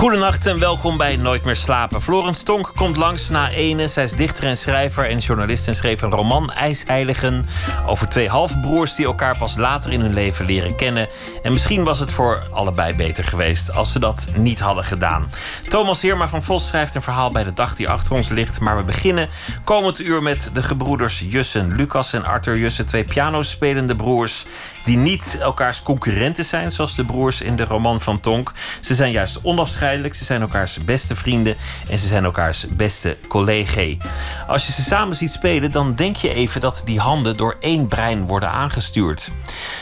Goedenacht en welkom bij Nooit meer slapen. Florence Tonk komt langs na ene. Zij is dichter en schrijver en journalist en schreef een roman IJsheiligen over twee halfbroers die elkaar pas later in hun leven leren kennen. En misschien was het voor allebei beter geweest als ze dat niet hadden gedaan. Thomas Heerma van Vos schrijft een verhaal bij de dag die achter ons ligt. Maar we beginnen komend uur met de gebroeders Jussen. Lucas en Arthur Jussen, twee pianospelende broers die niet elkaars concurrenten zijn, zoals de broers in de roman van Tonk. Ze zijn juist onafscheidelijk, ze zijn elkaars beste vrienden en ze zijn elkaars beste collegae. Als je ze samen ziet spelen, dan denk je even dat die handen door één brein worden aangestuurd.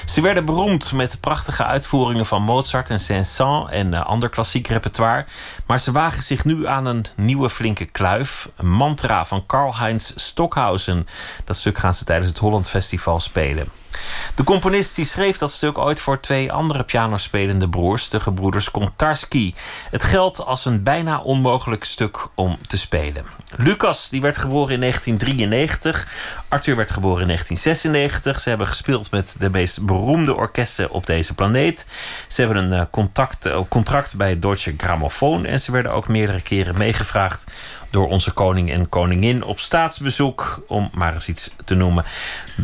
Ze werden beroemd met prachtige uitvoeringen van Mozart en Saint-Saëns en uh, ander klassiek repertoire. Maar ze wagen zich nu aan een nieuwe flinke kluif. Een mantra van Karl-Heinz Stockhausen. Dat stuk gaan ze tijdens het Holland Festival spelen. De componist die schreef dat stuk ooit voor twee andere pianospelende broers, de gebroeders Kontarski. Het geldt als een bijna onmogelijk stuk om te spelen. Lucas die werd geboren in 1993. Arthur werd geboren in 1996. Ze hebben gespeeld met de meest beroemde orkesten op deze planeet. Ze hebben een eh, contact, eh, contract bij Deutsche Grammophon. En ze werden ook meerdere keren meegevraagd door onze koning en koningin op staatsbezoek, om maar eens iets te noemen.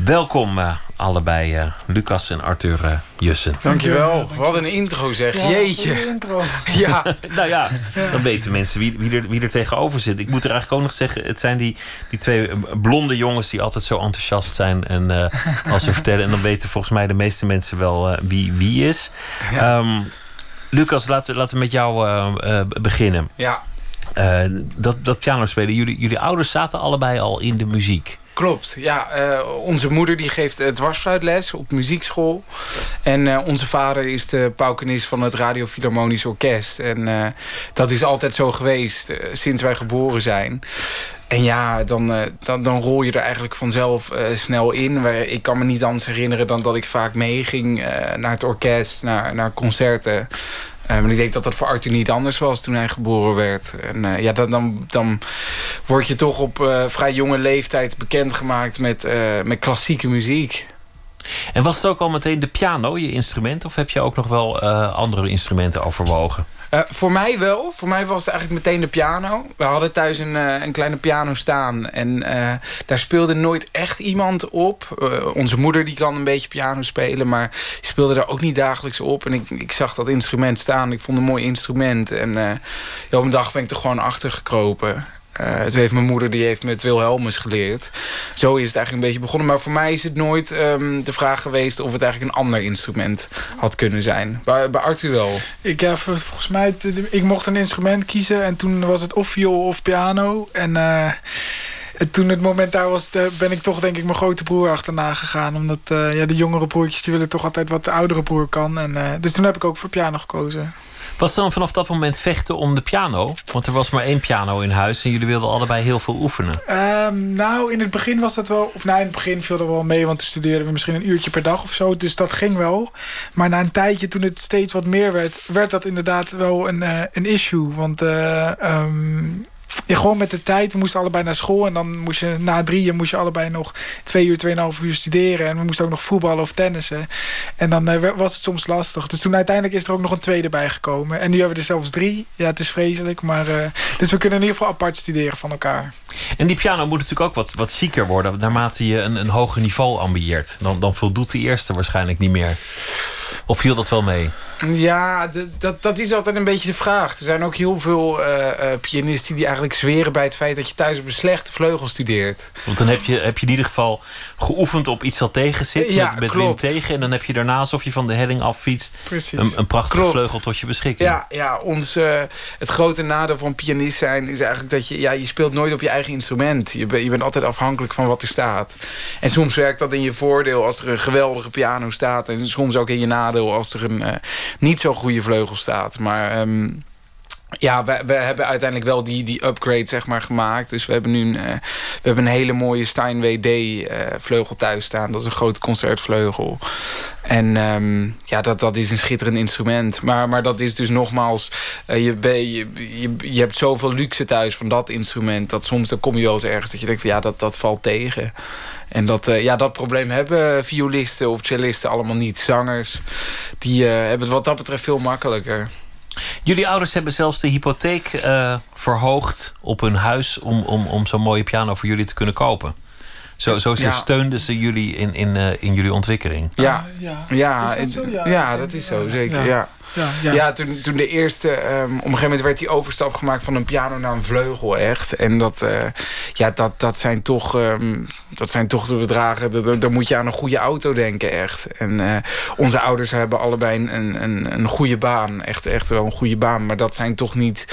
Welkom uh, allebei, uh, Lucas en Arthur uh, Jussen. Dankjewel. Wat een intro zeg. Ja, Jeetje. Intro. Ja. nou ja, dan weten mensen wie, wie, er, wie er tegenover zit. Ik moet er eigenlijk ook nog zeggen, het zijn die, die twee blonde jongens die altijd zo enthousiast zijn. En als ze vertellen, en dan weten volgens mij de meeste mensen wel wie wie is. Ja. Um, Lucas, laten, laten we met jou beginnen. Ja. Uh, dat, dat pianospelen, jullie, jullie ouders zaten allebei al in de muziek. Klopt, ja. Uh, onze moeder die geeft uh, dwarsfluitles op muziekschool. En uh, onze vader is de paukenist van het Radio Philharmonisch Orkest. En dat is altijd zo geweest, sinds wij geboren zijn. En ja, dan, dan, dan rol je er eigenlijk vanzelf snel in. Ik kan me niet anders herinneren dan dat ik vaak meeging naar het orkest, naar, naar concerten. Um, ik denk dat dat voor Arthur niet anders was toen hij geboren werd. En uh, ja, dan, dan, word je toch op uh, vrij jonge leeftijd bekendgemaakt met, uh, met klassieke muziek. En was het ook al meteen de piano, je instrument? Of heb je ook nog wel andere instrumenten overwogen? Uh, voor mij wel. Voor mij was het eigenlijk meteen de piano. We hadden thuis een, uh, een kleine piano staan. En daar speelde nooit echt iemand op. onze moeder die kan een beetje piano spelen. Maar die speelde daar ook niet dagelijks op. En ik, ik zag dat instrument staan. Ik vond het een mooi instrument. En op een dag ben ik er gewoon achter gekropen. Uh, toen heeft mijn moeder die heeft met Wilhelmus geleerd. Zo is het eigenlijk een beetje begonnen. Maar voor mij is het nooit um, de vraag geweest... of het eigenlijk een ander instrument had kunnen zijn. Bij, bij Arthur wel. Ik, ja, volgens mij... Ik mocht een instrument kiezen... en toen was het of viool of piano. En... Uh, toen het moment daar was, ben ik toch denk ik mijn grote broer achterna gegaan. Omdat uh, ja, de jongere broertjes die willen toch altijd wat de oudere broer kan. En, dus toen heb ik ook voor piano gekozen. Was dan vanaf dat moment vechten om de piano? Want er was maar één piano in huis en jullie wilden allebei heel veel oefenen. Um, nou, in het begin was dat wel... Of nou, in het begin viel er wel mee, want toen studeerden we misschien een uurtje per dag of zo. Dus dat ging wel. Maar na een tijdje, toen het steeds wat meer werd... werd dat inderdaad wel een, uh, een issue. Want... Uh, um, ja, gewoon met de tijd. We moesten allebei naar school. En dan moest je na drieën moest je allebei nog twee uur, tweeënhalf uur studeren. En we moesten ook nog voetballen of tennissen. En dan uh, was het soms lastig. Dus toen uiteindelijk is er ook nog een tweede bijgekomen. En nu hebben we er zelfs drie. Ja, het is vreselijk. Maar, uh, dus we kunnen in ieder geval apart studeren van elkaar. En die piano moet natuurlijk ook wat, wat zieker worden. Naarmate je een, een hoger niveau ambieert. Dan, dan voldoet de eerste waarschijnlijk niet meer. Of viel dat wel mee? Ja, dat, dat is altijd een beetje de vraag. Er zijn ook heel veel uh, uh, pianisten die eigenlijk zweren bij het feit dat je thuis op een slechte vleugel studeert. Want dan heb je, heb je in ieder geval geoefend op iets dat tegen zit, ja, met, met wind tegen. En dan heb je daarna, alsof je van de helling affietst, een, een prachtige klopt. vleugel tot je beschikking. Ja, ja ons, uh, het grote nadeel van pianist zijn is eigenlijk dat je, ja, je speelt nooit op je eigen instrument. Je, ben, je bent altijd afhankelijk van wat er staat. En soms werkt dat in je voordeel als er een geweldige piano staat. En soms ook in je nadeel als er een niet zo goede vleugel staat. Maar um, ja, we, we hebben uiteindelijk wel die, die upgrade zeg maar, gemaakt. Dus we hebben nu een, uh, we hebben een hele mooie Steinway D uh, vleugel thuis staan. Dat is een grote concertvleugel. En um, ja, dat, dat is een schitterend instrument. Maar, maar dat is dus nogmaals... Uh, je, je, je, je hebt zoveel luxe thuis van dat instrument... dat soms dan kom je wel eens ergens dat je denkt van ja, dat, dat valt tegen. En dat, ja, dat probleem hebben violisten of cellisten allemaal niet. Zangers, die hebben het wat dat betreft veel makkelijker. Jullie ouders hebben zelfs de hypotheek uh, verhoogd op hun huis om, om, om zo'n mooie piano voor jullie te kunnen kopen. Zo, zo ja. steunden ze jullie in, in, uh, in jullie ontwikkeling. Ja, ah, ja. ja, dat, zo? ja, ja dat is zo, zeker. ja. Ja, ja. toen, toen de eerste... Um, op een gegeven moment werd die overstap gemaakt van een piano naar een vleugel echt. En dat, uh, ja, dat, dat, zijn toch, um, dat zijn toch de bedragen... Dan moet je aan een goede auto denken echt. En uh, onze ouders hebben allebei een, een, een goede baan. Echt, echt wel een goede baan. Maar dat zijn toch niet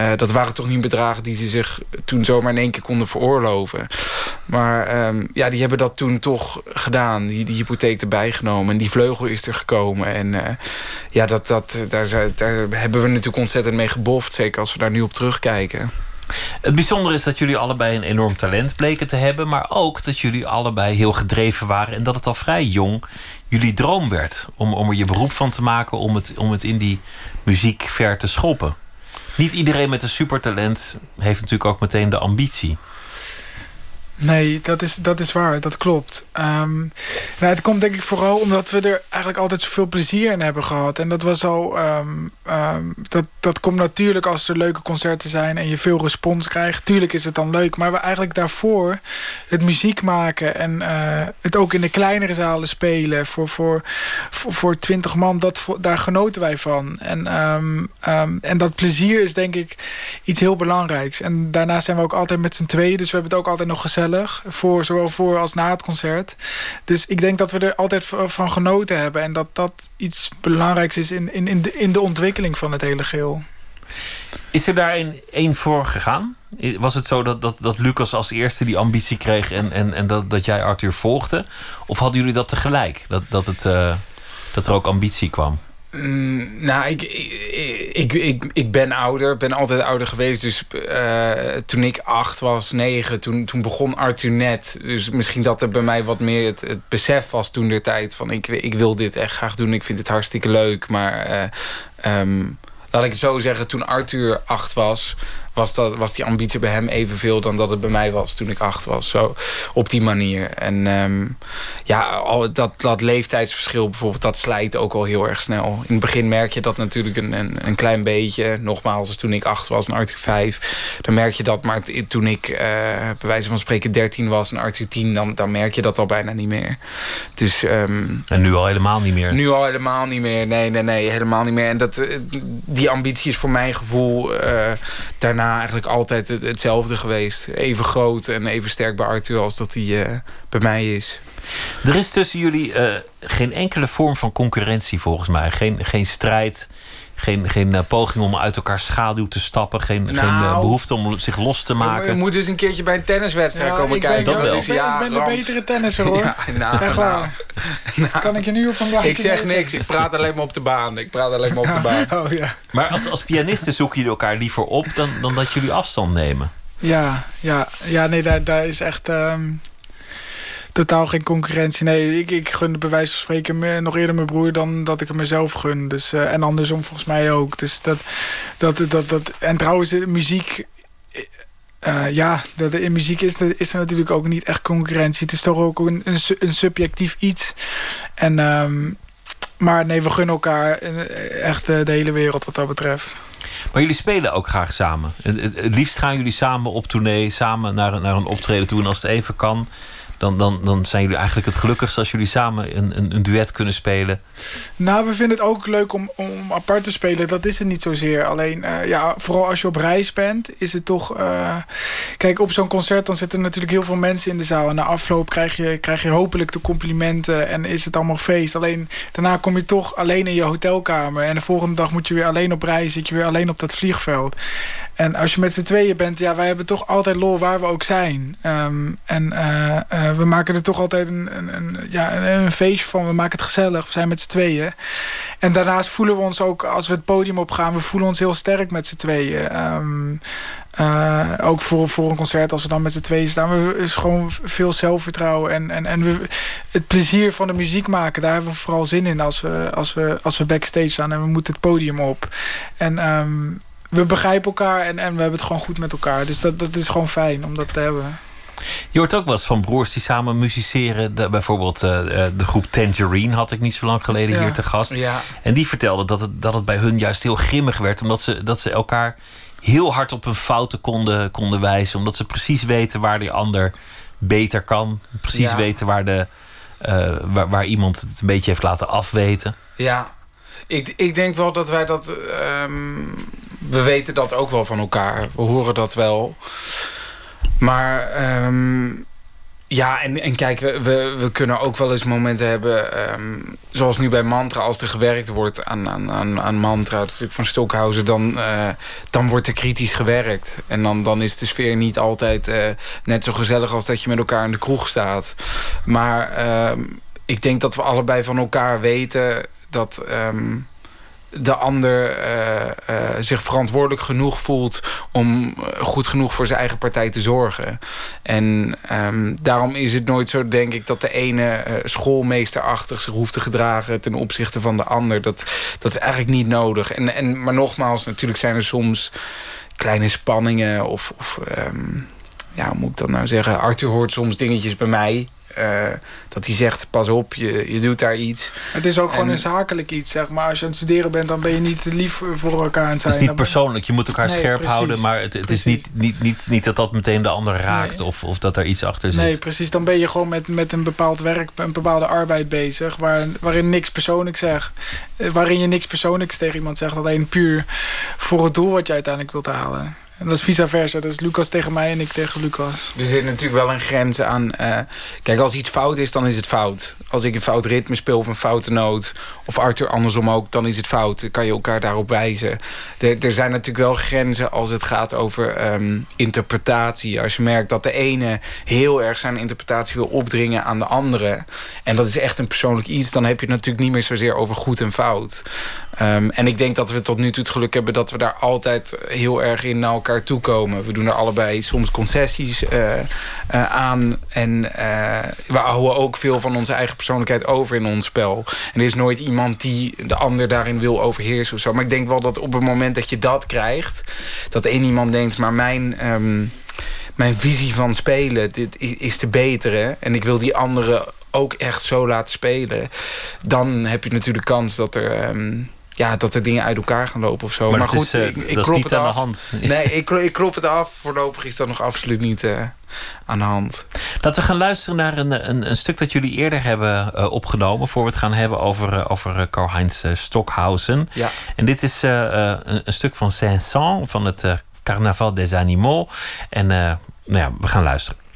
uh, dat waren toch niet bedragen die ze zich toen zomaar in één keer konden veroorloven. Maar um, ja, die hebben dat toen toch gedaan. Die, hypotheek erbij genomen. En die vleugel is er gekomen. En uh, ja, dat, dat, daar, daar hebben we natuurlijk ontzettend mee geboft. Zeker als we daar nu op terugkijken. Het bijzondere is dat jullie allebei een enorm talent bleken te hebben. Maar ook dat jullie allebei heel gedreven waren. En dat het al vrij jong jullie droom werd. Om, om er je beroep van te maken. Om het, om het in die muziek ver te schoppen. Niet iedereen met een supertalent heeft natuurlijk ook meteen de ambitie. Nee, dat is, dat is waar. Dat klopt. Um, nou, het komt denk ik vooral omdat we er eigenlijk altijd zoveel plezier in hebben gehad. En dat was al... Um, um, dat, dat komt natuurlijk als er leuke concerten zijn en je veel respons krijgt. Tuurlijk is het dan leuk. Maar we eigenlijk daarvoor het muziek maken en uh, het ook in de kleinere zalen spelen voor, voor, voor, voor 20 man, dat, daar genoten wij van. En, en dat plezier is denk ik iets heel belangrijks. En daarnaast zijn we ook altijd met z'n tweeën. Dus we hebben het ook altijd nog gezellig voor, zowel voor als na het concert. Dus ik denk dat we er altijd van genoten hebben. En dat dat iets belangrijks is in, in, in, de, in de ontwikkeling van het hele geheel. Is er daar één voor gegaan? Was het zo dat, dat, dat Lucas als eerste die ambitie kreeg en, en, en dat, dat jij Arthur volgde? Of hadden jullie dat tegelijk? Dat, dat, het, uh, dat er ook ambitie kwam? Mm, nou, ik, ik, ik, ik ben ouder, ben altijd ouder geweest. Dus uh, toen ik acht was, negen, toen, toen begon Arthur net. Dus misschien dat er bij mij wat meer het, besef was toen de tijd. Van ik, ik wil dit echt graag doen, ik vind het hartstikke leuk. Maar uh, um, laat ik het zo zeggen, toen Arthur acht was was, dat, was die ambitie bij hem evenveel dan dat het bij mij was toen ik acht was. Zo op die manier. En um, ja, al dat, dat leeftijdsverschil bijvoorbeeld, dat slijt ook al heel erg snel. In het begin merk je dat natuurlijk een, een, een klein beetje. Nogmaals, toen ik acht was en Arthur vijf, dan merk je dat. Maar toen ik uh, bij wijze van spreken 13 was en Arthur 10, dan, dan merk je dat al bijna niet meer. Dus, um, en nu al helemaal niet meer? Nu al helemaal niet meer. Nee, nee, nee, helemaal niet meer. En dat, eh, die ambitie is voor mijn gevoel uh, daarna eigenlijk altijd hetzelfde geweest. Even groot en even sterk bij Arthur als dat hij uh, bij mij is. Er is tussen jullie uh, geen enkele vorm van concurrentie volgens mij. Geen, geen strijd, geen, geen uh, poging om uit elkaar schaduw te stappen. Geen, nou, geen uh, behoefte om zich los te maken. Je moet dus een keertje bij een tenniswedstrijd ja, komen kijken. dat wel. Ik ben, ja, ik ben de betere tennisser hoor. Ja, nou, Echt waar. Nou, kan ik je nu op een Ik zeg niks. Ik praat alleen maar op de baan. Ik praat alleen maar op de baan. Oh, ja. Maar als, als pianisten zoeken jullie elkaar liever op dan, dan dat jullie afstand nemen. Ja, ja, ja nee, daar, daar is echt... Um, totaal geen concurrentie. Nee, ik, ik gun bij wijze van spreken nog eerder mijn broer dan dat ik hem mezelf gun. Dus, uh, en andersom volgens mij ook. Dus dat, dat, dat, dat, en trouwens, muziek. Uh, ja, de, in muziek is is er natuurlijk ook niet echt concurrentie. Het is toch ook een, een, subjectief iets. En, um, maar nee, we gunnen elkaar echt de hele wereld wat dat betreft. Maar jullie spelen ook graag samen. Het, liefst gaan jullie samen op tournee, samen naar, naar een optreden toe. Als het even kan, dan, dan, dan zijn jullie eigenlijk het gelukkigst als jullie samen een, een, een, duet kunnen spelen. Nou, we vinden het ook leuk om, om apart te spelen. Dat is het niet zozeer. Alleen, uh, ja, vooral als je op reis bent, is het toch. Uh, kijk, op zo'n concert dan zitten natuurlijk heel veel mensen in de zaal. En na afloop krijg je, krijg je hopelijk de complimenten en is het allemaal feest. Alleen daarna kom je toch alleen in je hotelkamer. En de volgende dag moet je weer alleen op reis, zit je weer alleen op dat vliegveld. En als je met z'n tweeën bent, ja, wij hebben toch altijd lol waar we ook zijn. Um, en uh, eh, we maken er toch altijd een, een, een, ja, een, feestje van. We maken het gezellig. We zijn met z'n tweeën. En daarnaast voelen we ons ook, als we het podium opgaan... we voelen ons heel sterk met z'n tweeën. Ehm, uh, ook voor, voor een concert, als we dan met z'n tweeën staan... We, is gewoon veel zelfvertrouwen. En, en, en we, het plezier van de muziek maken... daar hebben we vooral zin in als we, als we, als we backstage staan... en we moeten het podium op. En um, we begrijpen elkaar en, en we hebben het gewoon goed met elkaar. Dus dat, dat is gewoon fijn om dat te hebben. Je hoort ook wel eens van broers die samen musiceren. De, bijvoorbeeld uh, de groep Tangerine had ik niet zo lang geleden ja. hier te gast. Ja. En die vertelde dat het, dat het bij hun juist heel grimmig werd. Omdat ze, dat ze elkaar heel hard op hun fouten konden, konden wijzen. Omdat ze precies weten waar die ander beter kan. Precies weten waar, de, uh, waar, waar iemand het een beetje heeft laten afweten. Ja, ik, ik denk wel dat wij dat... Um, we weten dat ook wel van elkaar. We horen dat wel. Maar um, ja, en, en kijk, we, we, kunnen ook wel eens momenten hebben... Um, zoals nu bij Mantra, als er gewerkt wordt aan, aan, aan, Mantra... het stuk van Stockhausen, dan, uh, dan wordt er kritisch gewerkt. En dan, dan is de sfeer niet altijd uh, net zo gezellig... als dat je met elkaar in de kroeg staat. Maar uh, ik denk dat we allebei van elkaar weten dat... de ander uh, uh, zich verantwoordelijk genoeg voelt... om goed genoeg voor zijn eigen partij te zorgen. En um, daarom is het nooit zo, denk ik... dat de ene schoolmeesterachtig zich hoeft te gedragen... ten opzichte van de ander. Dat, dat is eigenlijk niet nodig. En, en, maar nogmaals, natuurlijk zijn er soms kleine spanningen... of, of um, ja, hoe moet ik dat nou zeggen? Arthur hoort soms dingetjes bij mij... Uh, dat hij zegt, pas op, je, je doet daar iets. Het is ook en, gewoon een zakelijk iets, zeg maar. Als je aan het studeren bent, dan ben je niet lief voor elkaar aan het zijn. Het is niet persoonlijk, je moet elkaar nee, scherp precies, houden... maar het, het is niet, niet, niet, niet dat dat meteen de ander raakt... Nee. Of, of dat er iets achter zit. Nee, precies. Dan ben je gewoon met, met een bepaald werk, een bepaalde arbeid bezig... Waar, waarin niks persoonlijk zegt. Waarin je niks persoonlijks tegen iemand zegt. Alleen puur voor het doel wat je uiteindelijk wilt halen. En dat is vice versa. Dat is Lucas tegen mij en ik tegen Lucas. Er zit natuurlijk wel een grens aan... Uh, kijk, als iets fout is, dan is het fout. Als ik een fout ritme speel of een foute noot... of Arthur andersom ook, dan is het fout. Dan kan je elkaar daarop wijzen. Er, zijn natuurlijk wel grenzen als het gaat over um, interpretatie. Als je merkt dat de ene heel erg zijn interpretatie wil opdringen aan de andere... en dat is echt een persoonlijk iets... dan heb je het natuurlijk niet meer zozeer over goed en fout. Um, en ik denk dat we tot nu toe het geluk hebben... dat we daar altijd heel erg in naar elkaar toe komen. We doen er allebei soms concessies uh, uh, aan. En uh, we houden ook veel van onze eigen persoonlijkheid over in ons spel. En er is nooit iemand die de ander daarin wil overheersen of zo. Maar ik denk wel dat op het moment dat je dat krijgt... dat één iemand denkt, maar mijn... Um, mijn visie van spelen dit is de betere. En ik wil die anderen ook echt zo laten spelen. Dan heb je natuurlijk kans dat er... Um, ja, dat er dingen uit elkaar gaan lopen of zo. Maar, maar goed, is, uh, ik, ik dat klop is niet het aan af. de hand. Nee, ik, ik klop het af. Voorlopig is dat nog absoluut niet uh, aan de hand. Laten we gaan luisteren naar een, een, een stuk dat jullie eerder hebben uh, opgenomen... voor we het gaan hebben over, over Karl-Heinz Stockhausen. Ja. En dit is een, een, stuk van Saint-Saëns van het Carnaval des Animaux. En nou ja, we gaan luisteren.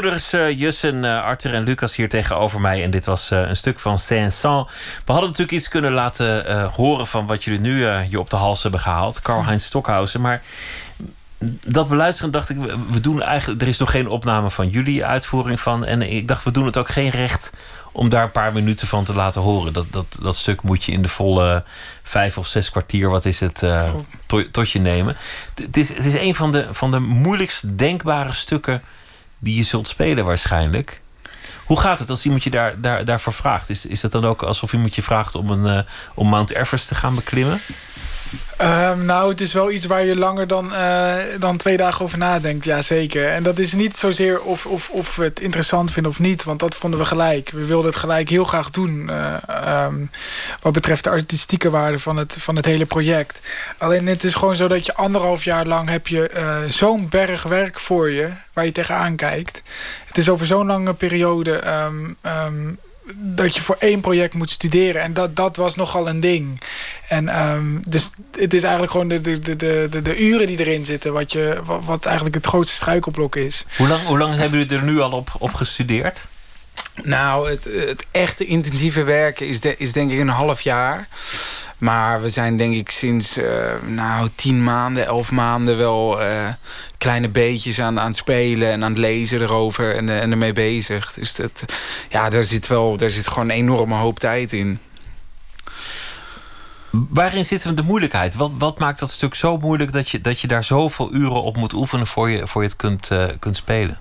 De gebroeders uh, Jussen, uh, Arthur en Lucas hier tegenover mij. En dit was uh, een stuk van Saint-Saëns. We hadden natuurlijk iets kunnen laten horen van wat jullie nu je op de hals hebben gehaald. Karl-Heinz Stockhausen. Maar dat beluisteren dacht ik, we doen eigenlijk... Er is nog geen opname van jullie uitvoering van. En ik dacht, we doen het ook geen recht om daar een paar minuten van te laten horen. Dat, dat, dat stuk moet je in de volle vijf of zes kwartier, wat is het, uh, to, tot je nemen. Het is, het is een van de, van de moeilijkst denkbare stukken die je zult spelen waarschijnlijk. Hoe gaat het als iemand je daar, daar, daarvoor vraagt? Is, is dat dan ook alsof iemand je vraagt om, een, uh, om Mount Everest te gaan beklimmen? Um, nou, het is wel iets waar je langer dan, uh, dan twee dagen over nadenkt. Ja, zeker. En dat is niet zozeer of, of, of we het interessant vinden of niet. Want dat vonden we gelijk. We wilden het gelijk heel graag doen. Uh, um, wat betreft de artistieke waarde van het, van het hele project. Alleen het is gewoon zo dat je anderhalf jaar lang... heb je uh, zo'n berg werk voor je waar je tegenaan kijkt. Het is over zo'n lange periode... Um, dat je voor één project moet studeren. En dat, dat was nogal een ding. En um, dus het is eigenlijk gewoon de, de, de, de, de uren die erin zitten... Wat, je, wat, wat eigenlijk het grootste struikelblok is. Hoe lang, hoe lang hebben jullie er nu al op, op gestudeerd? Nou, het, het echte intensieve werken is, de, is denk ik een half jaar. Maar we zijn denk ik sinds uh, nou, tien maanden, elf maanden wel uh, kleine beetjes aan, aan het spelen en aan het lezen erover en, en ermee bezig. Dus dat, ja, daar zit wel daar zit gewoon een enorme hoop tijd in. Waarin zit de moeilijkheid? Wat, wat maakt dat stuk zo moeilijk dat je, dat je daar zoveel uren op moet oefenen voor je, voor je het kunt, uh, kunt spelen?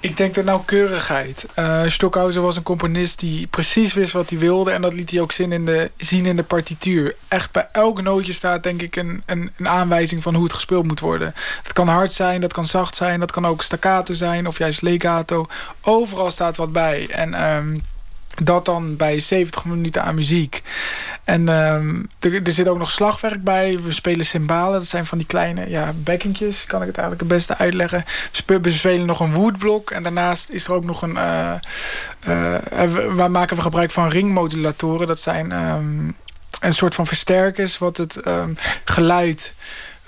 Ik denk de nauwkeurigheid. Uh, Stockhausen was een componist die precies wist wat hij wilde. En dat liet hij ook zien in de, zien in de partituur. Echt bij elk nootje staat denk ik een, een, een aanwijzing van hoe het gespeeld moet worden. Het kan hard zijn, dat kan zacht zijn. Dat kan ook staccato zijn of juist legato. Overal staat wat bij. En... Um, dat dan bij 70 minuten aan muziek. En um, er, zit ook nog slagwerk bij. We spelen cymbalen. Dat zijn van die kleine ja, bekkentjes. Kan ik het eigenlijk het beste uitleggen. We spelen nog een woodblok. En daarnaast is er ook nog een... Uh, waar maken we gebruik van ringmodulatoren. Dat zijn um, een soort van versterkers. Wat het um, geluid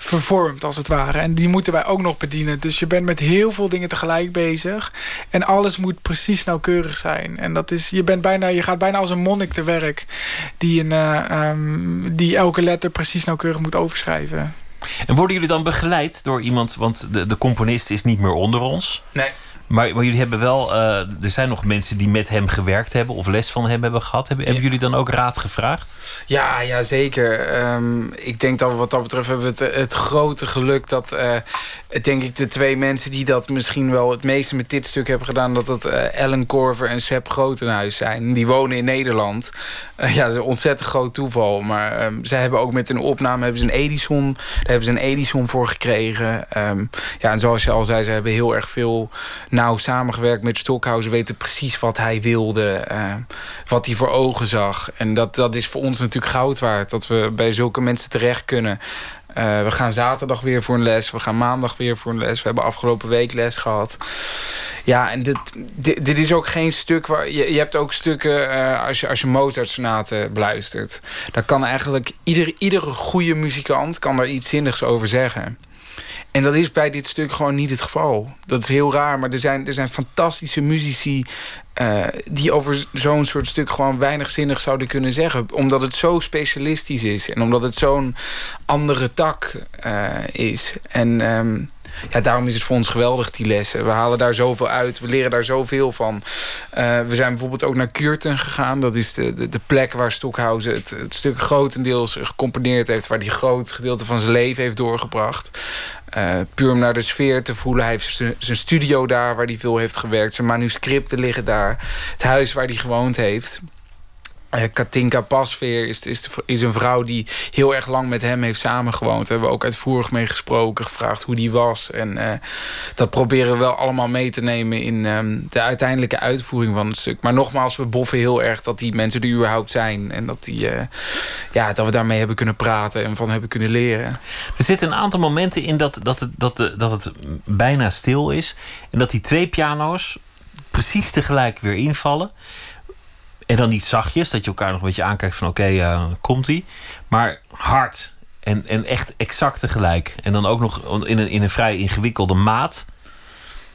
vervormd als het ware. En die moeten wij ook nog bedienen. Dus je bent met heel veel dingen tegelijk bezig. En alles moet precies nauwkeurig zijn. En dat is, je, bent bijna, je gaat bijna als een monnik te werk. Die, een, uh, um, die elke letter precies nauwkeurig moet overschrijven. En worden jullie dan begeleid door iemand... want de, de componist is niet meer onder ons. Nee. Maar, maar jullie hebben wel... Uh, er zijn nog mensen die met hem gewerkt hebben... of les van hem hebben gehad. Hebben, ja. hebben jullie dan ook raad gevraagd? Ja, ja zeker. Um, ik denk dat wat dat betreft hebben we het, het grote geluk... dat uh, denk ik de twee mensen die dat misschien wel het meeste met dit stuk hebben gedaan... dat dat Ellen Korver en Sepp Grotenhuis zijn. Die wonen in Nederland. Uh, ja, dat is een ontzettend groot toeval. Maar um, zij hebben ook met een opname hebben ze een Edison, daar hebben ze een Edison voor gekregen. Um, ja, en zoals je al zei, ze hebben heel erg veel nauw samengewerkt met Stockhausen. Weten precies wat hij wilde, uh, wat hij voor ogen zag. En dat, dat is voor ons natuurlijk goud waard. Dat we bij zulke mensen terecht kunnen. Uh, we gaan zaterdag weer voor een les. We gaan maandag weer voor een les. We hebben afgelopen week les gehad. Ja, en dit, dit, is ook geen stuk waar... Je, je hebt ook stukken uh, als je, als je Mozart-sonaten beluistert. Daar kan eigenlijk... Ieder, iedere goede muzikant kan daar iets zinnigs over zeggen. En dat is bij dit stuk gewoon niet het geval. Dat is heel raar, maar er zijn, er zijn fantastische muzici... Uh, die over zo'n soort stuk gewoon weinig zinnig zouden kunnen zeggen. Omdat het zo specialistisch is. En omdat het zo'n andere tak uh, is. En um, ja, daarom is het voor ons geweldig, die lessen. We halen daar zoveel uit. We leren daar zoveel van. Uh, we zijn bijvoorbeeld ook naar Kuurten gegaan. Dat is de, de, de plek waar Stockhausen het, het stuk grotendeels gecomponeerd heeft. Waar hij groot gedeelte van zijn leven heeft doorgebracht. Uh, puur om naar de sfeer te voelen. Hij heeft zijn studio daar waar hij veel heeft gewerkt. Zijn manuscripten liggen daar. Het huis waar hij gewoond heeft. Uh, Katinka Pasveer is, is, is, een vrouw die heel erg lang met hem heeft samengewoond. Daar hebben we ook uitvoerig mee gesproken, gevraagd hoe die was. En uh, dat proberen we wel allemaal mee te nemen in um, de uiteindelijke uitvoering van het stuk. Maar nogmaals, we boffen heel erg dat die mensen er überhaupt zijn. En dat, die, uh, ja, dat we daarmee hebben kunnen praten en van hebben kunnen leren. Er zitten een aantal momenten in dat, dat, het, dat het bijna stil is. En dat die twee piano's precies tegelijk weer invallen. En dan niet zachtjes, dat je elkaar nog een beetje aankijkt van oké, okay, uh, komt ie. Maar hard en, en echt exact tegelijk. En dan ook nog in een, in een vrij ingewikkelde maat.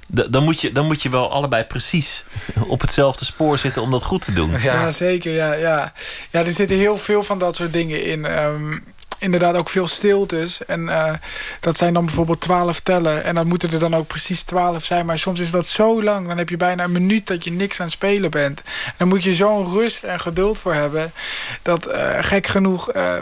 dan moet, je, dan moet je wel allebei precies op hetzelfde spoor zitten om dat goed te doen. Ja, zeker. Ja, ja. ja, er zitten heel veel van dat soort dingen in. Ehm, inderdaad ook veel stiltes. En uh, dat zijn dan bijvoorbeeld twaalf tellen. En dan moeten er dan ook precies twaalf zijn. Maar soms is dat zo lang. Dan heb je bijna een minuut dat je niks aan het spelen bent. Dan moet je zo'n rust en geduld voor hebben. Dat uh, gek genoeg... Uh,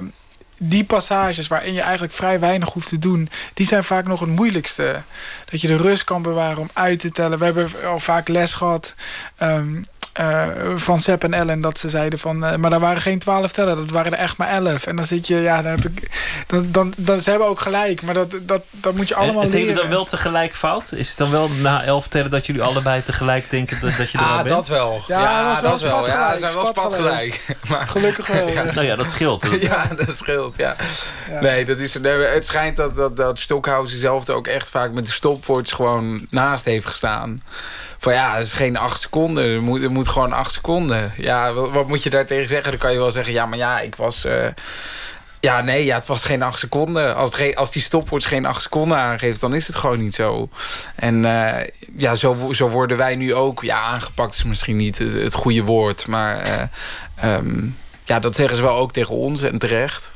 die passages waarin je eigenlijk vrij weinig hoeft te doen... die zijn vaak nog het moeilijkste. Dat je de rust kan bewaren om uit te tellen. We hebben al vaak les gehad... Um, uh, van Sepp en Ellen dat ze zeiden van... Uh, maar daar waren geen twaalf tellen, dat waren er echt maar elf. En dan zit je, ja, dan heb ik... Dan, dan, dan, ze hebben ook gelijk, maar dat, dat, dat moet je allemaal en, leren. Zijn jullie dan wel tegelijk fout? Is het dan wel na elf tellen dat jullie allebei tegelijk denken dat, dat je er ah, al bent? dat wel. Ja, ja dat, wel. wel. Ja, zijn wel spat gelijk. Maar, Gelukkig wel. ja. Nou ja, dat scheelt. ja, dat scheelt, ja. ja. Nee, dat is, het schijnt dat, dat, dat Stockhausen zelf ook echt vaak met de stopwatch gewoon naast heeft gestaan van ja, het is geen acht seconden. Het moet, moet gewoon acht seconden. Ja, wat, wat, moet je daar tegen zeggen? Dan kan je wel zeggen, ja, maar ja, ik was... Uh, ja, nee, ja, het was geen acht seconden. Als, als die stopwatch geen acht seconden aangeeft, dan is het gewoon niet zo. En uh, ja, zo, zo worden wij nu ook... Ja, aangepakt is misschien niet het, goede woord. Maar uh, um, ja, dat zeggen ze wel ook tegen ons en terecht.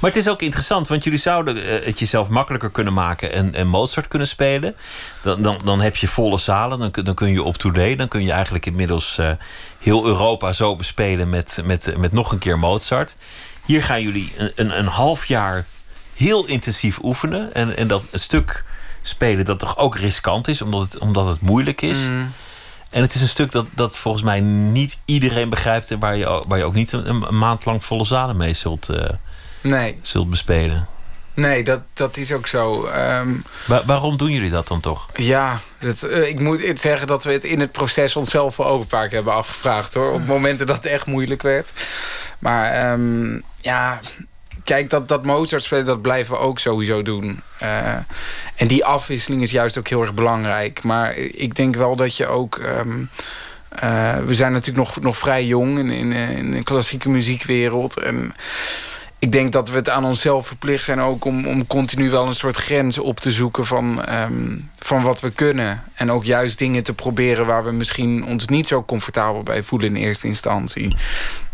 Maar het is ook interessant, want jullie zouden eh, het jezelf makkelijker kunnen maken en, en Mozart kunnen spelen. Dan, dan, dan heb je volle zalen, dan, dan kun je op tournee. Dan kun je eigenlijk inmiddels uh, heel Europa zo bespelen met, met, met nog een keer Mozart. Hier gaan jullie een, een, een half jaar heel intensief oefenen. En, en dat een stuk spelen dat toch ook riskant is, omdat het, omdat het moeilijk is. Mm. En het is een stuk dat, dat volgens mij niet iedereen begrijpt... en waar je, waar je ook niet een, een maand lang volle zalen mee zult, uh, nee. zult bespelen. Nee, dat, dat is ook zo. Um, waarom doen jullie dat dan toch? Ja, dat, uh, ik moet zeggen dat we het in het proces onszelf wel ook een paar keer hebben afgevraagd. hoor. Op momenten dat het echt moeilijk werd. Maar um, ja, kijk, dat, dat Mozart spelen, dat blijven we ook sowieso doen. Uh, en die afwisseling is juist ook heel erg belangrijk. Maar ik denk wel dat je ook... Um, uh, we zijn natuurlijk nog, nog vrij jong in, in, in de klassieke muziekwereld. En ik denk dat we het aan onszelf verplicht zijn ook om, om continu wel een soort grens op te zoeken van, um, van wat we kunnen. En ook juist dingen te proberen waar we misschien ons niet zo comfortabel bij voelen in eerste instantie.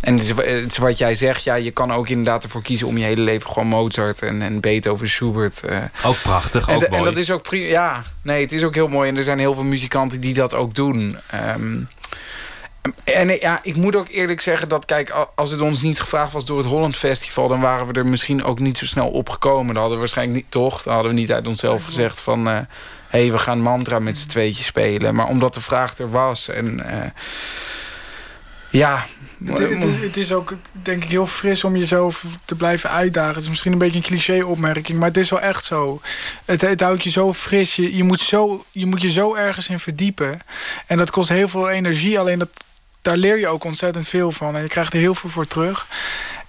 En het is, het is wat jij zegt, ja, je kan ook inderdaad ervoor kiezen om je hele leven gewoon Mozart en, en Beethoven, Schubert. Uh, ook prachtig, ook en, mooi. En dat is ook prima, ja, nee, het is ook heel mooi. En er zijn heel veel muzikanten die dat ook doen. Um, en ja, ik moet ook eerlijk zeggen dat, kijk, als het ons niet gevraagd was door het Holland Festival, dan waren we er misschien ook niet zo snel opgekomen. Dan hadden we waarschijnlijk niet, toch? Dan hadden we niet uit onszelf gezegd van, hé, uh, hey, we gaan mantra met z'n tweetjes spelen. Maar omdat de vraag er was en uh, ja. Het, het, is, het, is, ook, denk ik, heel fris om jezelf te blijven uitdagen. Het is misschien een beetje een cliché-opmerking, maar het is wel echt zo. Het, het houdt je zo fris. Je, je, moet zo, je moet je zo ergens in verdiepen. En dat kost heel veel energie. Alleen dat daar leer je ook ontzettend veel van. En je krijgt er heel veel voor terug.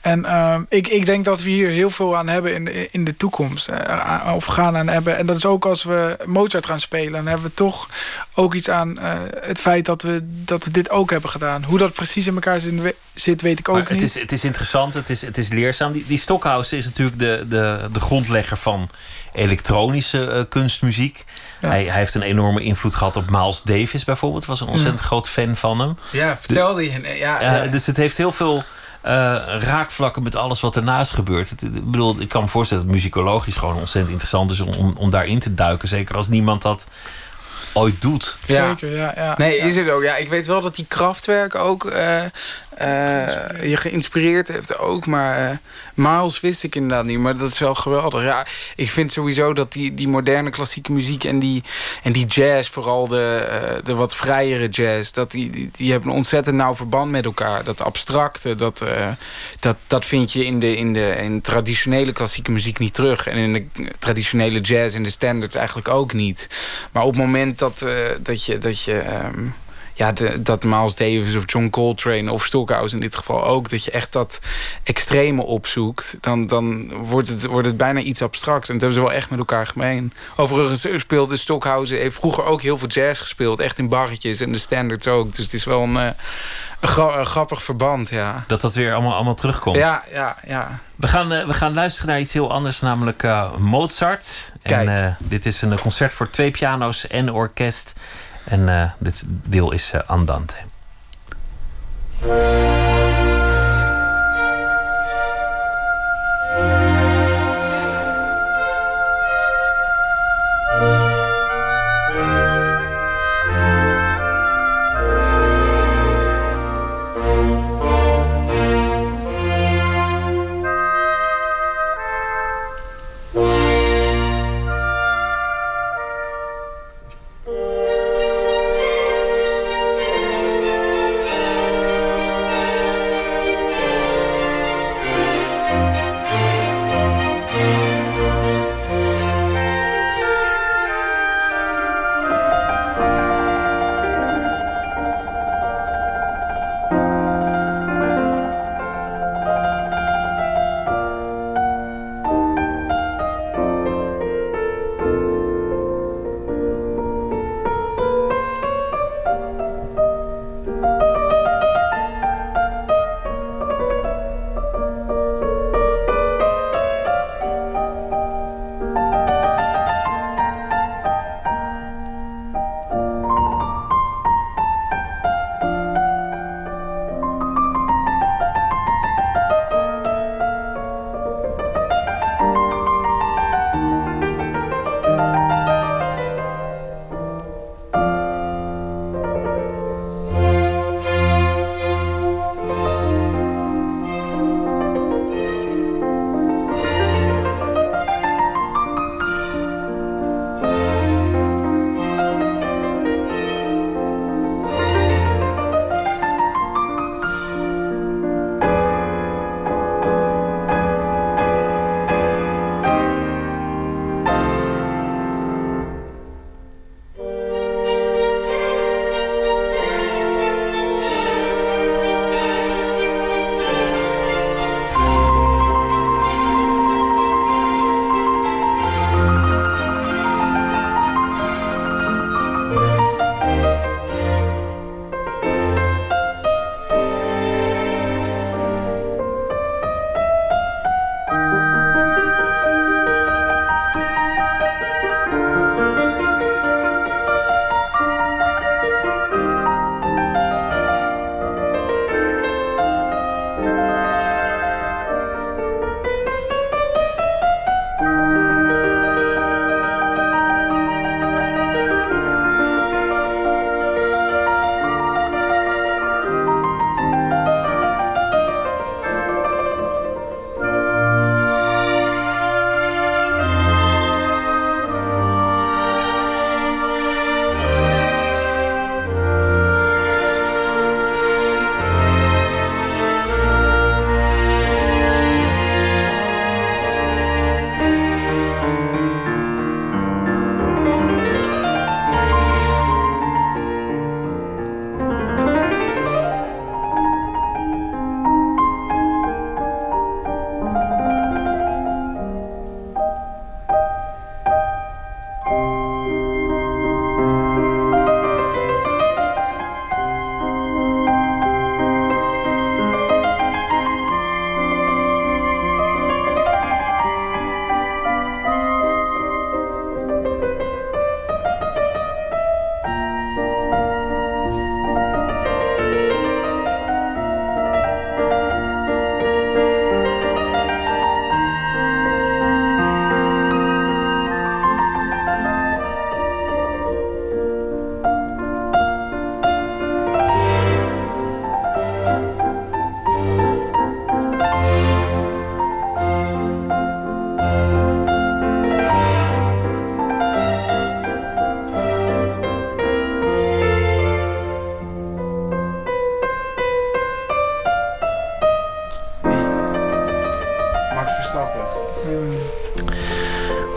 En uh, ik, ik denk dat we hier heel veel aan hebben in de, in de toekomst. Uh, of gaan aan hebben. En dat is ook als we Mozart gaan spelen. Dan hebben we toch ook iets aan uh, het feit dat we, dat we dit ook hebben gedaan. Hoe dat precies in elkaar zit, weet ik ook maar niet. Het is, het is interessant, het is, het is leerzaam. Die, die Stockhausen is natuurlijk de, de, de grondlegger van elektronische kunstmuziek. Ja. Hij, hij, heeft een enorme invloed gehad op Miles Davis bijvoorbeeld. Was een ontzettend groot fan van hem. Ja, vertelde je. Ja, ja, Dus het heeft heel veel uh, raakvlakken met alles wat ernaast gebeurt. Het, ik bedoel, ik kan me voorstellen dat muzikologisch gewoon ontzettend interessant is om, om, daarin te duiken. Zeker als niemand dat ooit doet. Ja. Zeker, ja. ja nee, ja. is het ook. Ja, ik weet wel dat die krachtwerk ook uh, je geïnspireerd heeft ook. Maar uh, Miles wist ik inderdaad niet. Maar dat is wel geweldig. Ja, ik vind sowieso dat die, die moderne klassieke muziek en die, en die jazz, vooral de, de wat vrijere jazz, dat die, die, hebben een ontzettend nauw verband met elkaar. Dat abstracte, dat, dat, dat vind je in de, in, de, in traditionele klassieke muziek niet terug. En in de traditionele jazz en de standards eigenlijk ook niet. Maar op het moment dat, dat je... Dat je um, ja, de, dat Miles Davis of John Coltrane of Stockhouse in dit geval ook... dat je echt dat extreme opzoekt... dan, dan wordt, het, wordt het bijna iets abstracts. En dat hebben ze wel echt met elkaar gemeen. Overigens speelde Stockhausen... heeft vroeger ook heel veel jazz gespeeld. Echt in barretjes en de standards ook. Dus het is wel een, eh, een, grappig verband, ja. Dat dat weer allemaal, allemaal terugkomt. Ja, ja, ja. We gaan, uh, we gaan luisteren naar iets heel anders, namelijk uh, Mozart. Kijk. En dit is een concert voor twee piano's en orkest... En uh, dit deel is uh, Andante.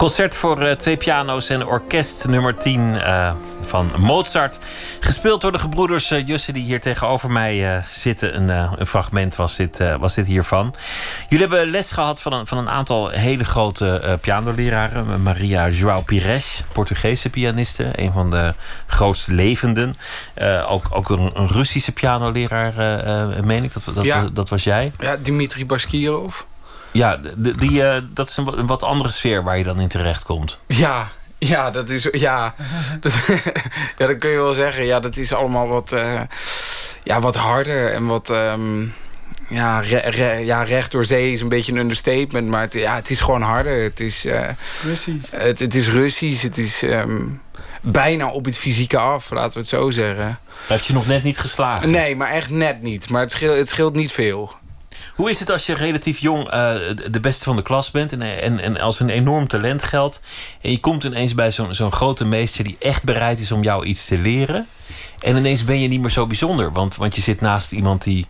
Concert voor uh, twee piano's en orkest nummer 10 uh, van Mozart. Gespeeld door de gebroeders uh, Jussen die hier tegenover mij zitten. Een, een, fragment was dit, was dit hiervan. Jullie hebben les gehad van een, van een aantal hele grote pianoleraren. Maria João Pires, Portugese pianiste. Een van de grootste levenden. ook, ook een, een, Russische pianoleraar, meen ik. Dat, dat, ja. dat was jij. Ja, Dimitri Baskirov. Ja, die, die, uh, dat is een, wat andere sfeer waar je dan in terecht komt. Ja, ja, dat is. Ja, dat, ja, dat kun je wel zeggen. Ja, dat is allemaal wat, uh, ja, wat harder en wat. Um, ja, re, re, ja, recht door zee is een beetje een understatement. Maar het, ja, het is gewoon harder. Het is, uh, Russisch. Het, het, is Russisch. Het is um, bijna op het fysieke af, laten we het zo zeggen. Heb je nog net niet geslagen? Nee, maar echt net niet. Maar het scheelt, het scheelt niet veel. Hoe is het als je relatief jong uh, de beste van de klas bent en, en, en als een enorm talent geldt en je komt ineens bij zo'n zo'n grote meester die echt bereid is om jou iets te leren en ineens ben je niet meer zo bijzonder, want, want je zit naast iemand die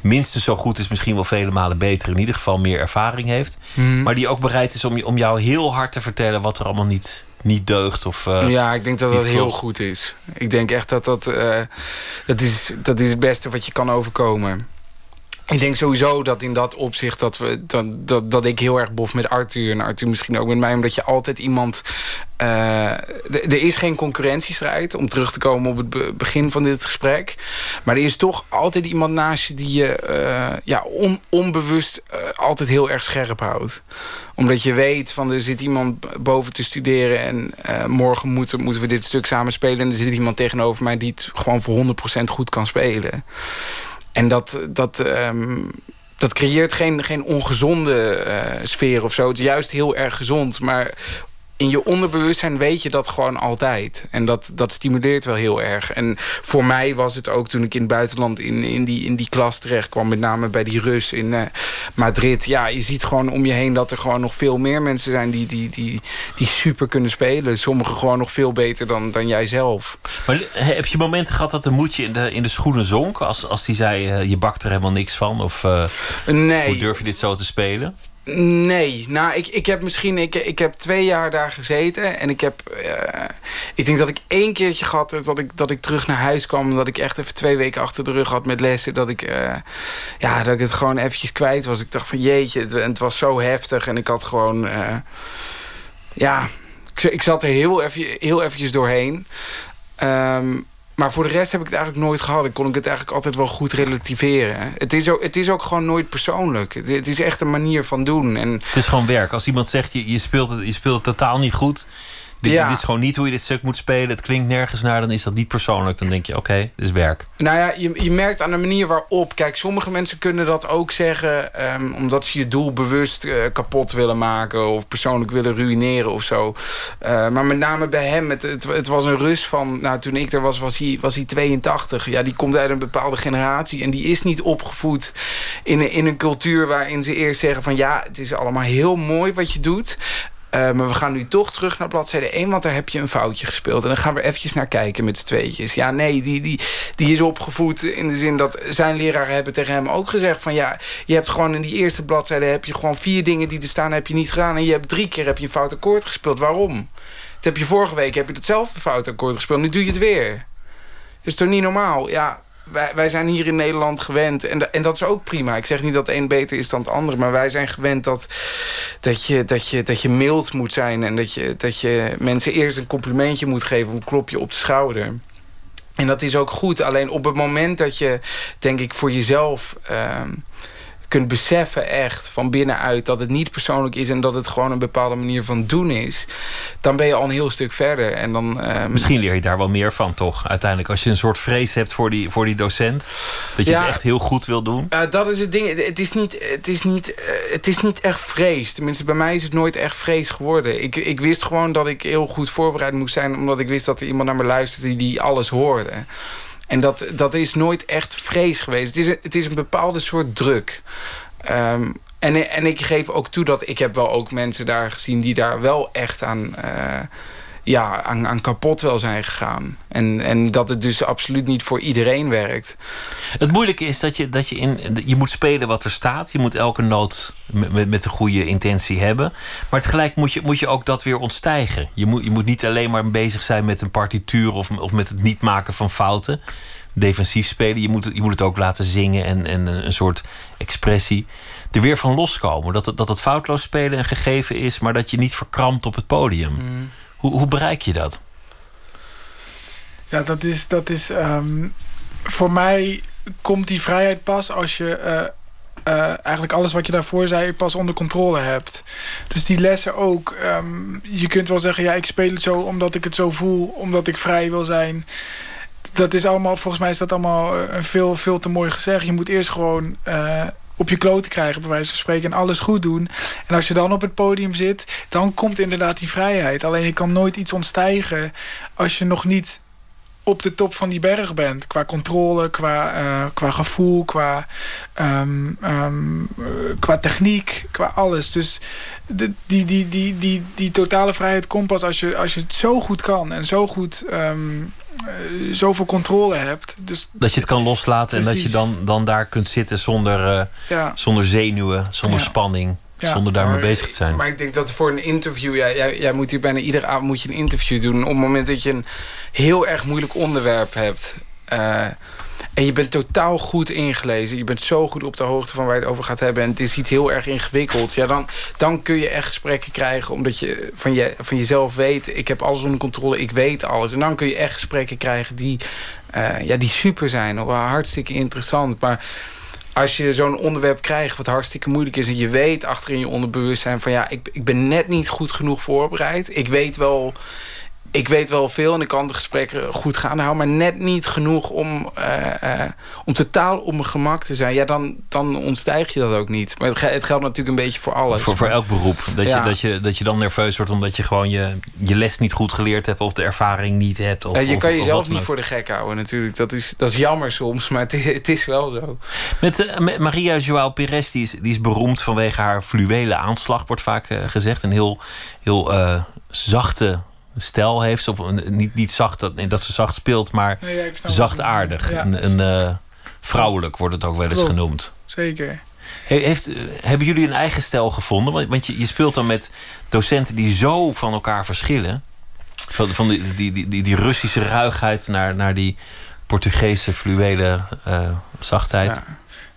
minstens zo goed is, misschien wel vele malen beter, in ieder geval meer ervaring heeft, Mhm. maar die ook bereid is om, om jou heel hard te vertellen wat er allemaal niet, niet deugt. Of, uh, ja, ik denk dat dat heel goed is. Ik denk echt dat dat, uh, dat, is, dat is het beste wat je kan overkomen. Ik denk sowieso dat in dat opzicht dat, we, dat, dat, dat ik heel erg bof met Arthur. En Arthur misschien ook met mij. Omdat je altijd iemand... Uh, er is geen concurrentiestrijd. Om terug te komen op het be begin van dit gesprek. Maar er is toch altijd iemand naast je die je uh, ja, on, onbewust uh, altijd heel erg scherp houdt. Omdat je weet van er zit iemand boven te studeren. En morgen moeten, moeten we dit stuk samen spelen. En er zit iemand tegenover mij die het gewoon voor 100% goed kan spelen. En dat, dat, um, dat creëert geen, geen ongezonde uh, sfeer of zo. Het is juist heel erg gezond. Maar in je onderbewustzijn weet je dat gewoon altijd. En dat, dat stimuleert wel heel erg. En voor mij was het ook toen ik in het buitenland in, in, die, in die klas terecht kwam. Met name bij die Rus in uh, Madrid. Ja, je ziet gewoon om je heen dat er gewoon nog veel meer mensen zijn... die, die, die, die super kunnen spelen. Sommigen gewoon nog veel beter dan, dan jij zelf. Maar heb je momenten gehad dat de moedje in de, in de schoenen zonk? Als, als die zei, uh, je bakt er helemaal niks van? Of uh, nee. hoe durf je dit zo te spelen? Nee, nou, ik, ik heb misschien... Ik, ik heb twee jaar daar gezeten. En ik heb... Uh, ik denk dat ik één keertje gehad heb... Dat ik, dat ik terug naar huis kwam. Dat ik echt even twee weken achter de rug had met lessen. Dat ik... Uh, ja, dat ik het gewoon eventjes kwijt was. Ik dacht van jeetje, het, het was zo heftig. En ik had gewoon... Uh, ja, ik, ik zat er heel, even, heel eventjes doorheen. Um, maar voor de rest heb ik het eigenlijk nooit gehad. Ik kon ik het eigenlijk altijd wel goed relativeren. Het is ook, het is ook gewoon nooit persoonlijk. Het, is echt een manier van doen. En het is gewoon werk. Als iemand zegt, je, je, speelt, het, je speelt het totaal niet goed... Dit, ja. dit, is gewoon niet hoe je dit stuk moet spelen. Het klinkt nergens naar, dan is dat niet persoonlijk. Dan denk je, oké, okay, dit is werk. Nou ja, je, je merkt aan de manier waarop... Kijk, sommige mensen kunnen dat ook zeggen... Um, omdat ze je doel bewust uh, kapot willen maken... of persoonlijk willen ruïneren of zo. Uh, maar met name bij hem, het, het, het, was een Rus van... Nou, toen ik er was, was hij, was hij 82. Ja, die komt uit een bepaalde generatie... en die is niet opgevoed in een, in een cultuur... waarin ze eerst zeggen van... ja, het is allemaal heel mooi wat je doet... Uh, maar we gaan nu toch terug naar bladzijde 1, want daar heb je een foutje gespeeld. En dan gaan we eventjes naar kijken met z'n tweetjes. Ja, nee, die, die, die is opgevoed in de zin dat zijn leraren hebben tegen hem ook gezegd... van ja, je hebt gewoon in die eerste bladzijde... heb je gewoon vier dingen die er staan, heb je niet gedaan. En je hebt drie keer heb je een fout akkoord gespeeld. Waarom? Dat heb je vorige week heb je hetzelfde fout akkoord gespeeld. Nu doe je het weer. Dat is toch niet normaal? Ja, wij, wij zijn hier in Nederland gewend. En, en dat is ook prima. Ik zeg niet dat de een beter is dan het andere. Maar wij zijn gewend dat, dat, je, dat, je, dat je mild moet zijn. En dat je, dat je mensen eerst een complimentje moet geven. Een klopje op de schouder. En dat is ook goed. Alleen op het moment dat je, denk ik, voor jezelf... Uh, kunt beseffen echt van binnenuit dat het niet persoonlijk is... en dat het gewoon een bepaalde manier van doen is... dan ben je al een heel stuk verder. En dan, uh, Misschien leer je daar wel meer van, toch? Uiteindelijk, als je een soort vrees hebt voor die, voor die docent... dat je ja, het echt heel goed wil doen. Uh, dat is het ding. Het is, niet, het, is niet, uh, het is niet echt vrees. Tenminste, bij mij is het nooit echt vrees geworden. Ik, ik wist gewoon dat ik heel goed voorbereid moest zijn... omdat ik wist dat er iemand naar me luisterde die alles hoorde. En dat, dat is nooit echt vrees geweest. Het is een, het is een bepaalde soort druk. Um, en, en ik geef ook toe dat ik heb wel ook mensen daar gezien... die daar wel echt aan... Uh, ja, aan, aan kapot wel zijn gegaan. En, en dat het dus absoluut niet voor iedereen werkt. Het moeilijke is dat je, dat je in. Je moet spelen wat er staat. Je moet elke noot met, met de goede intentie hebben. Maar tegelijk moet je, moet je ook dat weer ontstijgen. Je moet, je moet niet alleen maar bezig zijn met een partituur of, of met het niet maken van fouten. Defensief spelen. Je moet, je moet het ook laten zingen en, en een soort expressie. Er weer van loskomen. Dat het, dat het foutloos spelen een gegeven is, maar dat je niet verkrampt op het podium. Mm. Hoe, hoe bereik je dat? Ja, dat is, dat is um, voor mij komt die vrijheid pas als je uh, uh, eigenlijk alles wat je daarvoor zei pas onder controle hebt. Dus die lessen ook. Um, je kunt wel zeggen, ja, ik speel het zo omdat ik het zo voel, omdat ik vrij wil zijn. Dat is allemaal, volgens mij is dat allemaal een veel, veel te mooi gezegd. Je moet eerst gewoon op je kloten krijgen, bij wijze van spreken, en alles goed doen. En als je dan op het podium zit, dan komt inderdaad die vrijheid. Alleen je kan nooit iets ontstijgen als je nog niet op de top van die berg bent. Qua controle, qua, uh, qua gevoel, qua, um, um, qua techniek, qua alles. Dus de, die, die, die, die, die totale vrijheid komt pas als je, als je het zo goed kan en zo goed um, uh, zoveel controle hebt. Dus, dat je het kan loslaten precies. en dat je dan, dan daar kunt zitten zonder, uh, ja. zonder zenuwen, zonder ja. spanning. Ja. Zonder daarmee maar, bezig te zijn. Maar ik denk dat voor een interview... Ja, jij, jij moet hier bijna iedere avond moet je een interview doen. Op het moment dat je een heel erg moeilijk onderwerp hebt... Uh, en je bent totaal goed ingelezen. Je bent zo goed op de hoogte van waar je het over gaat hebben. En het is iets heel erg ingewikkeld. Ja, dan, dan kun je echt gesprekken krijgen. Omdat je van, je van jezelf weet. Ik heb alles onder controle. Ik weet alles. En dan kun je echt gesprekken krijgen die, uh, ja, die super zijn. Hartstikke interessant. Maar als je zo'n onderwerp krijgt wat hartstikke moeilijk is... en je weet achterin je onderbewustzijn van... ja, ik, ik ben net niet goed genoeg voorbereid. Ik weet wel ik weet wel veel en ik kan de gesprekken goed gaan houden... maar net niet genoeg om, uh, uh, om totaal op mijn gemak te zijn. Ja, dan, dan ontstijg je dat ook niet. Maar het, het geldt natuurlijk een beetje voor alles. Voor, voor elk beroep. Dat, ja. je, dat, je, dat je dan nerveus wordt omdat je gewoon je, je les niet goed geleerd hebt... of de ervaring niet hebt. Of, ja, je of, kan jezelf niet voor de gek houden natuurlijk. Dat is, dat is jammer soms, maar het, het is wel zo. Met, uh, met Maria Joao Pires, die is, die is beroemd vanwege haar fluwele aanslag... wordt vaak gezegd. Een heel, heel zachte stijl heeft. Of niet, niet zacht dat, nee, dat ze zacht speelt, maar nee, ja, zachtaardig. Ja, een, een uh, vrouwelijk wordt het ook wel eens Klopt. genoemd. Zeker. Heeft, hebben jullie een eigen stijl gevonden? Want, want je, je speelt dan met docenten die zo van elkaar verschillen. Van, van die, die, die, die, Russische ruigheid naar, naar die Portugese fluwele uh, zachtheid. Ja.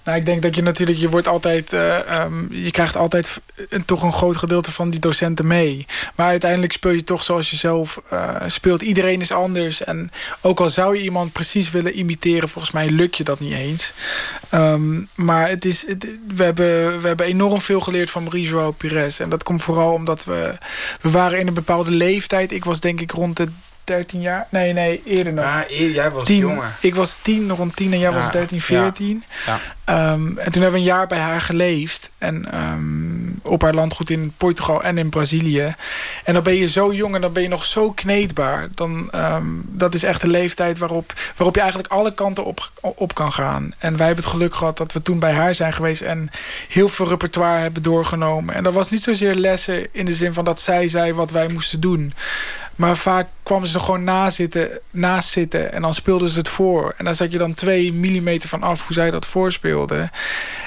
Nou, ik denk dat je natuurlijk, je wordt altijd, uh, um, je krijgt altijd een, toch een groot gedeelte van die docenten mee. Maar uiteindelijk speel je toch zoals je zelf uh, speelt. Iedereen is anders. En ook al zou je iemand precies willen imiteren, volgens mij lukt je dat niet eens. Um, maar het is, het, we, hebben, we hebben enorm veel geleerd van Marie-Joao Pires. En dat komt vooral omdat we, we waren in een bepaalde leeftijd. Ik was denk ik rond de 13 jaar. Nee, nee, eerder nog. Ja, jij was 10, jonger. Ik was 10, rond 10 en jij ja, was 13, 14. Ja. Ja. Um, en toen hebben we een jaar bij haar geleefd. En um, op haar landgoed in Portugal en in Brazilië. En dan ben je zo jong en dan ben je nog zo kneedbaar. Dan, um, dat is echt de leeftijd waarop, waarop je eigenlijk alle kanten op, op kan gaan. En wij hebben het geluk gehad dat we toen bij haar zijn geweest. En heel veel repertoire hebben doorgenomen. En dat was niet zozeer lessen in de zin van dat zij zei wat wij moesten doen. Maar vaak kwamen ze er gewoon naast zitten, naast zitten en dan speelden ze het voor. En daar zat je dan twee millimeter van af hoe zij dat voorspeelden.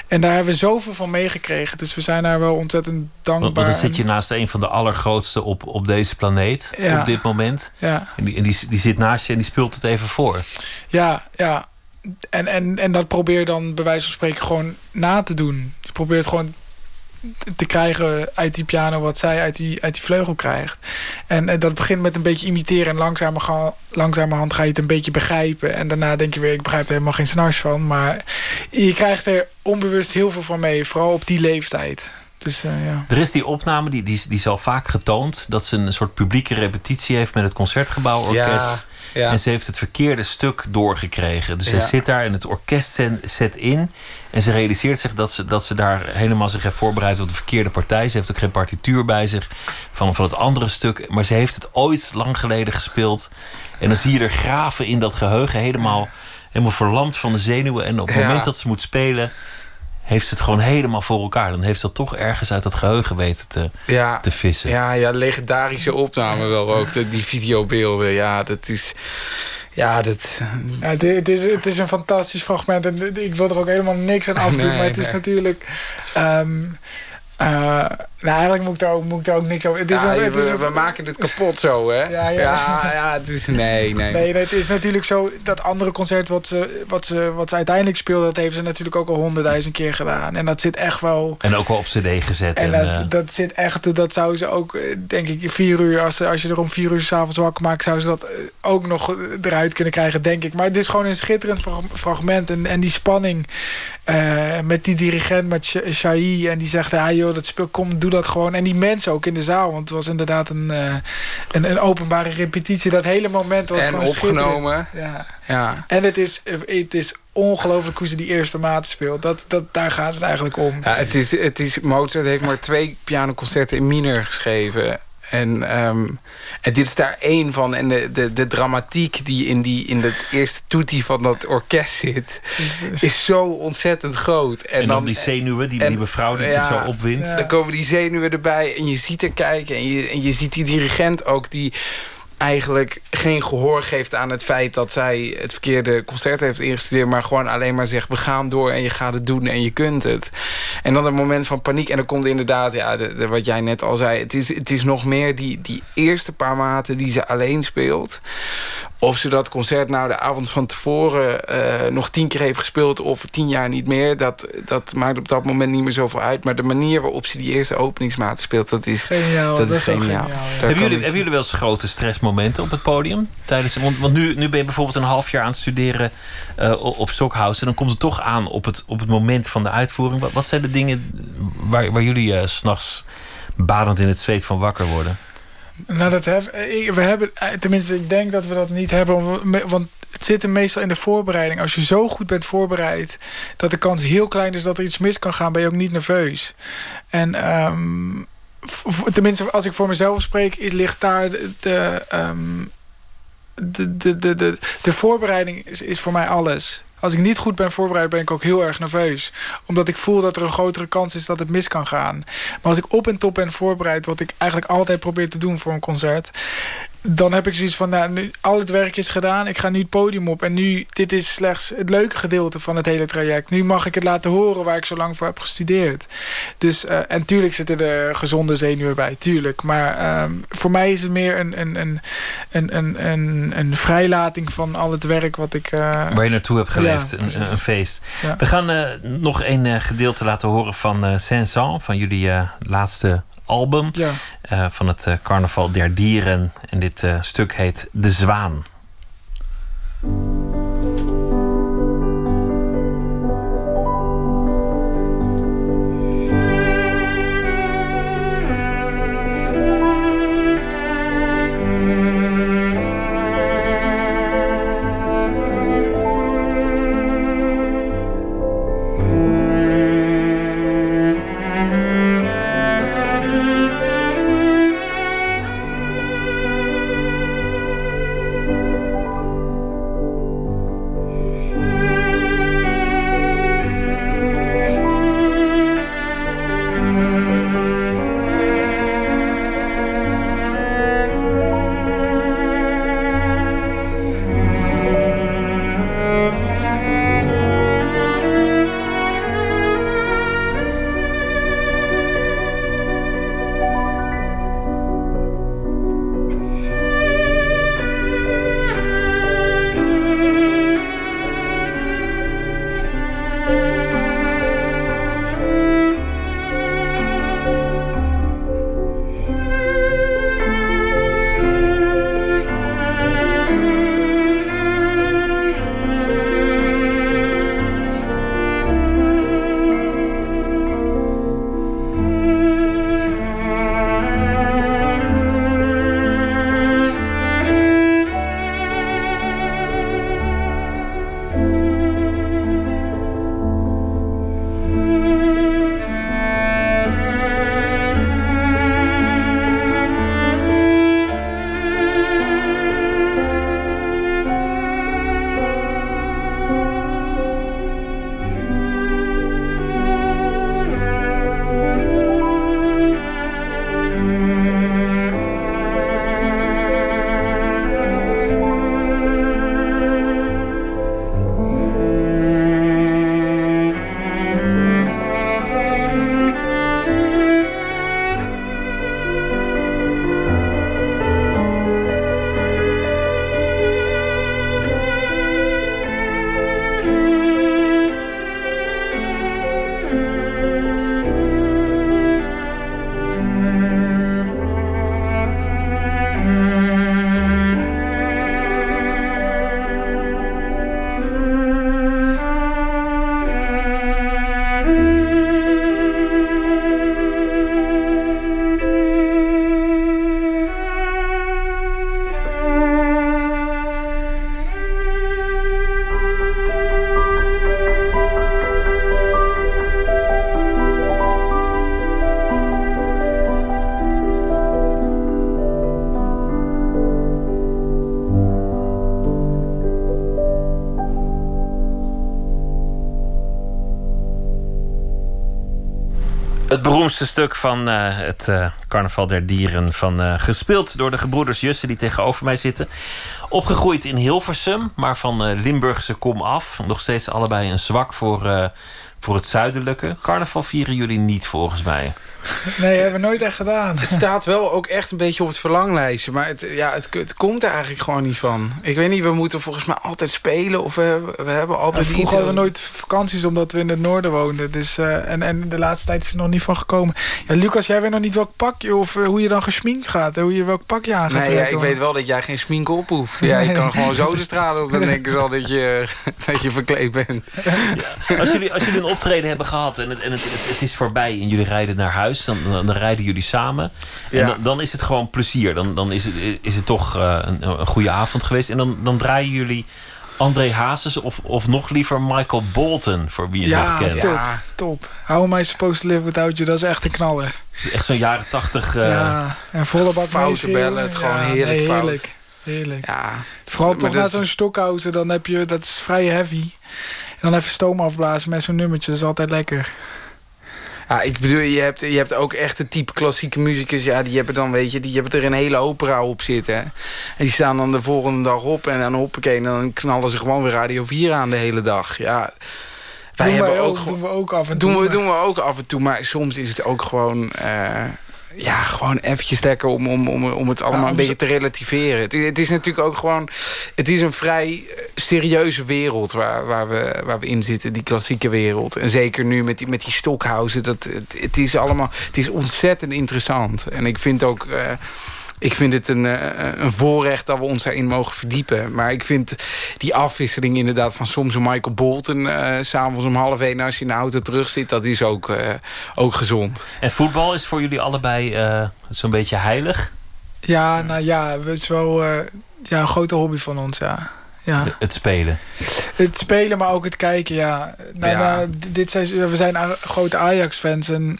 En daar hebben we zoveel van meegekregen. Dus we zijn daar wel ontzettend dankbaar. Want dan zit je naast een van de allergrootste op, op deze planeet ja. op dit moment. Ja. En, die, en die, die zit naast je en die speelt het even voor. Ja, ja. En, en, en dat probeer dan bij wijze van spreken gewoon na te doen. Je probeert gewoon te krijgen uit die piano wat zij uit die, uit die vleugel krijgt. En, en dat begint met een beetje imiteren en langzamerhand, langzamerhand ga je het een beetje begrijpen. En daarna denk je weer, ik begrijp er helemaal geen snars van. Maar je krijgt er onbewust heel veel van mee, vooral op die leeftijd. Dus, uh, ja. Er is die opname, die, die, die is al vaak getoond... dat ze een soort publieke repetitie heeft met het Concertgebouworkest. Ja, ja. En ze heeft het verkeerde stuk doorgekregen. Dus ze zit daar en het orkest zet in... En ze realiseert zich dat ze, dat ze daar helemaal zich heeft voorbereid op de verkeerde partij. Ze heeft ook geen partituur bij zich van, van het andere stuk. Maar ze heeft het ooit lang geleden gespeeld. En dan zie je er graven in dat geheugen helemaal, helemaal verlamd van de zenuwen. En op het moment dat ze moet spelen, heeft ze het gewoon helemaal voor elkaar. Dan heeft ze dat toch ergens uit dat geheugen weten te, Ja, te vissen. ja, ja, legendarische opname wel ook. de- Die videobeelden, ja, dat is... Ja, dat... Ja, het, het is, het is een fantastisch fragment. En ik wil er ook helemaal niks aan afdoen. Nee, maar het is nee. natuurlijk... ehm, eh, nou, eigenlijk moet ik, daar ook, moet ik ook niks over... Het is Ja, een, het is we, een- we maken het kapot zo, hè? Ja, ja. ja, ja, het is... Nee, nee. Nee, nee, het is natuurlijk zo... Dat andere concert wat ze, wat ze, wat ze uiteindelijk speelde... dat heeft ze natuurlijk ook al honderdduizend keer gedaan. En dat zit echt wel... En ook wel op cd gezet. En En, dat, eh, dat zit echt, dat zou ze ook, eh, denk ik, vier uur, als, als je er om vier uur s'avonds wakker maakt, zou ze dat ook nog eruit kunnen krijgen, denk ik. Maar het is gewoon een schitterend fra- fragment. En, en die spanning eh, met die dirigent, met Sh- Shai, en die zegt, ja joh, dat speel, kom, doe dat gewoon. En die mensen ook in de zaal, want het was inderdaad een, eh, een, een openbare repetitie. Dat hele moment was En gewoon opgenomen. Ja. Ja. En het is, het is ongelooflijk hoe ze die eerste maat speelt. Dat, dat, daar gaat het eigenlijk om. Ja, het is, het is, Mozart heeft maar twee pianoconcerten in minor geschreven. En, ehm, en dit is daar één van. En de, de, de dramatiek die in, die in het eerste toetie van dat orkest zit... is zo ontzettend groot. En, en dan die zenuwen, die, die mevrouw die ja. zich zo opwindt. Ja. Dan komen die zenuwen erbij en je ziet er kijken. En je, en je ziet die dirigent ook die eigenlijk geen gehoor geeft aan het feit... dat zij het verkeerde concert heeft ingestudeerd... maar gewoon alleen maar zegt, we gaan door en je gaat het doen en je kunt het. En dan een moment van paniek. En dan komt inderdaad, ja, wat jij net al zei... het is, het is nog meer die, die eerste paar maten die ze alleen speelt... Of ze dat concert nou de avond van tevoren eh, nog tien keer heeft gespeeld... of tien jaar niet meer, dat, dat maakt op dat moment niet meer zoveel uit. Maar de manier waarop ze die eerste openingsmaten speelt, dat is, Geniaal. dat is geniaal. ja. Hebben jullie, ik- hebben jullie wel eens grote stressmomenten op het podium? Tijdens, want want nu, nu ben je bijvoorbeeld een half jaar aan het studeren eh, o- op Stockhouse. En dan komt het toch aan op het, op het moment van de uitvoering. Wat, wat zijn de dingen waar, waar jullie eh, s s'nachts badend in het zweet van wakker worden? Nou, dat we hebben, eh, tenminste, ik denk dat we dat niet hebben. Want het zit hem meestal in de voorbereiding. Als je zo goed bent voorbereid, dat de kans heel klein is dat er iets mis kan gaan, ben je ook niet nerveus. En ehm, tenminste, als ik voor mezelf spreek, ligt daar de. ehm, de, de, de, de, de voorbereiding is, is voor mij alles. Als ik niet goed ben voorbereid, ben ik ook heel erg nerveus. Omdat ik voel dat er een grotere kans is dat het mis kan gaan. Maar als ik op en top ben voorbereid, wat ik eigenlijk altijd probeer te doen voor een concert. Dan heb ik zoiets van, nou, nu, al het werk is gedaan. Ik ga nu het podium op. En nu, dit is slechts het leuke gedeelte van het hele traject. Nu mag ik het laten horen waar ik zo lang voor heb gestudeerd. Dus, eh, en tuurlijk zitten er gezonde zenuwen bij, tuurlijk. Maar ehm, voor mij is het meer een, een, een, een, een, een, een vrijlating van al het werk wat ik... eh, Waar je naartoe hebt geleefd, Ja, een, feest. Ja. We gaan eh, nog een gedeelte laten horen van Saint-Saëns, van jullie laatste album. ja. eh, van het eh, Carnaval der Dieren. En dit eh, stuk heet De Zwaan. Beroemdste stuk van uh, het uh, Carnaval der Dieren. Van, uh, gespeeld door de gebroeders Jussen die tegenover mij zitten. Opgegroeid in Hilversum, maar van Limburgse kom af. Nog steeds allebei een zwak voor, voor het zuidelijke. Carnaval vieren jullie niet volgens mij. Nee, hebben we nooit echt gedaan. Het staat wel ook echt een beetje op het verlanglijstje. Maar het, ja, het, het komt er eigenlijk gewoon niet van. Ik weet niet, we moeten volgens mij altijd spelen. Of we, we hebben altijd... Ja, vroeger hadden we nooit vakanties omdat we in het noorden woonden. Dus, uh, en, en de laatste tijd is er nog niet van gekomen. Ja, Lucas, jij weet nog niet welk pakje of uh, hoe je dan gesminkt gaat. Hoe je welk pakje aan gaat Nee, ja, ik weet wel dat jij geen smink op hoeft. Ja, je kan gewoon zo de stralen op. Dan denken ze al dat je, dat je verkleed bent. Ja, als, jullie, als jullie een optreden hebben gehad en, het, en het, het, het is voorbij... en jullie rijden naar huis, dan, dan, dan rijden jullie samen. En Ja. dan, dan is het gewoon plezier. Dan, dan is, het, is het toch eh, een, een goede avond geweest. En dan, dan draaien jullie André Hazes of, of nog liever Michael Bolton, voor wie je het nog Ja, kent. top, top. How am I supposed to live without you? Dat is echt een knaller. Echt zo'n jaren tachtig... eh, ja, en volle bak Foute bellen, het gewoon Ja, heerlijk nee, fout. heerlijk. Heerlijk. Ja, Vooral toch dat- na zo'n stockhousen, dan heb je, dat is vrij heavy. En dan even stoom afblazen met zo'n nummertje, dat is altijd lekker. Ja, ik bedoel, je hebt, je hebt ook echt het type klassieke muzikus. Ja, die hebben dan, weet je, die hebben er een hele opera op zitten. En die staan dan de volgende dag op en dan hoppakee, en dan knallen ze gewoon weer Radio 4 aan de hele dag. Ja, wij doen, hebben wij ook, doen we ook af en toe. doen we, doen we ook af en toe, maar soms is het ook gewoon... eh, ja, gewoon eventjes lekker om, om, om, om het allemaal een beetje te relativeren. Het, is- het is natuurlijk ook gewoon... Het is een vrij eh, serieuze wereld waar, waar, we, waar we in zitten. Die klassieke wereld. En zeker nu met die, met die Stockhausen. Dat, het, het is allemaal... Het is ontzettend interessant. En ik vind ook... eh, ik vind het een, eh, een voorrecht dat we ons daarin mogen verdiepen. Maar ik vind die afwisseling inderdaad van soms een Michael Bolton... eh, s s'avonds om half één als je in de auto terug zit... dat is ook, eh, ook gezond. En voetbal is voor jullie allebei eh, zo'n beetje heilig. Ja, nou ja, het is wel eh, ja, een grote hobby van ons, ja. ja. Het spelen. Het spelen, maar ook het kijken, ja. Nou, Ja. nou, dit seizoen, we zijn grote Ajax-fans en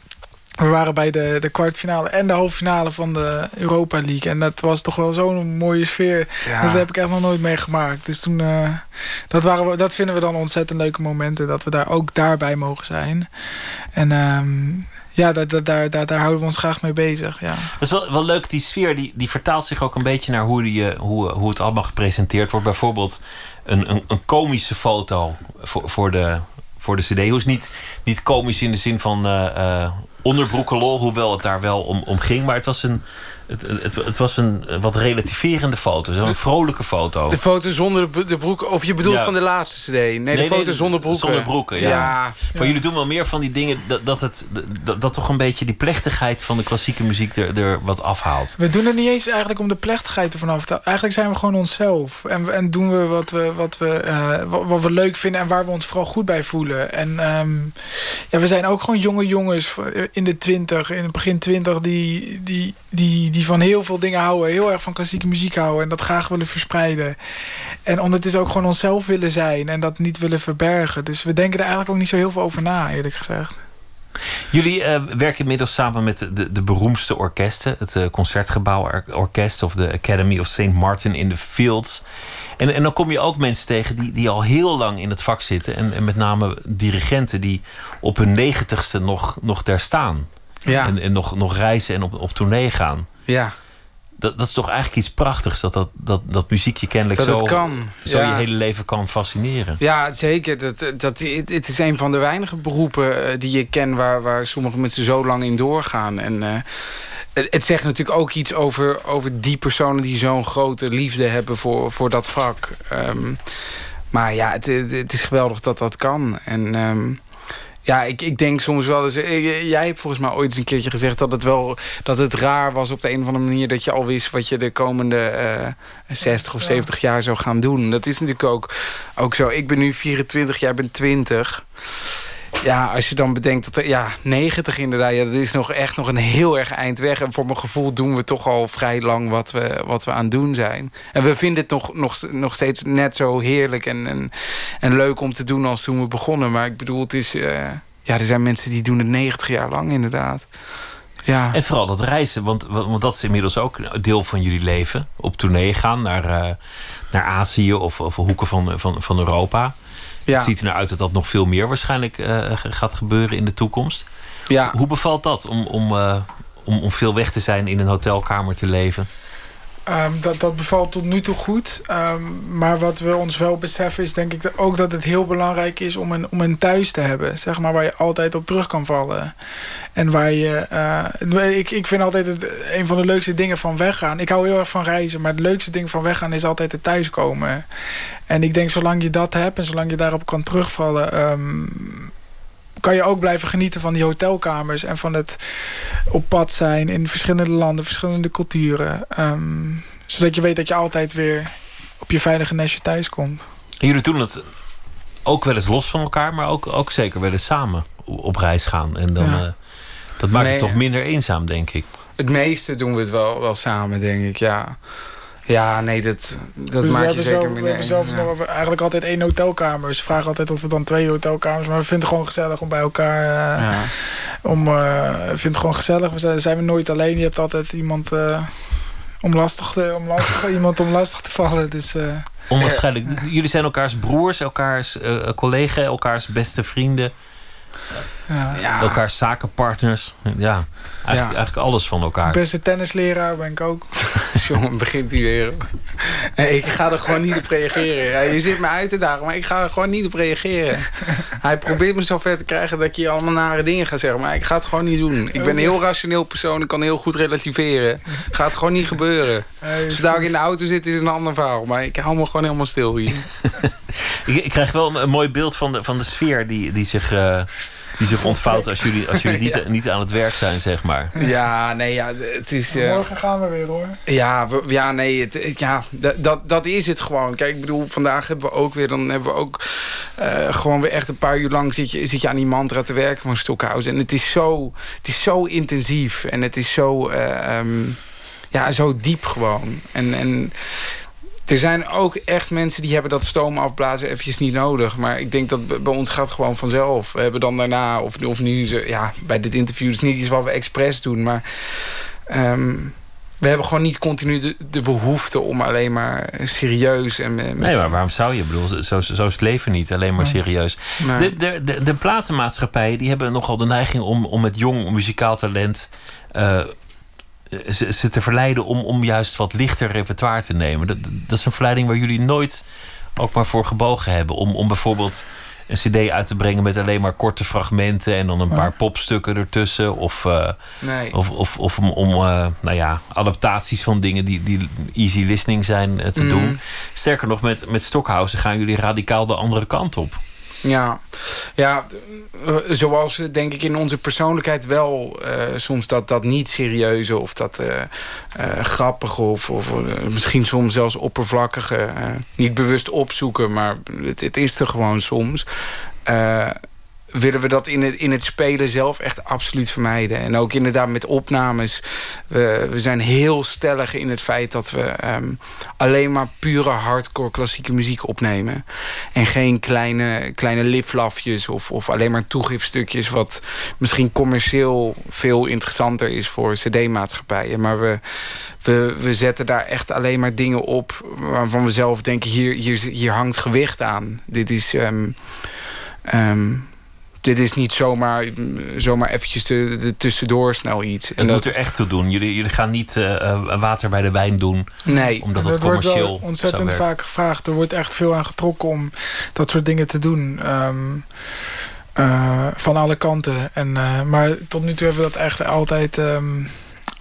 we waren bij de, de kwartfinale en de halve finale van de Europa League. En dat was toch wel zo'n mooie sfeer. Ja. Dat heb ik echt nog nooit meegemaakt. Dus toen, eh, dat, waren we, dat vinden we dan ontzettend leuke momenten. Dat we daar ook daarbij mogen zijn. En ehm, ja, daar, daar, daar, daar, houden we ons graag mee bezig. Ja. Dat is wel, wel leuk, die sfeer die, die vertaalt zich ook een beetje naar hoe, die, eh, hoe, hoe het allemaal gepresenteerd wordt. Bijvoorbeeld een, een, een komische foto voor, voor, de, voor de CD. Hoe is niet, niet komisch in de zin van eh, onderbroekenlol, hoewel het daar wel om, om ging. Maar het was een, het, het, het was een wat relativerende foto, zo'n vrolijke foto. De foto zonder de, broek, of je bedoelt Ja. van de laatste CD? Nee, de foto zonder broeken. Zonder broeken, ja. Ja. Maar jullie doen wel meer van die dingen dat, dat, het, dat, dat toch een beetje die plechtigheid van de klassieke muziek er, er wat afhaalt. We doen het niet eens eigenlijk om de plechtigheid ervan af te Eigenlijk zijn we gewoon onszelf. En, en doen we wat we, wat, we, eh, wat, wat we leuk vinden en waar we ons vooral goed bij voelen. En ehm, ja, we zijn ook gewoon jonge jongens in de twintig, in het begin twintig, die, die, die, die van heel veel dingen houden. Heel erg van klassieke muziek houden en dat graag willen verspreiden. En ondertussen ook gewoon onszelf willen zijn en dat niet willen verbergen. Dus we denken er eigenlijk ook niet zo heel veel over na, eerlijk gezegd. Jullie eh, werken inmiddels samen met de, de beroemdste orkesten. Het eh, Concertgebouw Or- Orkest of de Academy of St. Martin in the Fields. En, en dan kom je ook mensen tegen die, die al heel lang in het vak zitten. En, en met name dirigenten die op hun negentigste nog, nog daar staan. Ja. En, en nog, nog reizen en op, op tournee gaan. ja, Dat, dat is toch eigenlijk iets prachtigs. Dat, dat, dat, dat muziek je kennelijk dat zo, kan. zo ja. je hele leven kan fascineren. Ja, zeker. Dat, dat, het, het is een van de weinige beroepen eh, die ik ken... waar, waar sommige mensen zo lang in doorgaan. En eh, het, zegt natuurlijk ook iets over, over die personen... die zo'n grote liefde hebben voor, voor dat vak. Ehm, maar ja, het, het, het is geweldig dat dat kan. En... ehm, ja, ik, ik denk soms wel eens. eh, Jij hebt volgens mij ooit eens een keertje gezegd dat het wel dat het raar was op de een of andere manier dat je al wist wat je de komende eh 60 of 70 jaar zou gaan doen. Dat is natuurlijk ook, ook zo. Ik ben nu 24, jij bent 20. Ja, als je dan bedenkt dat er, ja, 90 inderdaad, ja, dat is nog echt nog een heel erg eind weg. En voor mijn gevoel doen we toch al vrij lang wat we, wat we aan het doen zijn. En we vinden het nog, nog, nog steeds net zo heerlijk en, en, en leuk om te doen als toen we begonnen. Maar ik bedoel, het is, eh, ja, er zijn mensen die doen het 90 jaar lang inderdaad. Ja. En vooral dat reizen, want, want dat is inmiddels ook een deel van jullie leven. Op tournee gaan naar, uh, naar Azië of, of hoeken van, van, van Europa. Ja. Het ziet er nou uit dat dat nog veel meer waarschijnlijk uh, gaat gebeuren in de toekomst. Ja. Hoe bevalt dat om, om, uh, om, om veel weg te zijn in een hotelkamer te leven? Um, dat, dat bevalt tot nu toe goed. Um, maar wat we ons wel beseffen is denk ik ook dat het heel belangrijk is om een, om een thuis te hebben. Zeg maar waar je altijd op terug kan vallen. En waar je... Uh, ik, ik vind altijd het, een van de leukste dingen van weggaan. Ik hou heel erg van reizen. Maar het leukste ding van weggaan is altijd het thuiskomen. En ik denk zolang je dat hebt en zolang je daarop kan terugvallen... Um, kan je ook blijven genieten van die hotelkamers... en van het op pad zijn in verschillende landen, verschillende culturen. Um, zodat je weet dat je altijd weer op je veilige nestje thuis komt. En jullie doen het ook wel eens los van elkaar... maar ook, ook zeker wel eens samen op reis gaan. En dan, ja. uh, dat maakt nee, het toch minder eenzaam, denk ik. Het meeste doen we het wel, wel samen, denk ik, ja. Ja, nee, dat, dat maakt je zeker zelf, minder We hebben zelfs ja. nog eigenlijk altijd één hotelkamer. Ze vragen altijd of we dan twee hotelkamers... maar we vinden het gewoon gezellig om bij elkaar... Uh, ja. om, uh, we vinden het gewoon gezellig. We zijn, zijn we nooit alleen. Je hebt altijd iemand... Uh, om lastig, te, om lastig, iemand om lastig te vallen. Dus, uh, Onwaarschijnlijk. Jullie zijn elkaars broers, elkaars uh, collega, elkaars beste vrienden. Ja. Ja. Elkaars zakenpartners. Ja, eigenlijk, eigenlijk alles van elkaar. Beste tennisleraar ben ik ook. Jongen, begint hij weer. Nee, ik ga er gewoon niet op reageren. Je zit me uit te dagen, maar ik ga er gewoon niet op reageren. Hij probeert me zover te krijgen dat je allemaal nare dingen gaat zeggen. Maar ik ga het gewoon niet doen. Ik ben een heel rationeel persoon. Ik kan heel goed relativeren. Gaat gewoon niet gebeuren. Zodra ik in de auto zit, is een ander verhaal. Maar ik hou me gewoon helemaal stil hier. ik, ik, krijg wel een, mooi beeld van de, van de sfeer die, die zich... Uh die zich ontvouwt als jullie, als jullie niet, ja. niet aan het werk zijn, zeg maar. Ja, nee, ja, het is... Uh, Morgen gaan we weer, hoor. Ja, we, ja nee, het, ja, dat, dat is het gewoon. Kijk, ik bedoel, vandaag hebben we ook weer... dan hebben we ook uh, gewoon weer echt een paar uur lang... zit je, zit je aan die mantra te werken van Stokhuis. En het is zo, het is zo intensief. En het is zo... Uh, um, ja, zo diep gewoon. En... en er zijn ook echt mensen die hebben dat stoom afblazen eventjes niet nodig. Maar ik denk dat bij ons gaat gewoon vanzelf. We hebben dan daarna, of, of nu, ja, bij dit interview... is niet iets wat we expres doen, maar... Um, we hebben gewoon niet continu de, de, behoefte om alleen maar serieus... En met, nee, maar waarom zou je? Ik bedoel, zo, zo is het leven niet, alleen maar serieus. Nee. De, de, de, de platenmaatschappijen die hebben nogal de neiging om, om met jong muzikaal talent... Uh, ze, ze, te verleiden om, om juist wat lichter repertoire te nemen. Dat, dat is een verleiding waar jullie nooit ook maar voor gebogen hebben. Om, om bijvoorbeeld een cd uit te brengen met alleen maar korte fragmenten... en dan een paar popstukken ertussen. Of, uh, nee. of, of, of om, om uh, nou ja, adaptaties van dingen die, die easy listening zijn uh, te mm. doen. Sterker nog, met, met Stockhausen gaan jullie radicaal de andere kant op. Ja, ja zoals we denk ik in onze persoonlijkheid wel uh, soms dat, dat niet serieuze of dat uh, uh, grappige of, of misschien soms zelfs oppervlakkige niet bewust opzoeken, maar het, het is er gewoon soms willen we dat in het, in het spelen zelf echt absoluut vermijden. En ook inderdaad met opnames. We, we zijn heel stellig in het feit dat we um, alleen maar pure hardcore klassieke muziek opnemen. En geen kleine, kleine liflafjes of, of alleen maar toegifstukjes... wat misschien commercieel veel interessanter is voor cd-maatschappijen. Maar we, we, we zetten daar echt alleen maar dingen op... waarvan we zelf denken, hier, hier, hier hangt gewicht aan. Dit is... Um, um, dit is niet zomaar, zomaar eventjes de, de tussendoor snel iets. Het en dat moet er echt toe doen. Jullie, jullie gaan niet uh, water bij de wijn doen. Nee. Omdat het dat commercieel wordt wel ontzettend vaak gevraagd. Er wordt echt veel aan getrokken om dat soort dingen te doen. Um, uh, van alle kanten. En, uh, maar tot nu toe hebben we dat echt altijd... Um,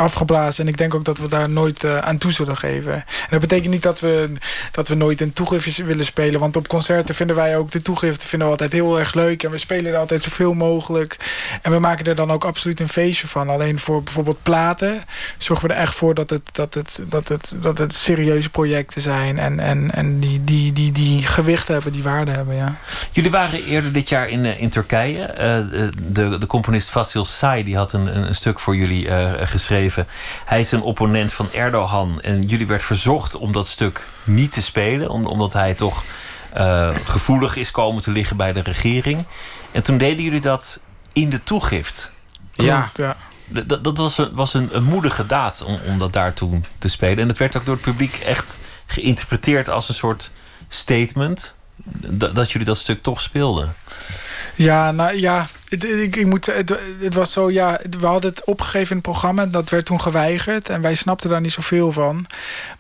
afgeblazen. En ik denk ook dat we daar nooit uh, aan toe zullen geven. En dat betekent niet dat we, dat we nooit een toegift willen spelen. Want op concerten vinden wij ook de toegiften vinden we altijd heel erg leuk. En we spelen er altijd zoveel mogelijk. En we maken er dan ook absoluut een feestje van. Alleen voor bijvoorbeeld platen zorgen we er echt voor dat het, dat het, dat het, dat het serieuze projecten zijn. En, en, en die, die, die, die gewicht hebben, die waarde hebben. Ja. Jullie waren eerder dit jaar in, in Turkije. Uh, de, de componist Vasil Say die had een, een stuk voor jullie geschreven. Hij is een opponent van Erdogan. En jullie werd verzocht om dat stuk niet te spelen. Omdat hij toch uh, gevoelig is komen te liggen bij de regering. En toen deden jullie dat in de toegift. Ja, ja. Dat, dat was, een, was een, een moedige daad om, om dat daar toen te spelen. En het werd ook door het publiek echt geïnterpreteerd als een soort statement. Dat jullie dat stuk toch speelden. Ja, nou ja, het, ik, ik moet, het, het, was zo, ja, we hadden het opgegeven in het programma. Dat werd toen geweigerd. En wij snapten daar niet zoveel van.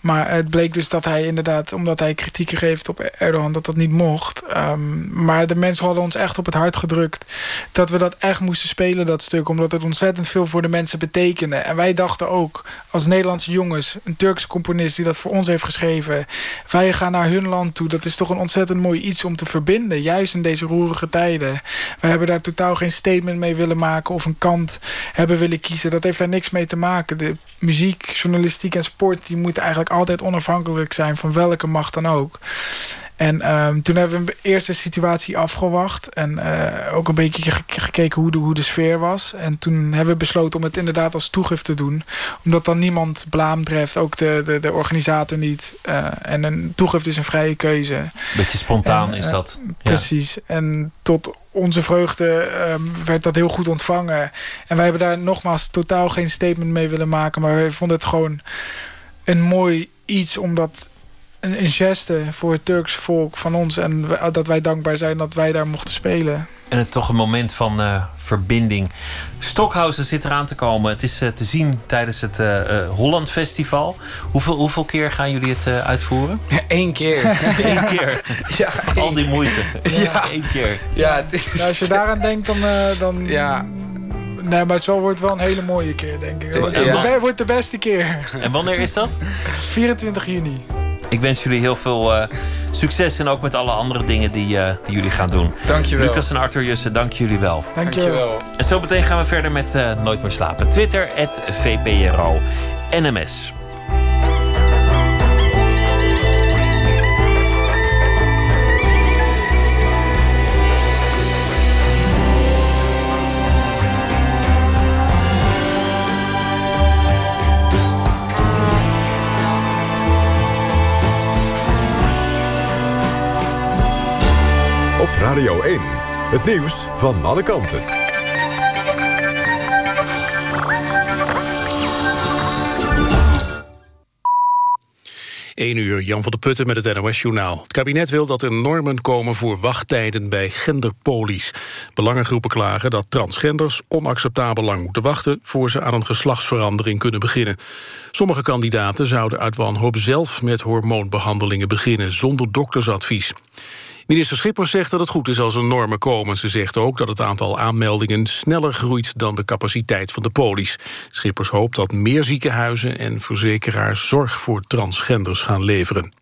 Maar het bleek dus dat hij inderdaad, omdat hij kritiek geeft op Erdogan, dat dat niet mocht. Um, maar de mensen hadden ons echt op het hart gedrukt. Dat we dat echt moesten spelen, dat stuk. Omdat het ontzettend veel voor de mensen betekende. En wij dachten ook, als Nederlandse jongens, een Turkse componist die dat voor ons heeft geschreven. Wij gaan naar hun land toe. Dat is toch een ontzettend mooi iets om te verbinden. Juist in deze roerige tijden. We hebben daar totaal geen statement mee willen maken of een kant hebben willen kiezen. Dat heeft daar niks mee te maken. De muziek, journalistiek en sport die moeten eigenlijk altijd onafhankelijk zijn van welke macht dan ook. En um, toen hebben we de eerste situatie afgewacht. En uh, ook een beetje gekeken hoe de, hoe de sfeer was. En toen hebben we besloten om het inderdaad als toegift te doen. Omdat dan niemand blaam treft. Ook de, de, de organisator niet. Uh, en een toegift is een vrije keuze. Beetje spontaan en, is uh, dat. Ja. Precies. En tot onze vreugde um, werd dat heel goed ontvangen. En wij hebben daar nogmaals totaal geen statement mee willen maken. Maar we vonden het gewoon een mooi iets. Omdat een, een geste voor het Turks volk van ons. En dat wij dankbaar zijn dat wij daar mochten spelen. En het toch een moment van uh, verbinding. Stockhausen zit eraan te komen. Het is uh, te zien tijdens het uh, Holland Festival. Hoeveel, hoeveel keer gaan jullie het uitvoeren? Eén keer. Eén keer. ja, Al die moeite. Ja, één keer. Ja, ja, als je daaraan denkt, dan... dan ja. Nee, maar het wordt wel een hele mooie keer, denk ik. Het ja. wordt de beste keer. En wanneer is dat? 24 juni. Ik wens jullie heel veel uh, succes en ook met alle andere dingen die, uh, die jullie gaan doen. Dankjewel. Lucas en Arthur Jussen, dank jullie wel. Dankjewel. En zo meteen gaan we verder met uh, Nooit meer slapen. Twitter, VPRO. Radio 1. Het nieuws van alle kanten. 1 uur, Jan van der Putten met het NOS-journaal. Het kabinet wil dat er normen komen voor wachttijden bij genderpolies. Belangengroepen klagen dat transgenders onacceptabel lang moeten wachten... voor ze aan een geslachtsverandering kunnen beginnen. Sommige kandidaten zouden uit wanhoop zelf met hormoonbehandelingen beginnen... zonder doktersadvies. Minister Schippers zegt dat het goed is als er normen komen. Ze zegt ook dat het aantal aanmeldingen sneller groeit dan de capaciteit van de polies. Schippers hoopt dat meer ziekenhuizen en verzekeraars zorg voor transgenders gaan leveren.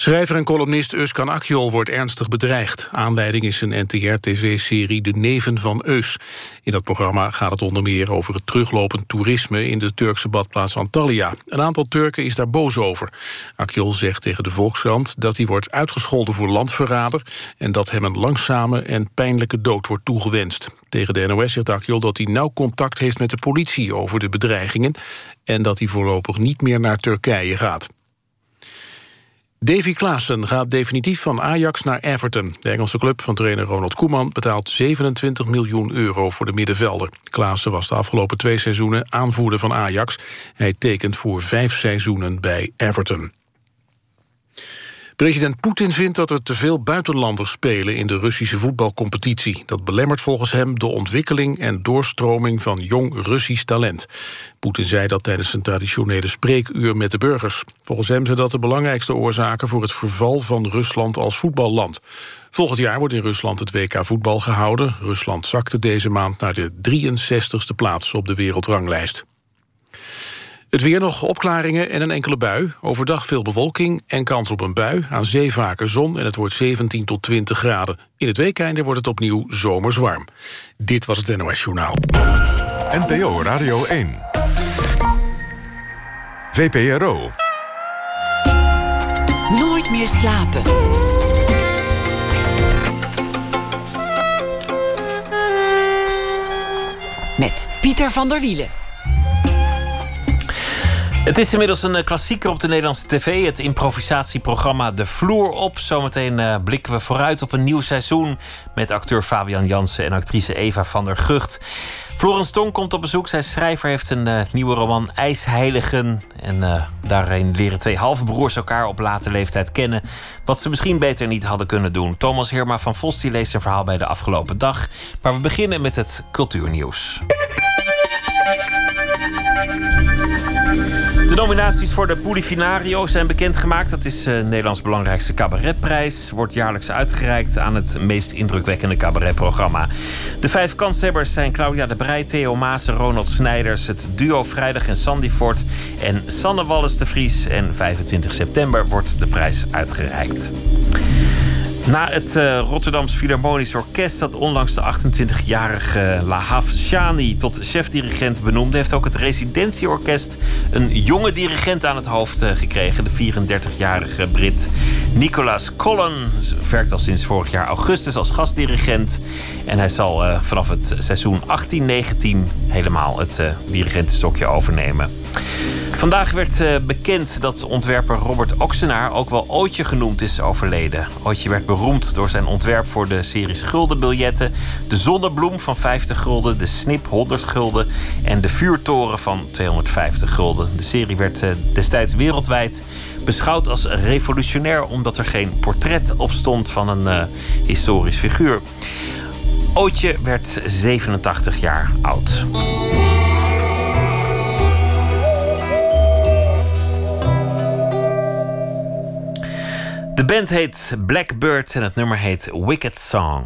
Schrijver en columnist Euskan Akjol wordt ernstig bedreigd. Aanleiding is een NTR-tv-serie De Neven van Eus. In dat programma gaat het onder meer over het teruglopend toerisme... in de Turkse badplaats Antalya. Een aantal Turken is daar boos over. Akjol zegt tegen de Volkskrant dat hij wordt uitgescholden voor landverrader... en dat hem een langzame en pijnlijke dood wordt toegewenst. Tegen de NOS zegt Akjol dat hij nauw contact heeft met de politie... over de bedreigingen en dat hij voorlopig niet meer naar Turkije gaat. Davy Klaassen gaat definitief van Ajax naar Everton. De Engelse club van trainer Ronald Koeman betaalt 27 miljoen euro voor de middenvelder. Klaassen was de afgelopen twee seizoenen aanvoerder van Ajax. Hij tekent voor vijf seizoenen bij Everton. President Poetin vindt dat er te veel buitenlanders spelen in de Russische voetbalcompetitie. Dat belemmert volgens hem de ontwikkeling en doorstroming van jong Russisch talent. Poetin zei dat tijdens een traditionele spreekuur met de burgers. Volgens hem zijn dat de belangrijkste oorzaken voor het verval van Rusland als voetballand. Volgend jaar wordt in Rusland het WK voetbal gehouden. Rusland zakte deze maand naar de 63ste plaats op de wereldranglijst. Het weer nog opklaringen en een enkele bui. Overdag veel bewolking en kans op een bui. Aan zee vaker zon en het wordt 17 tot 20 graden. In het weekende wordt het opnieuw zomers warm. Dit was het NOS Journaal. NPO Radio 1. VPRO. Nooit meer slapen. Met Pieter van der Wielen. Het is inmiddels een eh, klassieker op de Nederlandse tv. Het improvisatieprogramma De Vloer op. Zometeen uh, blikken we vooruit op een nieuw seizoen... met acteur Fabian Jansen en actrice Eva van der Gucht. Florence Tong komt op bezoek. Zijn schrijver heeft een uh, nieuwe roman IJsheiligen. En daarin leren twee halfbroers elkaar op late leeftijd kennen. Wat ze misschien beter niet hadden kunnen doen. Thomas Herma van Vos die leest zijn verhaal bij de afgelopen dag. Maar we beginnen met het cultuurnieuws. De nominaties voor de Polifinario zijn bekendgemaakt. Dat is uh, Nederlands belangrijkste cabaretprijs. Wordt jaarlijks uitgereikt aan het meest indrukwekkende cabaretprogramma. De vijf kanshebbers zijn Claudia de Breij, Theo Maas Ronald Snijders... het duo Vrijdag en Sandy Fort en Sanne Wallis de Vries. En 25 september wordt de prijs uitgereikt. Na het uh, Rotterdams Philharmonisch Orkest, dat onlangs de 28-jarige Lahav Shani tot chefdirigent benoemde, heeft ook het Residentieorkest een jonge dirigent aan het hoofd uh, gekregen. De 34-jarige Brit Nicolas Collin werkt al sinds vorig jaar augustus als gastdirigent. En hij zal uh, vanaf het seizoen 18-19 helemaal het dirigentenstokje overnemen. Vandaag werd uh, bekend dat ontwerper Robert Oxenaar, ook wel Ootje genoemd, is overleden. Ootje werd beroemd door zijn ontwerp voor de series Guldenbiljetten, de Zonnebloem van 50 gulden, de Snip 100 gulden en de Vuurtoren van 250 gulden. De serie werd uh, destijds wereldwijd beschouwd als revolutionair omdat er geen portret op stond van een uh, historisch figuur. Ootje werd 87 jaar oud. De band heet Blackbird en het nummer heet Wicked Song.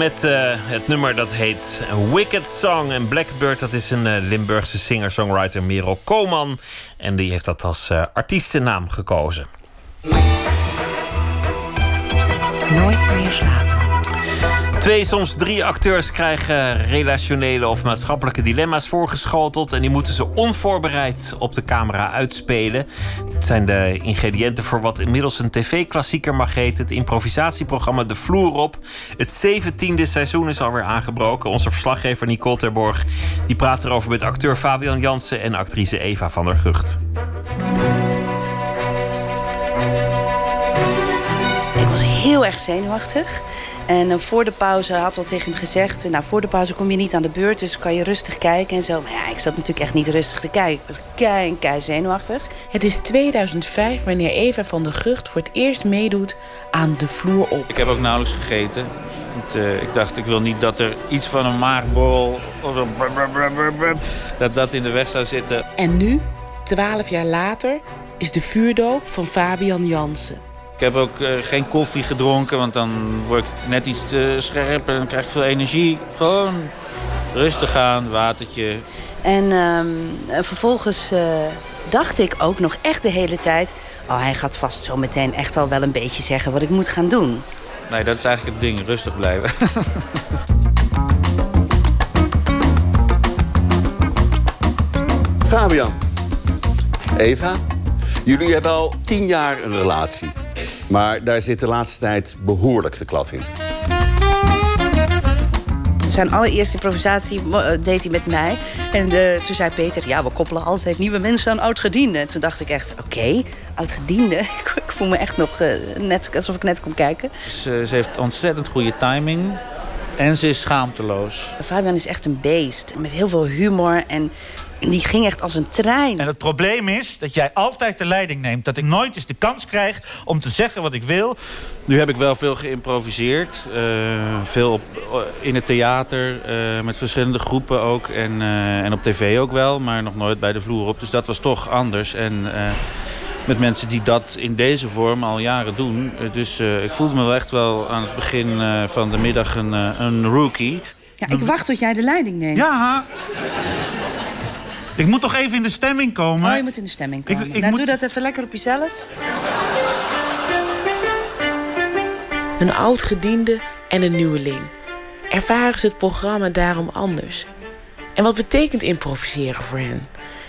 Met uh, het nummer dat heet Wicked Song. En Blackbird, dat is een uh, Limburgse singer-songwriter Merel Koman. En die heeft dat als uh, artiestennaam gekozen. Nooit meer slapen. Twee, soms drie acteurs krijgen relationele of maatschappelijke dilemma's voorgeschoteld. En die moeten ze onvoorbereid op de camera uitspelen. Het zijn de ingrediënten voor wat inmiddels een tv-klassieker mag heten. Het improvisatieprogramma De Vloer op. Het zeventiende seizoen is alweer aangebroken. Onze verslaggever Nicole Terborg die praat erover met acteur Fabian Jansen en actrice Eva van der Gucht. Heel erg zenuwachtig. En uh, voor de pauze had al tegen hem gezegd... nou, voor de pauze kom je niet aan de beurt, dus kan je rustig kijken en zo. Maar ja, ik zat natuurlijk echt niet rustig te kijken. Ik was kei kei zenuwachtig. Het is 2005 wanneer Eva van der Gucht voor het eerst meedoet aan de vloer op. Ik heb ook nauwelijks gegeten. Want, uh, ik dacht, ik wil niet dat er iets van een maagborrel... dat dat in de weg zou zitten. En nu, 12 jaar later, is de vuurdoop van Fabian Jansen. Ik heb ook uh, geen koffie gedronken, want dan word ik net iets te scherp en dan krijg ik veel energie. Gewoon rustig aan, watertje. En uh, vervolgens uh, dacht ik ook nog echt de hele tijd... oh, hij gaat vast zo meteen echt al wel een beetje zeggen wat ik moet gaan doen. Nee, dat is eigenlijk het ding, rustig blijven. Fabian, Eva, jullie hebben al tien jaar een relatie. Maar daar zit de laatste tijd behoorlijk de klad in. Zijn allereerste improvisatie deed hij met mij. En uh, toen zei Peter, ja, we koppelen altijd nieuwe mensen aan oud-gedienden. Toen dacht ik echt, oké, okay, oud-gediende? ik voel me echt nog uh, net alsof ik net kon kijken. Ze, ze heeft ontzettend goede timing. En ze is schaamteloos. Fabian is echt een beest. Met heel veel humor en die ging echt als een trein. En het probleem is dat jij altijd de leiding neemt. Dat ik nooit eens de kans krijg om te zeggen wat ik wil. Nu heb ik wel veel geïmproviseerd. Uh, veel op, in het theater, uh, met verschillende groepen ook. En, uh, en op tv ook wel, maar nog nooit bij de vloer op. Dus dat was toch anders. En met mensen die dat in deze vorm al jaren doen. Dus ik voelde me wel echt wel aan het begin van de middag een, een rookie. Ja, ik wacht tot jij de leiding neemt. Ja, ik moet toch even in de stemming komen? Oh, je moet in de stemming komen. Ik, ik nou, moet... doe dat even lekker op jezelf. Een oud gediende en een nieuweling. Ervaren ze het programma daarom anders? En wat betekent improviseren voor hen?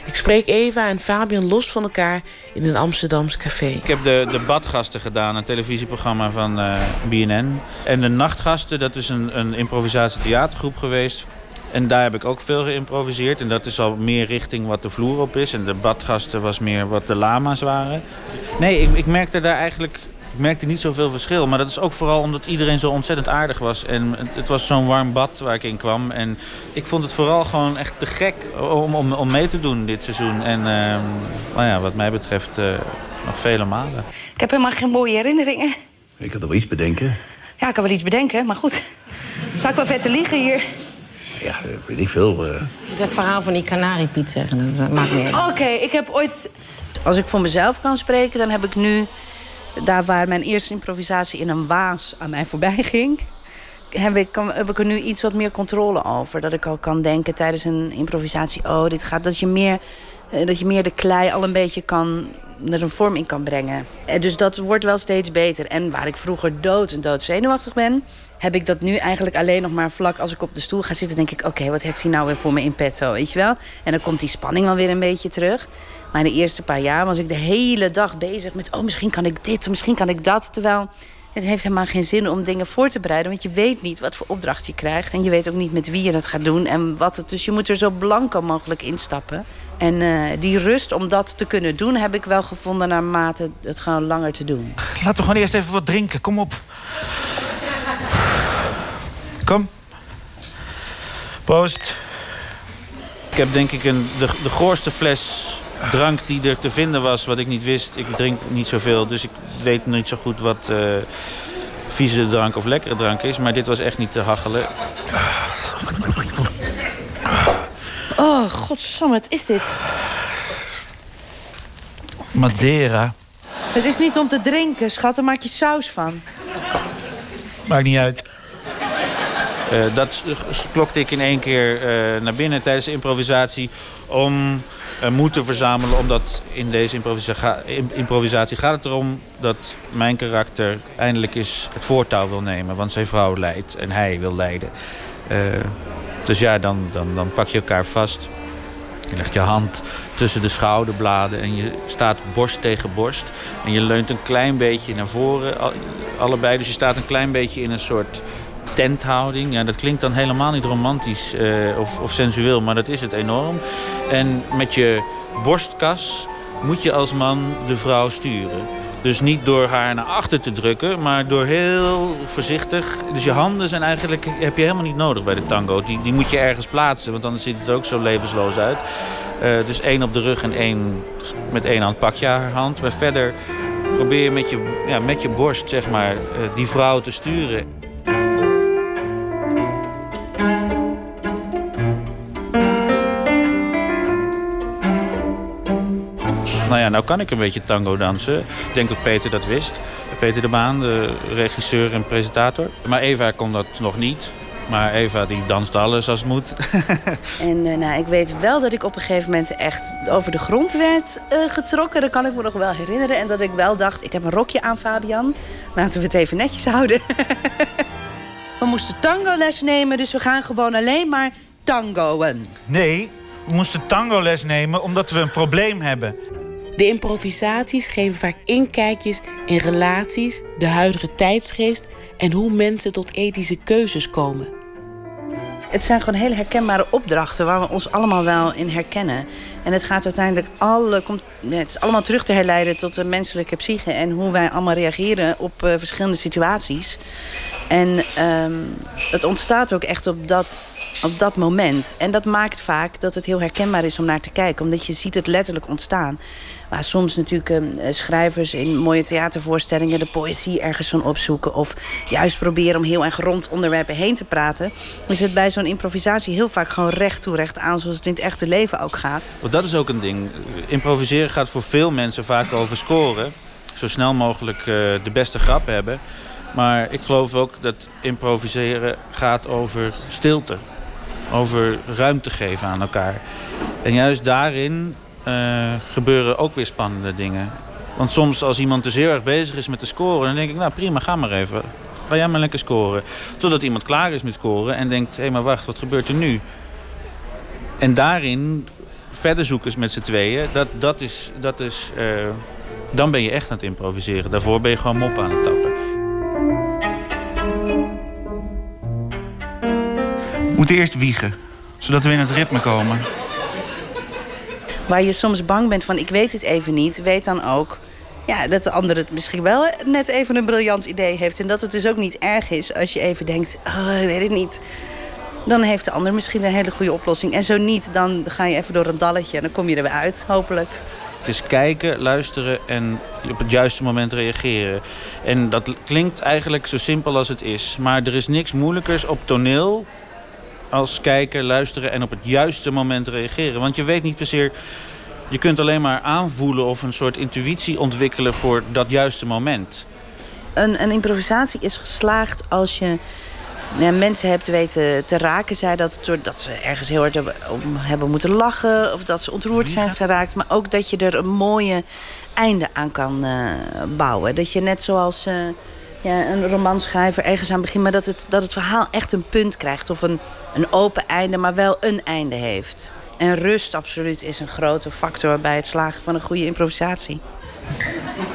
Ik spreek Eva en Fabian los van elkaar in een Amsterdams café. Ik heb de, de Badgasten gedaan, een televisieprogramma van uh, BNN. En de Nachtgasten, dat is een, een improvisatietheatergroep geweest. En daar heb ik ook veel geïmproviseerd. En dat is al meer richting wat de vloer op is. En de badgasten was meer wat de lama's waren. Nee, ik, ik merkte daar eigenlijk ik merkte niet zoveel verschil. Maar dat is ook vooral omdat iedereen zo ontzettend aardig was. En het was zo'n warm bad waar ik in kwam. En ik vond het vooral gewoon echt te gek om, om, om mee te doen dit seizoen. En uh, nou ja, wat mij betreft uh, nog vele malen. Ik heb helemaal geen mooie herinneringen. Ik kan er wel iets bedenken. Ja, ik kan wel iets bedenken, maar goed. Zou ik wel vet te liegen hier? Ja, weet ik veel. Uh... Dat verhaal van die kanariepiet zeggen, dat maakt niet Oké, okay, ik heb ooit... Als ik voor mezelf kan spreken, dan heb ik nu... Daar waar mijn eerste improvisatie in een waas aan mij voorbij ging... Heb ik, kan, heb ik er nu iets wat meer controle over. Dat ik al kan denken tijdens een improvisatie... oh, dit gaat dat je meer, dat je meer de klei al een beetje kan er een vorm in kan brengen. Dus dat wordt wel steeds beter. En waar ik vroeger dood en dood zenuwachtig ben heb ik dat nu eigenlijk alleen nog maar vlak als ik op de stoel ga zitten... denk ik, oké, wat heeft hij nou weer voor me in petto, weet je wel? En dan komt die spanning wel weer een beetje terug. Maar in de eerste paar jaar was ik de hele dag bezig met... oh, misschien kan ik dit, misschien kan ik dat. Terwijl het heeft helemaal geen zin om dingen voor te bereiden... want je weet niet wat voor opdracht je krijgt... en je weet ook niet met wie je dat gaat doen en wat het... dus je moet er zo blanco mogelijk instappen. En uh, die rust om dat te kunnen doen... heb ik wel gevonden naarmate het gewoon langer te doen. Laten we gewoon eerst even wat drinken, kom op. Kom. Proost. Ik heb denk ik een, de, de goorste fles drank die er te vinden was, wat ik niet wist. Ik drink niet zoveel, dus ik weet niet zo goed wat uh, vieze drank of lekkere drank is. Maar dit was echt niet te hachelen. Oh, godsamme, wat is dit? Madeira. Het is niet om te drinken, schat. Daar maak je saus van. Maakt niet uit. Eh, dat klokte ik in één keer eh, naar binnen tijdens de improvisatie... om uh, moed te verzamelen. Omdat in deze improvisa improvisatie gaat het erom dat mijn karakter eindelijk eens het voortouw wil nemen. Want zijn vrouw leidt en hij wil leiden. dus ja, dan, dan, dan pak je elkaar vast. Je legt je hand tussen de schouderbladen en je staat borst tegen borst. En je leunt een klein beetje naar voren, allebei. Dus je staat een klein beetje in een soort tenthouding. Ja, dat klinkt dan helemaal niet romantisch uh, of, of sensueel, maar dat is het enorm. En met je borstkas moet je als man de vrouw sturen. Dus niet door haar naar achter te drukken, maar door heel voorzichtig. Dus je handen zijn eigenlijk, heb je helemaal niet nodig bij de tango. Die, die moet je ergens plaatsen, want anders ziet het ook zo levensloos uit. Uh, dus één op de rug en één met één hand pak je haar hand. Maar verder probeer je met je, ja, met je borst zeg maar, uh, die vrouw te sturen. Nou kan ik een beetje tango dansen. Ik denk dat Peter dat wist. Peter de Baan, de regisseur en presentator. Maar Eva kon dat nog niet. Maar Eva die danst alles als het moet. en uh, nou, ik weet wel dat ik op een gegeven moment echt over de grond werd uh, getrokken. Dat kan ik me nog wel herinneren. En dat ik wel dacht, ik heb een rokje aan Fabian. Laten we het even netjes houden. we moesten tangoles nemen, dus we gaan gewoon alleen maar tangoen. Nee, we moesten tangoles nemen omdat we een probleem hebben. De improvisaties geven vaak inkijkjes in relaties, de huidige tijdsgeest en hoe mensen tot ethische keuzes komen. Het zijn gewoon hele herkenbare opdrachten waar we ons allemaal wel in herkennen. En het gaat uiteindelijk alle, het is allemaal terug te herleiden tot de menselijke psyche en hoe wij allemaal reageren op uh, verschillende situaties. En um, het ontstaat ook echt op dat, op dat moment. En dat maakt vaak dat het heel herkenbaar is om naar te kijken, omdat je ziet het letterlijk ontstaan. Waar soms natuurlijk uh, schrijvers in mooie theatervoorstellingen de poëzie ergens van opzoeken. Of juist proberen om heel erg rond onderwerpen heen te praten. Is het bij zo'n improvisatie heel vaak gewoon recht toe recht aan. Zoals het in het echte leven ook gaat. Want dat is ook een ding. Improviseren gaat voor veel mensen vaak over scoren. Zo snel mogelijk uh, de beste grap hebben. Maar ik geloof ook dat improviseren gaat over stilte. Over ruimte geven aan elkaar. En juist daarin uh, gebeuren ook weer spannende dingen. Want soms als iemand dus heel erg bezig is met te scoren... dan denk ik, nou prima, ga maar even. Ga jij maar lekker scoren. Totdat iemand klaar is met scoren en denkt... hé, hey, maar wacht, wat gebeurt er nu? En daarin verder zoeken met z'n tweeën... dat, dat is... Dat is uh, dan ben je echt aan het improviseren. Daarvoor ben je gewoon mop aan het tappen. We moeten eerst wiegen, zodat we in het ritme komen waar je soms bang bent van ik weet het even niet, weet dan ook ja, dat de ander het misschien wel net even een briljant idee heeft. En dat het dus ook niet erg is als je even denkt, oh, ik weet het niet. Dan heeft de ander misschien een hele goede oplossing. En zo niet, dan ga je even door een dalletje en dan kom je er weer uit, hopelijk. Het is kijken, luisteren en op het juiste moment reageren. En dat klinkt eigenlijk zo simpel als het is. Maar er is niks moeilijkers op toneel als kijken, luisteren en op het juiste moment reageren. Want je weet niet per se... Je kunt alleen maar aanvoelen of een soort intuïtie ontwikkelen voor dat juiste moment. Een, een improvisatie is geslaagd als je ja, mensen hebt weten te raken. Zij dat, dat ze ergens heel hard hebben, hebben moeten lachen. Of dat ze ontroerd zijn geraakt. Maar ook dat je er een mooie einde aan kan uh, bouwen. Dat je net zoals... Uh, ja, een romanschrijver ergens aan begint... maar dat het, dat het verhaal echt een punt krijgt. Of een, een open einde, maar wel een einde heeft. En rust absoluut is een grote factor bij het slagen van een goede improvisatie.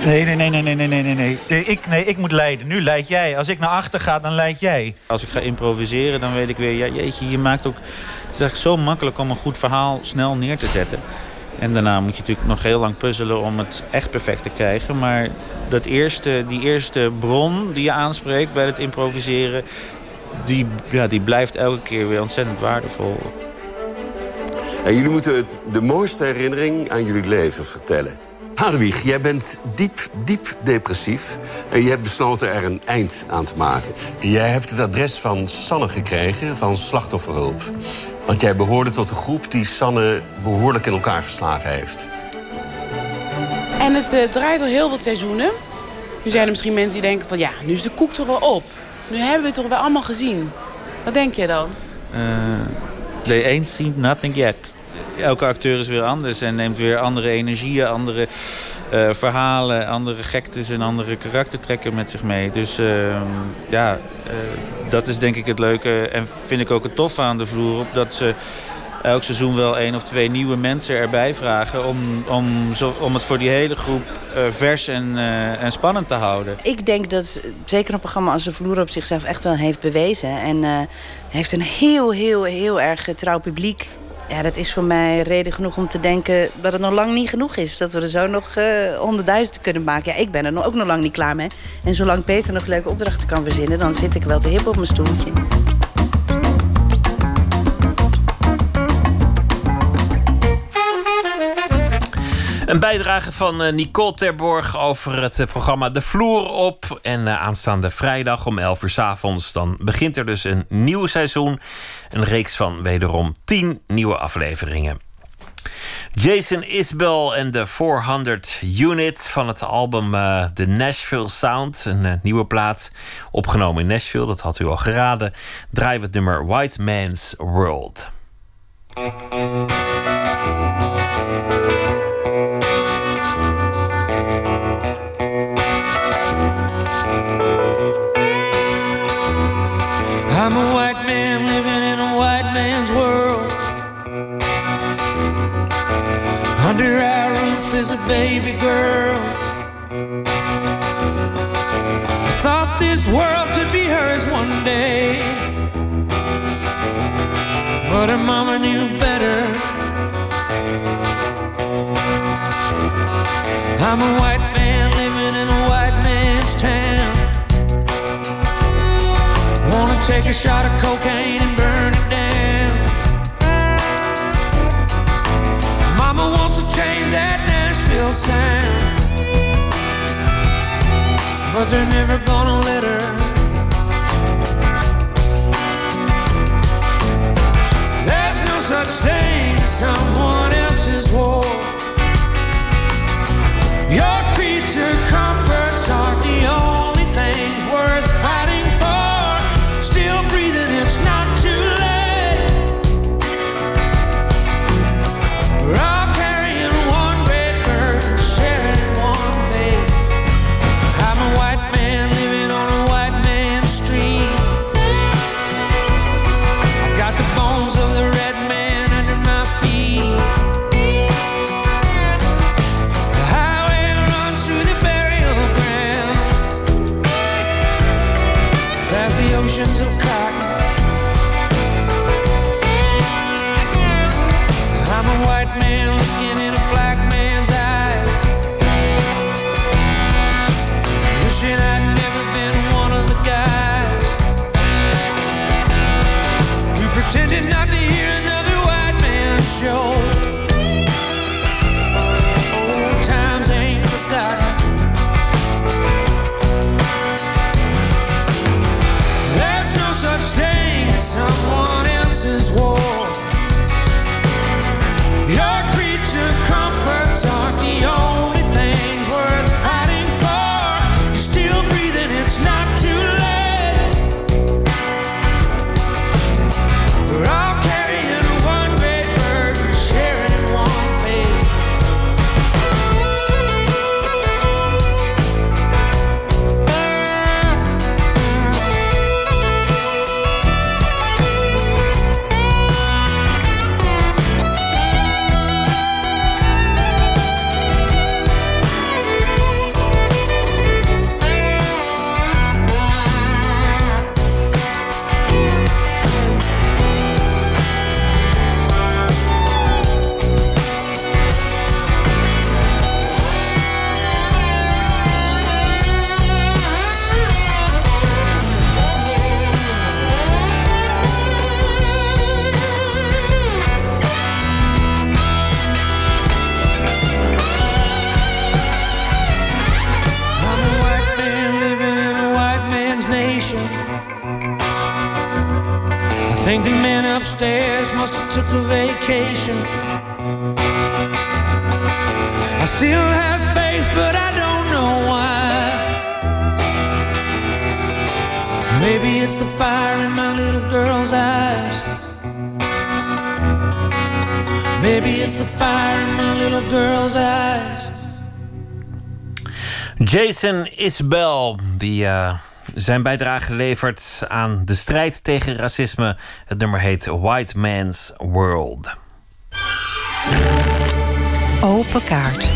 Nee, nee, nee, nee, nee, nee, nee, nee. nee ik, nee, ik moet leiden. Nu leid jij. Als ik naar achter ga, dan leid jij. Als ik ga improviseren, dan weet ik weer... Ja, jeetje, je maakt ook... Het is eigenlijk zo makkelijk om een goed verhaal snel neer te zetten. En daarna moet je natuurlijk nog heel lang puzzelen om het echt perfect te krijgen. Maar dat eerste, die eerste bron die je aanspreekt bij het improviseren... die, ja, die blijft elke keer weer ontzettend waardevol. En jullie moeten de mooiste herinnering aan jullie leven vertellen. Hadewig, jij bent diep, diep depressief. En je hebt besloten er een eind aan te maken. Jij hebt het adres van Sanne gekregen, van Slachtofferhulp. Want jij behoorde tot de groep die Sanne behoorlijk in elkaar geslagen heeft. En het uh, draait al heel wat seizoenen. Nu zijn er misschien mensen die denken van... ja, nu is de koek toch wel op. Nu hebben we het toch wel allemaal gezien. Wat denk je dan? Uh, they ain't seen nothing yet. Elke acteur is weer anders en neemt weer andere energieën, andere uh, verhalen, andere gektes en andere karaktertrekken met zich mee. Dus uh, ja, uh, dat is denk ik het leuke en vind ik ook het tof aan de vloer dat ze elk seizoen wel één of twee nieuwe mensen erbij vragen... om, om, om het voor die hele groep uh, vers en, en spannend te houden. Ik denk dat zeker een programma als De Vloer op zichzelf echt wel heeft bewezen. En uh, heeft een heel, heel, heel erg trouw publiek. Ja, dat is voor mij reden genoeg om te denken dat het nog lang niet genoeg is. Dat we er zo nog honderdduizenden kunnen maken. Ja, ik ben er ook nog lang niet klaar mee. En zolang Peter nog leuke opdrachten kan verzinnen... dan zit ik wel te hip op mijn stoeltje. Een bijdrage van Nicole Terborg over het programma De Vloer op. En aanstaande vrijdag om 11 uur s avonds... dan begint er dus een nieuw seizoen. Een reeks van wederom 10 nieuwe afleveringen. Jason Isbell en de 400 Unit van het album uh, The Nashville Sound. Een nieuwe plaat opgenomen in Nashville, dat had u al geraden. Draaien we het nummer White Man's World. Baby girl. I thought this world could be hers one day. But her mama knew better. I'm a white man living in a white man's town. Wanna take a shot of cocaine sound. But they're never gonna let her. Isbell, die eh, zijn bijdrage levert aan de strijd tegen racisme. Het nummer heet White Man's World. Open kaart.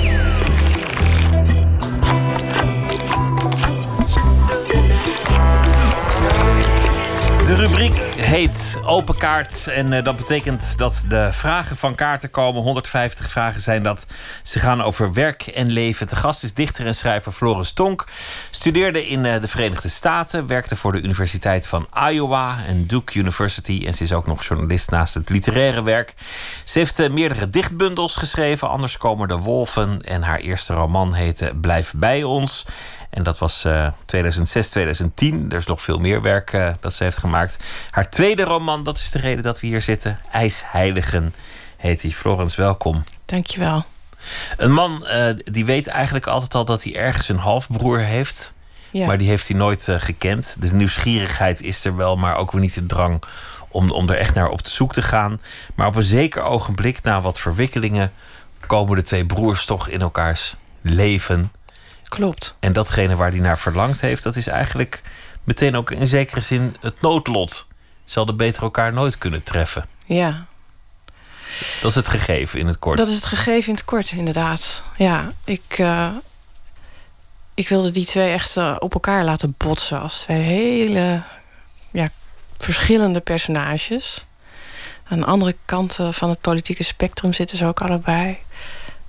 De rubriek heet Open Kaart. En eh, dat betekent dat de vragen van kaarten komen. 150 vragen zijn dat. Ze gaan over werk en leven. Te gast is dichter en schrijver Floris Tonk. Studeerde in eh, de Verenigde Staten. Werkte voor de Universiteit van Iowa en Duke University. En ze is ook nog journalist naast het literaire werk. Ze heeft eh, meerdere dichtbundels geschreven. Anders komen de wolven. En haar eerste roman heette Blijf bij ons. En dat was eh 2006, 2010. Er is nog veel meer werk eh, dat ze heeft gemaakt. Haar tweede roman, dat is de reden dat we hier zitten. IJsheiligen heet hij. Florence, welkom. Dankjewel. Een man eh, die weet eigenlijk altijd al dat hij ergens een halfbroer heeft. Ja. Maar die heeft hij nooit eh, gekend. De nieuwsgierigheid is er wel, maar ook weer niet de drang om, om er echt naar op te zoek te gaan. Maar op een zeker ogenblik, na wat verwikkelingen, komen de twee broers toch in elkaars leven. Klopt. En datgene waar hij naar verlangd heeft, dat is eigenlijk meteen ook in zekere zin het noodlot. Ze hadden beter elkaar nooit kunnen treffen. Ja, Dat is het gegeven in het kort. dat is het gegeven in het kort, inderdaad. Ja, ik, eh, ik wilde die twee echt eh, op elkaar laten botsen als twee hele ja, verschillende personages. Aan andere kanten van het politieke spectrum zitten ze ook allebei.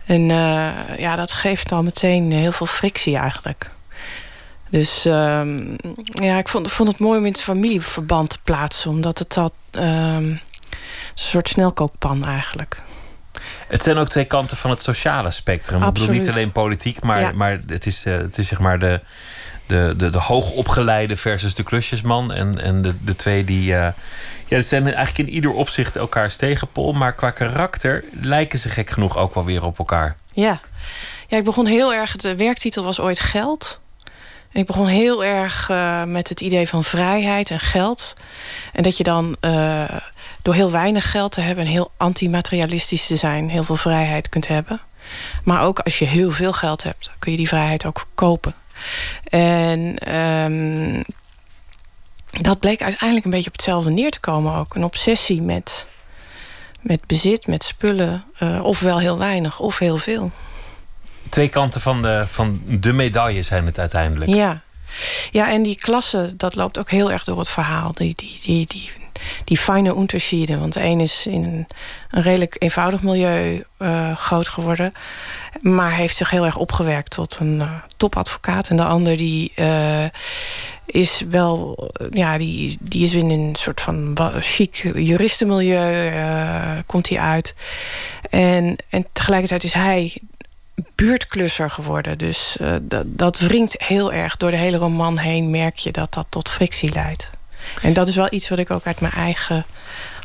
En eh, ja, dat geeft al meteen heel veel frictie eigenlijk. Dus ehm, ja, ik vond, vond het mooi om in het familieverband te plaatsen. Omdat het een soort snelkookpan eigenlijk. Het zijn ook twee kanten van het sociale spectrum. Ik bedoel niet alleen politiek, maar, Ja. maar het, is, eh, het is zeg maar de, de, de, de hoogopgeleide versus de klusjesman. En, en de, de twee die. eh, ja, het zijn eigenlijk in ieder opzicht elkaars tegenpol. Maar qua karakter lijken ze gek genoeg ook wel weer op elkaar. Ja. ja, ik begon heel erg. De werktitel was ooit geld. En ik begon heel erg eh, met het idee van vrijheid en geld. En dat je dan door heel weinig geld te hebben en heel antimaterialistisch te zijn, heel veel vrijheid kunt hebben. Maar ook als je heel veel geld hebt, kun je die vrijheid ook kopen. En ehm, dat bleek uiteindelijk een beetje op hetzelfde neer te komen ook. Een obsessie met, met bezit, met spullen. eh, ofwel heel weinig, of heel veel. Twee kanten van de, van de medaille zijn het uiteindelijk. Ja. ja, en die klasse, dat loopt ook heel erg door het verhaal. Die, die, die, die, die fijne unterschieden. Want de een is in een, redelijk eenvoudig milieu eh, groot geworden. Maar heeft zich heel erg opgewerkt tot een eh, topadvocaat. En de ander die eh, is wel... ja, die, die is in een soort van chic juristenmilieu. komt hij uit. En, en tegelijkertijd is hij buurtklusser geworden. Dus dat, dat wringt heel erg. Door de hele roman heen merk je dat dat tot frictie leidt. En dat is wel iets wat ik ook uit mijn eigen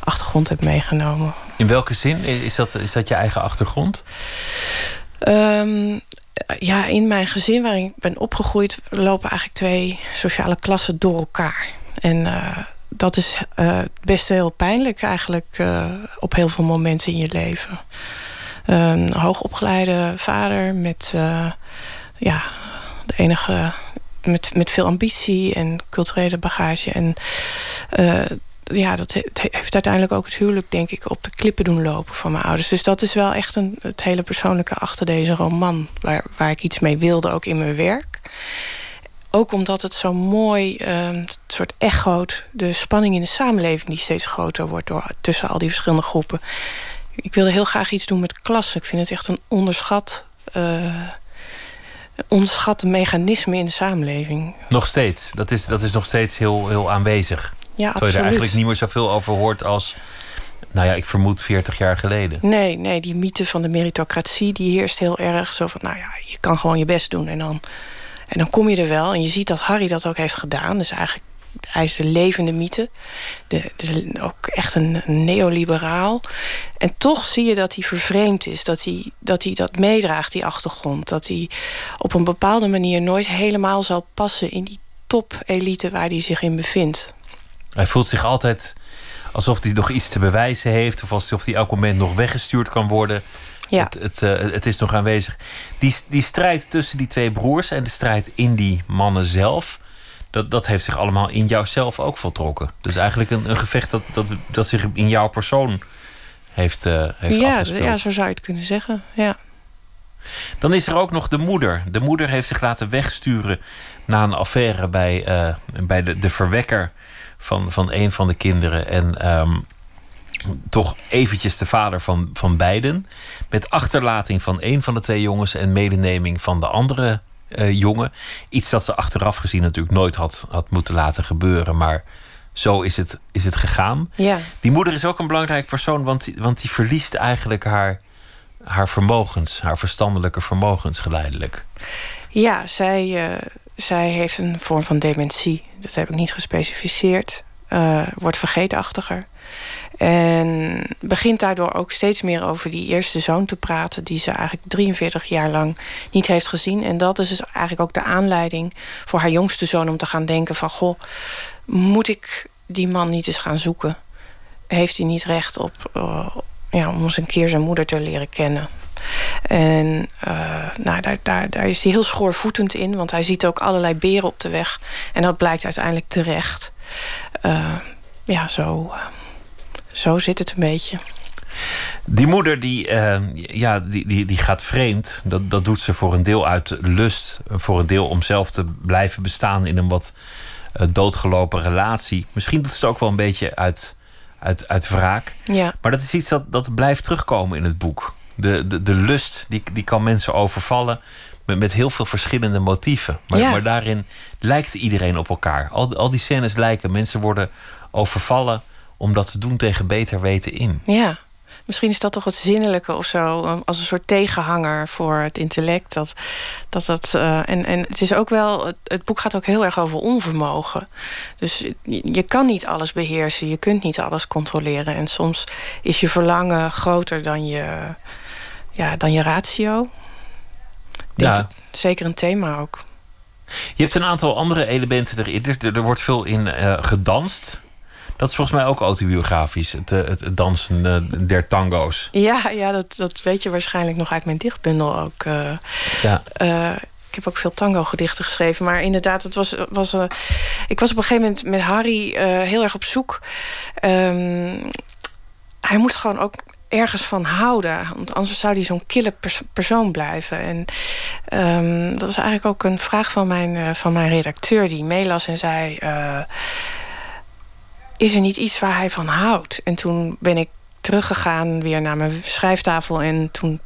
achtergrond heb meegenomen. In welke zin? Is dat, is dat je eigen achtergrond? Ehm, ja, in mijn gezin waarin ik ben opgegroeid... lopen eigenlijk twee sociale klassen door elkaar. En eh, dat is eh, best heel pijnlijk eigenlijk... eh, op heel veel momenten in je leven. Een hoogopgeleide vader met... ja, de enige... Met, met veel ambitie en culturele bagage. En eh, ja, dat heeft uiteindelijk ook het huwelijk, denk ik, op de klippen doen lopen van mijn ouders. Dus dat is wel echt een, het hele persoonlijke achter deze roman, waar, waar ik iets mee wilde, ook in mijn werk. Ook omdat het zo mooi, een soort echoot, de spanning in de samenleving die steeds groter wordt door, tussen al die verschillende groepen. Ik wilde heel graag iets doen met klasse. Ik vind het echt een onderschat, eh onderschatte mechanisme in de samenleving. Nog steeds. Dat is, dat is nog steeds heel, heel aanwezig. Ja, Terwijl je er eigenlijk niet meer zoveel over hoort als... Nou ja, ik vermoed 40 jaar geleden. Nee, nee, die mythe van de meritocratie die heerst heel erg. Zo van, nou ja, je kan gewoon je best doen en dan, en dan kom je er wel. En je ziet dat Harry dat ook heeft gedaan. Dus eigenlijk, hij is de levende mythe. De, de- ook echt een, neoliberaal. En toch zie je dat hij vervreemd is. Dat hij, dat hij dat meedraagt, die achtergrond. Dat hij op een bepaalde manier nooit helemaal zal passen in die top-elite waar hij zich in bevindt. Hij voelt zich altijd alsof hij nog iets te bewijzen heeft... of alsof hij elk moment nog weggestuurd kan worden. Ja. Het, het, eh, het is nog aanwezig. Die, die strijd tussen die twee broers en de strijd in die mannen zelf... Dat, dat heeft zich allemaal in jouzelf ook voltrokken. Dus eigenlijk een, een gevecht dat, dat, dat zich in jouw persoon heeft, eh heeft Ja, afgespeeld. ja, zo zou je het kunnen zeggen. Ja. Dan is er ook nog de moeder. De moeder heeft zich laten wegsturen na een affaire bij, eh, bij de, de verwekker van, van een van de kinderen. En ehm, toch eventjes de vader van, van beiden. Met achterlating van een van de twee jongens en medeneming van de andere eh, jongen. Iets dat ze achteraf gezien natuurlijk nooit had, had moeten laten gebeuren. Maar zo is het, is het gegaan. Ja. Die moeder is ook een belangrijk persoon, want, die- want die verliest eigenlijk haar, haar vermogens, haar verstandelijke vermogens geleidelijk. Ja, zij, eh, zij heeft een vorm van dementie. Dat heb ik niet gespecificeerd. Eh, wordt vergeetachtiger. En begint daardoor ook steeds meer over die eerste zoon te praten... die ze eigenlijk 43 jaar lang niet heeft gezien. En dat is dus eigenlijk ook de aanleiding voor haar jongste zoon... om te gaan denken van, goh, moet ik die man niet eens gaan zoeken? Heeft hij niet recht op, eh, ja, om eens een keer zijn moeder te leren kennen? En eh, nou, daar, daar, daar is hij heel schoorvoetend in, want hij ziet ook allerlei beren op de weg. En dat blijkt uiteindelijk terecht. Eh, ja, zo, zo zit het een beetje. Die moeder die, eh, ja, die, die, die gaat vreemd. Dat, dat doet ze voor een deel uit lust. Voor een deel om zelf te blijven bestaan in een wat eh, doodgelopen relatie. Misschien doet ze het ook wel een beetje uit, uit, uit wraak. Ja. Maar dat is iets dat, dat blijft terugkomen in het boek. De, de, de lust die, die kan mensen overvallen met, met heel veel verschillende motieven. Maar, Ja. maar daarin lijkt iedereen op elkaar. Al, al die scènes lijken. Mensen worden overvallen omdat ze doen tegen beter weten in. Ja, misschien is dat toch het zinnelijke of zo, um, als een soort tegenhanger voor het intellect. Dat, dat, dat, eh, en, en het is ook wel, het, het boek gaat ook heel erg over onvermogen. Dus je, je kan niet alles beheersen, je kunt niet alles controleren. En soms is je verlangen groter dan je, ja, dan je ratio. Ja. dat- zeker een thema ook. Je hebt een aantal andere elementen erin. Er, er wordt veel in eh, gedanst. Dat is volgens mij ook autobiografisch. Het, eh, het, het dansen eh, der tango's. Ja, ja dat, dat weet je waarschijnlijk nog uit mijn dichtbundel ook. eh. Ja. Ik heb ook veel tango-gedichten geschreven. Maar inderdaad, het was, was, ik was op een gegeven moment met Harry heel erg op zoek. Ehm, hij moest gewoon ook ergens van houden. Want anders zou hij zo'n kille pers- persoon blijven. En ehm, dat was eigenlijk ook een vraag van mijn, van mijn redacteur... die meelas en zei... eh, is er niet iets waar hij van houdt? En toen ben ik teruggegaan weer naar mijn schrijftafel... en toen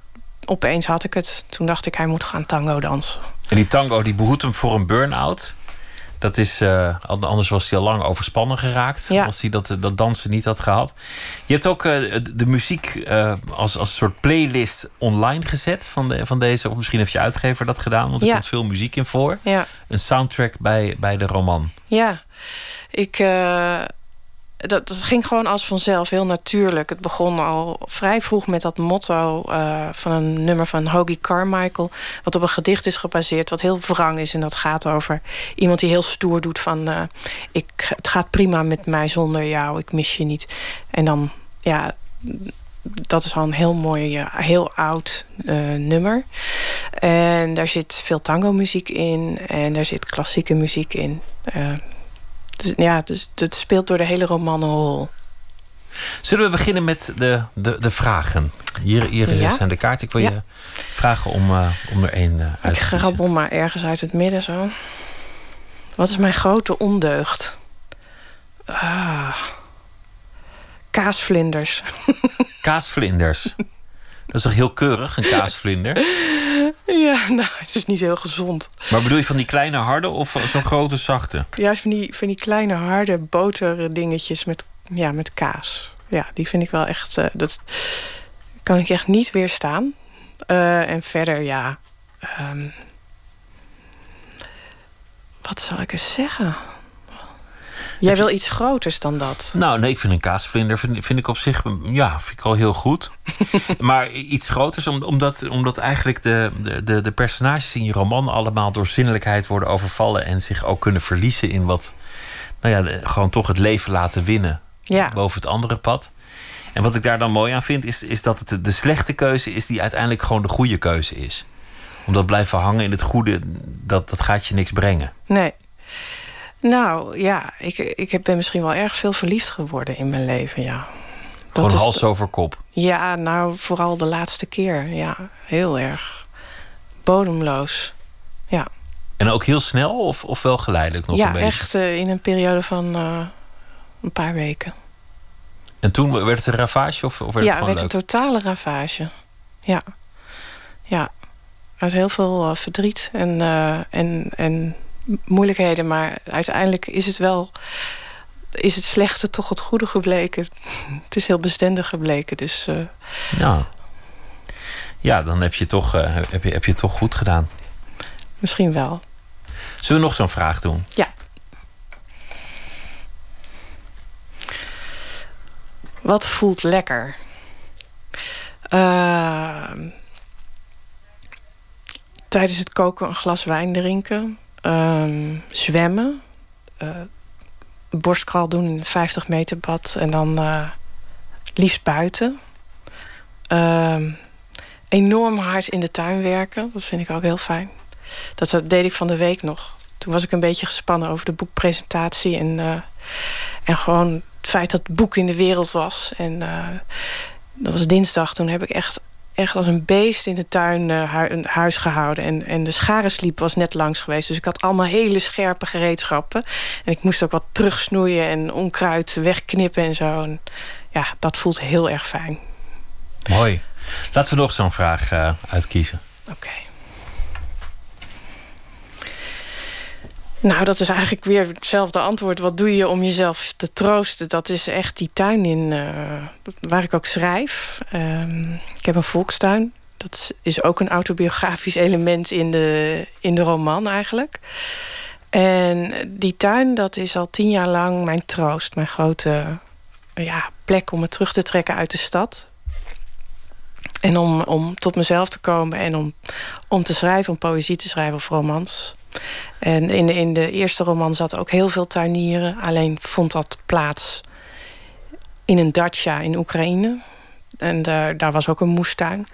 opeens had ik het. Toen dacht ik, hij moet gaan tango dansen. En die tango die behoedt hem voor een burn-out. Dat is, eh, anders was hij al lang overspannen geraakt. Ja. Als hij dat, dat dansen niet had gehad. Je hebt ook eh, de, muziek eh, als, als soort playlist online gezet van, de, van deze. Of misschien heeft je uitgever dat gedaan, want er Ja. komt veel muziek in voor. Ja. Een soundtrack bij, bij de roman. Ja, ik. Dat, ging gewoon als vanzelf, heel natuurlijk. Het begon al vrij vroeg met dat motto eh, van een nummer van Hoagie Carmichael. Wat op een gedicht is gebaseerd, wat heel wrang is. En dat gaat over iemand die heel stoer doet van... eh, ik, het gaat prima met mij zonder jou, ik mis je niet. En dan, ja, dat is al een heel mooi, eh, heel oud nummer. En daar zit veel tango-muziek in. En daar zit klassieke muziek in. Dus, ja, dus het speelt door de hele roman een rol. Zullen we beginnen met de, de, de vragen? Hier, hier Ja. zijn de kaarten. Ik wil Ja. je vragen om, eh, om er één eh, uit Ik te kiezen. grabbel maar ergens uit het midden zo. Wat is mijn grote ondeugd? Ah. Kaasvlinders. Kaasvlinders. Dat is toch heel keurig, een kaasvlinder? Ja, nou, het is niet heel gezond. Maar bedoel je van die kleine harde of zo'n grote zachte? Juist van die, van die kleine harde boterdingetjes met, ja, met kaas. Ja, die vind ik wel echt... eh, dat kan ik echt niet weerstaan. Eh, en verder, ja... ehm, wat zal ik eens zeggen? Jij wil iets groters dan dat. Nou, nee, ik vind een kaasvlinder vind, vind ik op zich ja, vind ik al heel goed. maar iets groters, om- omdat, omdat eigenlijk de, de, de, personages in je roman allemaal door zinnelijkheid worden overvallen en zich ook kunnen verliezen in wat, nou ja, gewoon toch het leven laten winnen Ja. boven het andere pad. En wat ik daar dan mooi aan vind, is, is dat het de, de slechte keuze is die uiteindelijk gewoon de goede keuze is. Omdat blijven hangen in het goede, dat, dat gaat je niks brengen. Nee. Nou ja, ik, ik ben misschien wel erg veel verliefd geworden in mijn leven, ja. Dat Gewoon hals over kop. Ja, nou vooral de laatste keer. Ja, heel erg. Bodemloos. Ja, En ook heel snel of, of wel geleidelijk nog ja een beetje? echt eh, in een periode van eh, een paar weken. En toen werd het een ravage of, of werd ja, het werd gewoon een leuk? totale ravage. Ja. Ja. Uit heel veel eh, verdriet en, en, en moeilijkheden. Maar uiteindelijk is het wel... Is het slechte toch het goede gebleken. Het is heel bestendig gebleken. Dus eh, Ja. ja, dan heb je, toch, eh, heb, je, heb je toch goed gedaan. misschien wel. Zullen we nog zo'n vraag doen? Ja. Wat voelt lekker? Ehm, tijdens het koken een glas wijn drinken. Ehm, zwemmen. eh, borstkraal doen in een 50 meter bad. En dan eh, liefst buiten. Ehm, enorm hard in de tuin werken. Dat vind ik ook heel fijn. Dat, deed ik van de week nog. Toen was ik een beetje gespannen over de boekpresentatie. En, eh, en gewoon het feit dat het boek in de wereld was. En dat was dinsdag. Toen heb ik echt, echt als een beest in de tuin een huis gehouden. En, en de scharensliep was net langs geweest. Dus ik had allemaal hele scherpe gereedschappen. En ik moest ook wat terugsnoeien en onkruid wegknippen en zo. En ja, dat voelt heel erg fijn. Mooi. Laten we nog zo'n vraag eh, uitkiezen. Oké. Nou, dat is eigenlijk weer hetzelfde antwoord. Wat doe je om jezelf te troosten? Dat is echt die tuin in eh, waar ik ook schrijf. Ehm, ik heb een volkstuin. Dat is ook een autobiografisch element in de, in de roman eigenlijk. En die tuin, dat is al tien jaar lang mijn troost. Mijn grote ja, plek om me terug te trekken uit de stad. En om, om tot mezelf te komen en om, om te schrijven, om poëzie te schrijven of romans. En in de, in de eerste roman zat ook heel veel tuinieren. Alleen vond dat plaats in een dacha in Oekraïne. En daar, daar was ook een moestuin.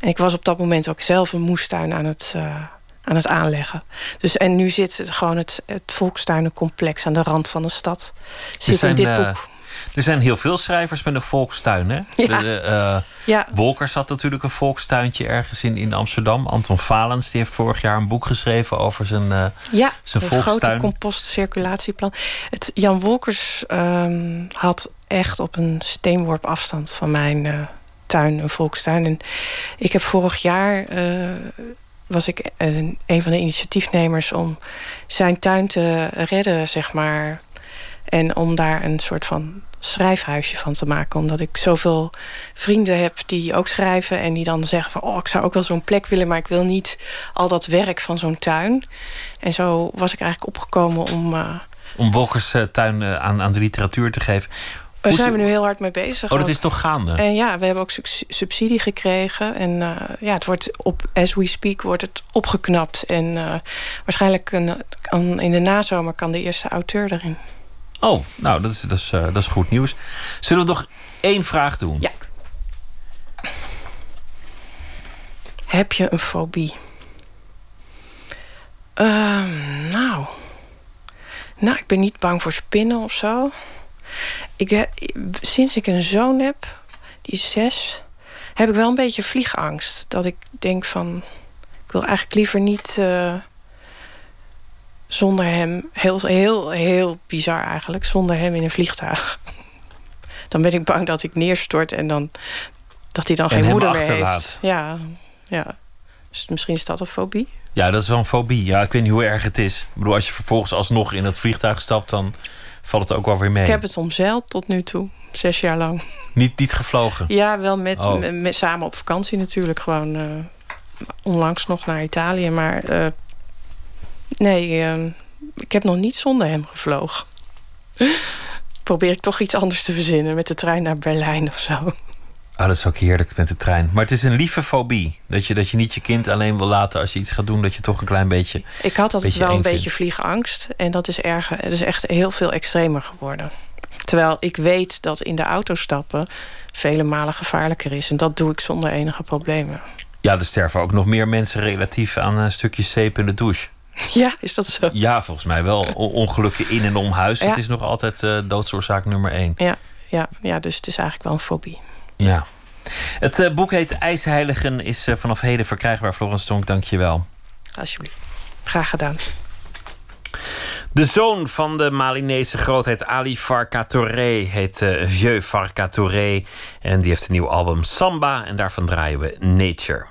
En ik was op dat moment ook zelf een moestuin aan het, eh, aan het aanleggen. Dus, en nu zit het gewoon het, het volkstuinencomplex aan de rand van de stad. Zit in dit eh, boek. Er zijn heel veel schrijvers met een volkstuin. Hè? Ja. De, eh, Ja. Wolkers had natuurlijk een volkstuintje ergens in, in Amsterdam. Anton Valens die heeft vorig jaar een boek geschreven over zijn, Ja, zijn een grote volkstuin. compostcirculatieplan. Het, Jan Wolkers ehm, had echt op een steenworp afstand van mijn eh, tuin een volkstuin. En ik heb vorig jaar was ik een, een van de initiatiefnemers om zijn tuin te redden, zeg maar. En om daar een soort van schrijfhuisje van te maken. Omdat ik zoveel vrienden heb die ook schrijven. En die dan zeggen van... oh, ik zou ook wel zo'n plek willen... maar ik wil niet al dat werk van zo'n tuin. En zo was ik eigenlijk opgekomen om... eh, Om Wolkers eh, tuin eh, aan, aan de literatuur te geven. daar zijn we nu heel hard mee bezig. Oh, dat is toch gaande? En ja, we hebben ook subsidie gekregen. En ja, het wordt op, as we speak, wordt het opgeknapt. En waarschijnlijk een, kan, in de nazomer kan de eerste auteur erin. Oh, nou, dat is, dat, is, eh, dat is goed nieuws. Zullen we nog één vraag doen? Ja. Heb je een fobie? Ehm, nou. Nou, ik ben niet bang voor spinnen of zo. Ik, sinds ik een zoon heb, die is zes, heb ik wel een beetje vliegangst. Dat ik denk van, ik wil eigenlijk liever niet eh, zonder hem, heel, heel, heel bizar eigenlijk, zonder hem in een vliegtuig. Dan ben ik bang dat ik neerstort en dan dat hij dan En geen moeder meer achterlaat. heeft. Ja, ja. Dus misschien is dat een fobie. Ja, dat is wel een fobie. Ja, ik weet niet hoe erg het is. Ik bedoel, als je vervolgens alsnog in het vliegtuig stapt, dan valt het ook wel weer mee. Ik heb het omzeild tot nu toe, zes jaar lang. Niet, niet gevlogen. Ja, wel met, Oh. met, met- samen op vakantie natuurlijk. Gewoon eh, onlangs nog naar Italië. Maar eh, nee, eh, ik heb nog niet zonder hem gevlogen. Probeer ik toch iets anders te verzinnen met de trein naar Berlijn of zo. Oh, dat is ook heerlijk met de trein. Maar het is een lieve fobie. Dat je, dat je niet je kind alleen wil laten als je iets gaat doen... dat je toch een klein beetje Ik had altijd wel een beetje vliegangst. En dat is, erger, het is echt heel veel extremer geworden. Terwijl ik weet dat in de auto stappen vele malen gevaarlijker is. En dat doe ik zonder enige problemen. Ja, er sterven ook nog meer mensen relatief aan een stukje zeep in de douche. Ja, is dat zo? Ja, volgens mij wel. O- Ongelukken in en om huis. Ja. Het is nog altijd eh, doodsoorzaak nummer één. Ja, ja, ja, dus het is eigenlijk wel een fobie. Ja. Het eh, boek heet IJsheiligen, is eh, vanaf heden verkrijgbaar. Florence Tonk, dank je wel. Alsjeblieft. Graag gedaan. De zoon van de Malinese grootheid Ali Farka Touré heet eh, Vieux Farka Touré. En die heeft een nieuw album Samba. En daarvan draaien we Nature.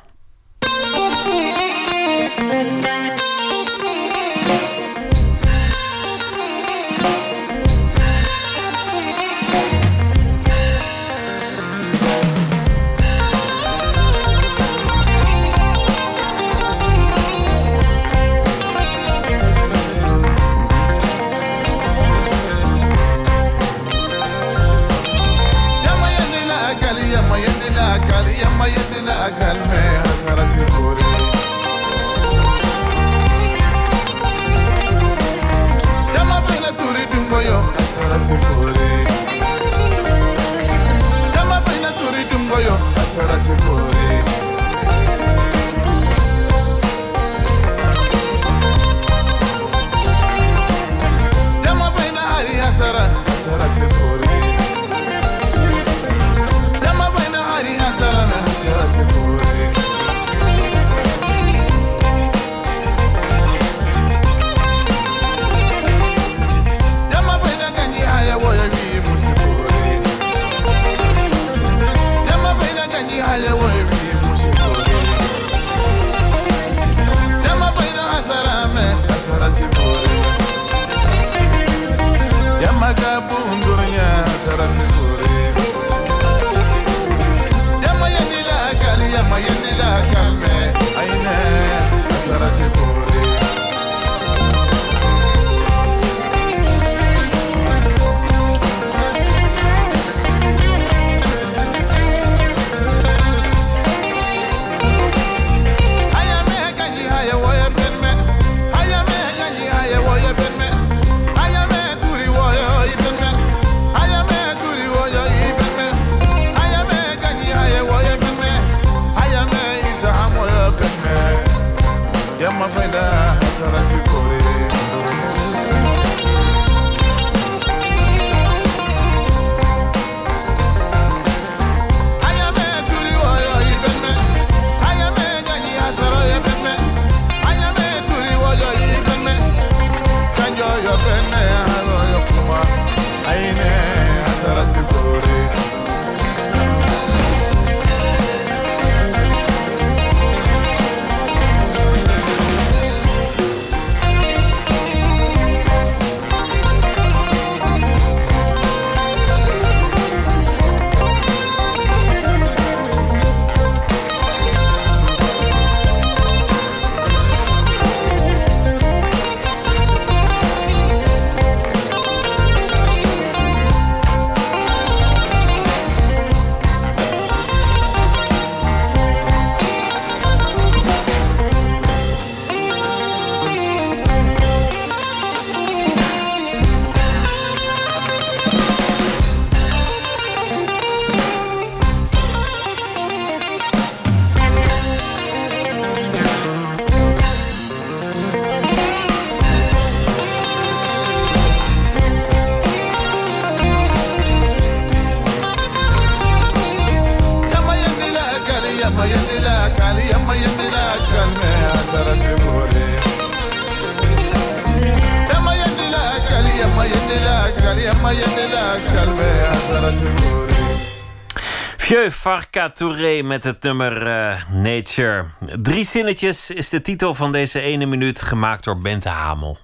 Touré met het nummer eh, Nature. Drie zinnetjes is de titel van deze ene minuut, gemaakt door Bente Hamel.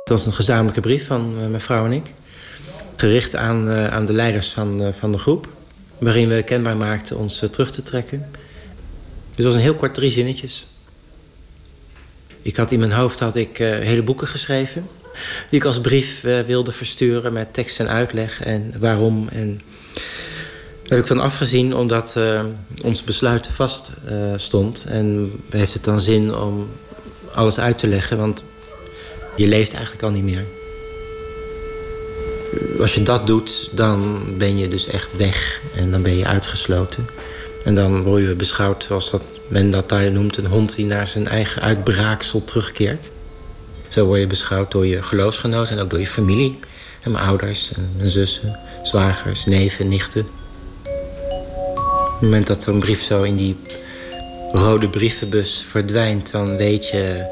Het was een gezamenlijke brief van eh, mijn vrouw en ik. Gericht aan, eh, aan de leiders van, eh, van de groep. Waarin we kenbaar maakten ons terug te trekken. Dus het was een heel kort drie zinnetjes. Ik had in mijn hoofd had ik, eh, hele boeken geschreven. Die ik als brief eh, wilde versturen met tekst en uitleg en waarom. En daar heb ik van afgezien omdat eh, ons besluit vast eh, stond. En heeft het dan zin om alles uit te leggen, want je leeft eigenlijk al niet meer. Als je dat doet, dan ben je dus echt weg en dan ben je uitgesloten. En dan word je beschouwd zoals dat men dat daar noemt... een hond die naar zijn eigen uitbraaksel terugkeert. Zo word je beschouwd door je geloofsgenoten en ook door je familie. Mijn ouders en mijn zussen, zwagers, neven, nichten. Op het moment dat een brief zo in die rode brievenbus verdwijnt... dan weet je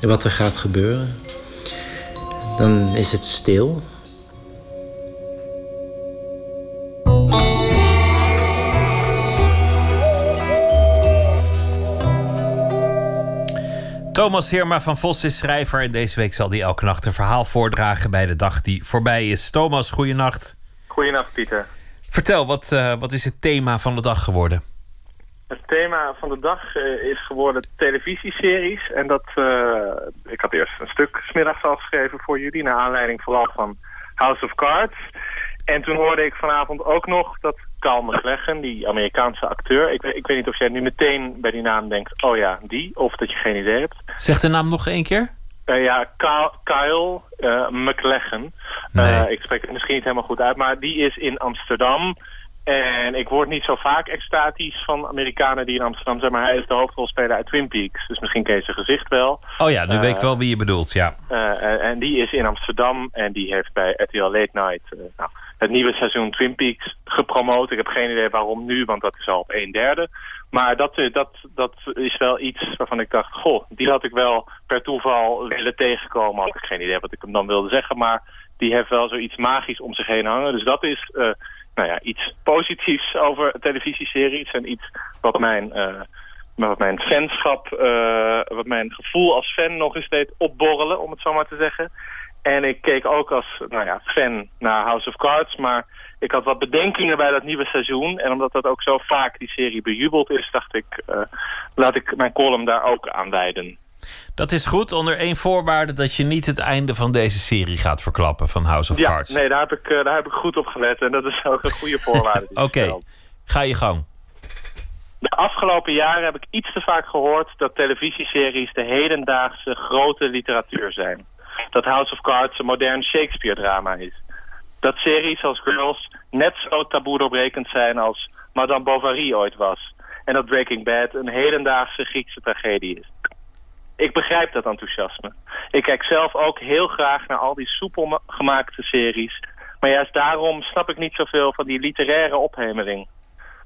wat er gaat gebeuren. Dan is het stil. Thomas Heerma van Vos is schrijver en deze week zal hij elke nacht een verhaal voordragen bij de dag die voorbij is. Thomas, goeienacht. Goedenacht, Pieter. Vertel, wat, eh, wat is het thema van de dag geworden? Het thema van de dag eh, is geworden televisieseries. En dat, eh, ik had eerst een stuk smiddags al geschreven voor jullie... naar aanleiding vooral van House of Cards. En toen hoorde ik vanavond ook nog dat Carl McLachlan, die Amerikaanse acteur... Ik, weet- ik weet niet of jij nu meteen bij die naam denkt... oh ja, die, of dat je geen idee hebt. Zeg de naam nog één keer? Eh, ja, Kyle, Kyle eh. Eh, ik spreek het misschien niet helemaal goed uit, maar die is in Amsterdam. En ik word niet zo vaak extatisch van Amerikanen die in Amsterdam zijn, maar hij is de hoofdrolspeler uit Twin Peaks. Dus misschien ken je zijn gezicht wel. Oh ja, nu weet ik wel wie je bedoelt, ja. en- en die is in Amsterdam en die heeft bij RTL Late Night nou, het nieuwe seizoen Twin Peaks gepromoot. Ik heb geen idee waarom nu, want dat is al op een derde. Maar dat, eh, dat, dat is wel iets waarvan ik dacht, goh, die had ik wel per toeval willen tegenkomen. Had ik geen idee wat ik hem dan wilde zeggen, maar die heeft wel zoiets magisch om zich heen hangen. Dus dat is eh, nou ja, iets positiefs over televisieseries en iets wat mijn... eh, wat mijn fanschap, wat mijn gevoel als fan nog eens deed opborrelen, om het zo maar te zeggen. En ik keek ook als nou ja, fan naar House of Cards, maar ik had wat bedenkingen bij dat nieuwe seizoen. En omdat dat ook zo vaak die serie bejubeld is, dacht ik, eh, laat ik mijn column daar ook aan wijden. Dat is goed, onder één voorwaarde dat je niet het einde van deze serie gaat verklappen van House of ja, Cards. nee, daar heb, ik, eh, daar heb ik goed op gelet en dat is ook een goede voorwaarde. Oké, ga je gang. De afgelopen jaren heb ik iets te vaak gehoord dat televisieseries de hedendaagse grote literatuur zijn. Dat House of Cards een modern Shakespeare-drama is. Dat series als Girls net zo taboe doorbrekend zijn als Madame Bovary ooit was. En dat Breaking Bad een hedendaagse Griekse tragedie is. Ik begrijp dat enthousiasme. Ik kijk zelf ook heel graag naar al die soepel ma- gemaakte series. Maar juist daarom snap ik niet zoveel van die literaire ophemeling.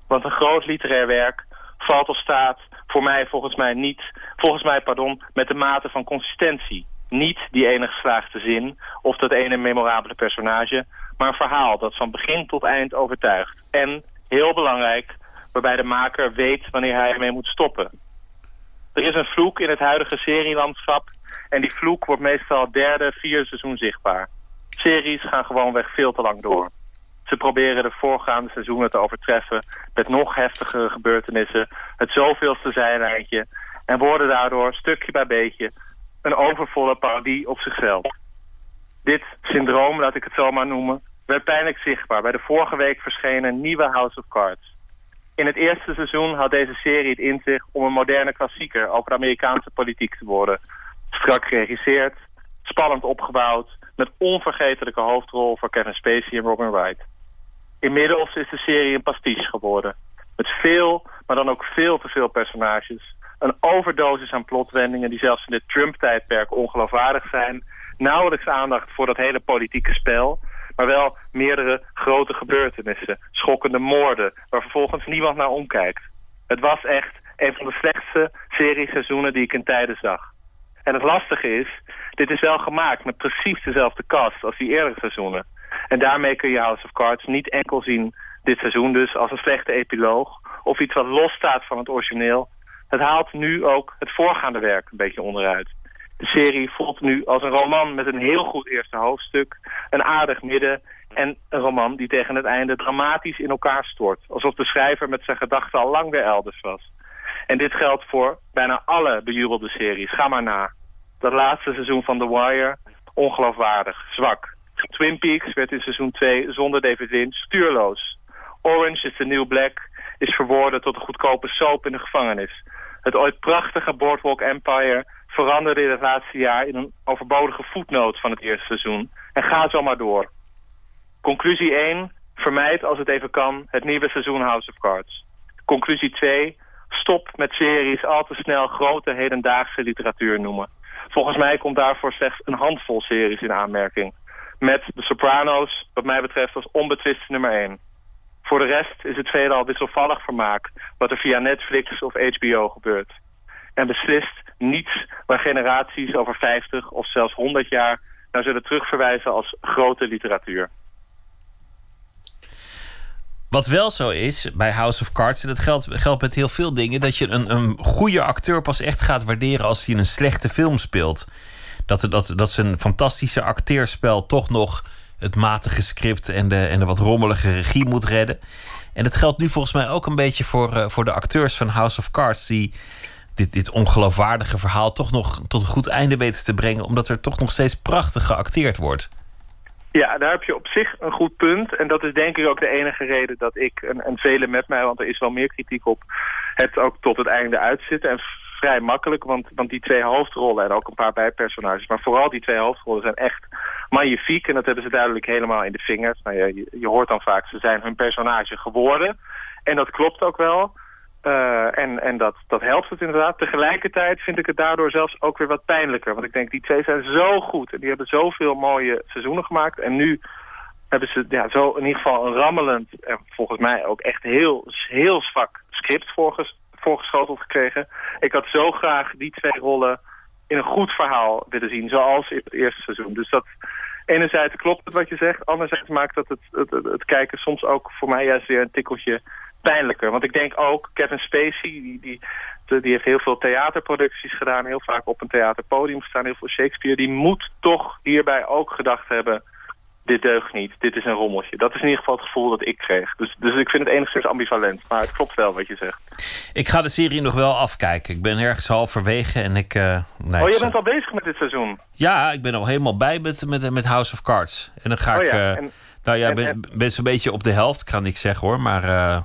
Want een groot literair werk valt of staat voor mij volgens mij niet, volgens mij pardon, met de mate van consistentie. Niet die ene geslaagde zin of dat ene memorabele personage, maar een verhaal dat van begin tot eind overtuigt. En, heel belangrijk, waarbij de maker weet wanneer hij ermee moet stoppen. Er is een vloek in het huidige serielandschap en die vloek wordt meestal derde, vierde seizoen zichtbaar. Series gaan gewoonweg veel te lang door. Ze proberen de voorgaande seizoenen te overtreffen met nog heftigere gebeurtenissen, het zoveelste zijlijntje en worden daardoor stukje bij beetje een overvolle parodie op zichzelf. Dit syndroom, laat ik het zo maar noemen, werd pijnlijk zichtbaar bij de vorige week verschenen nieuwe House of Cards. In het eerste seizoen had deze serie het in zich om een moderne klassieker over de Amerikaanse politiek te worden. Strak geregisseerd, spannend opgebouwd, met onvergetelijke hoofdrol voor Kevin Spacey en Robin Wright. Inmiddels is de serie een pastiche geworden. Met veel, maar dan ook veel te veel personages. Een overdosis aan plotwendingen die zelfs in dit Trump-tijdperk ongeloofwaardig zijn. Nauwelijks aandacht voor dat hele politieke spel. Maar wel meerdere grote gebeurtenissen. Schokkende moorden, waar vervolgens niemand naar omkijkt. Het was echt een van de slechtste serieseizoenen die ik in tijden zag. En het lastige is, dit is wel gemaakt met precies dezelfde cast als die eerdere seizoenen. En daarmee kun je House of Cards niet enkel zien dit seizoen dus als een slechte epiloog of iets wat losstaat van het origineel. Het haalt nu ook het voorgaande werk een beetje onderuit. De serie voelt nu als een roman met een heel goed eerste hoofdstuk, een aardig midden en een roman die tegen het einde dramatisch in elkaar stort. Alsof de schrijver met zijn gedachten al lang weer elders was. En dit geldt voor bijna alle bejubelde series. Ga maar na. Dat laatste seizoen van The Wire ongeloofwaardig, zwak. Twin Peaks werd in seizoen 2 zonder David Lynch stuurloos. Orange is the New Black is verworden tot een goedkope soap in de gevangenis. Het ooit prachtige Boardwalk Empire veranderde in het laatste jaar in een overbodige voetnoot van het eerste seizoen. En ga zo maar door. Conclusie 1. Vermijd als het even kan het nieuwe seizoen House of Cards. Conclusie 2. Stop met series al te snel grote hedendaagse literatuur noemen. Volgens mij komt daarvoor slechts een handvol series in aanmerking. Met The Sopranos, wat mij betreft, als onbetwiste nummer 1. Voor de rest is het veelal wisselvallig vermaak... wat er via Netflix of HBO gebeurt. En beslist niets waar generaties over 50 of zelfs 100 jaar... naar zullen terugverwijzen als grote literatuur. Wat wel zo is bij House of Cards, en dat geldt, geldt met heel veel dingen, dat je een, een goede acteur pas echt gaat waarderen als hij een slechte film speelt. Dat, dat, dat zijn fantastische acteerspel toch nog het matige script en de, en de wat rommelige regie moet redden. En dat geldt nu volgens mij ook een beetje voor, eh, voor de acteurs van House of Cards, die dit, dit ongeloofwaardige verhaal toch nog tot een goed einde weten te brengen, omdat er toch nog steeds prachtig geacteerd wordt. Ja, daar heb je op zich een goed punt. En dat is denk ik ook de enige reden dat ik, en, en velen met mij... want er is wel meer kritiek op, het ook tot het einde uitzitten. En vrij makkelijk, want, want die twee hoofdrollen... en ook een paar bijpersonages, maar vooral die twee hoofdrollen zijn echt magnifiek. En dat hebben ze duidelijk helemaal in de vingers. Nou, je, je hoort dan vaak, ze zijn hun personage geworden. En dat klopt ook wel. Uh, en en dat, dat helpt het inderdaad. Tegelijkertijd vind ik het daardoor zelfs ook weer wat pijnlijker. Want ik denk, die twee zijn zo goed. En die hebben zoveel mooie seizoenen gemaakt. En nu hebben ze ja, zo in ieder geval een rammelend... en volgens mij ook echt heel, heel zwak script voorges, voorgeschoteld gekregen. Ik had zo graag die twee rollen in een goed verhaal willen zien. Zoals in het eerste seizoen. Dus dat... Enerzijds klopt het wat je zegt. Anderzijds maakt dat het, het, het, kijken soms ook voor mij juist weer een tikkeltje pijnlijker. Want ik denk ook, Kevin Spacey, die, die, die heeft heel veel theaterproducties gedaan. Heel vaak op een theaterpodium gestaan, heel veel Shakespeare. Die moet toch hierbij ook gedacht hebben... dit deugt niet, dit is een rommeltje. Dat is in ieder geval het gevoel dat ik kreeg. Dus, dus ik vind het enigszins ambivalent. Maar het klopt wel wat je zegt. Ik ga de serie nog wel afkijken. Ik ben ergens halverwege en ik... Uh, nee, oh, je ik- bent al bezig met dit seizoen? Ja, ik ben al helemaal bij met, met, met House of Cards. En dan ga Oh ik... ja, eh, en- nou ja, en- ben, ben zo'n beetje op de helft, ik kan niks zeggen hoor. Maar eh,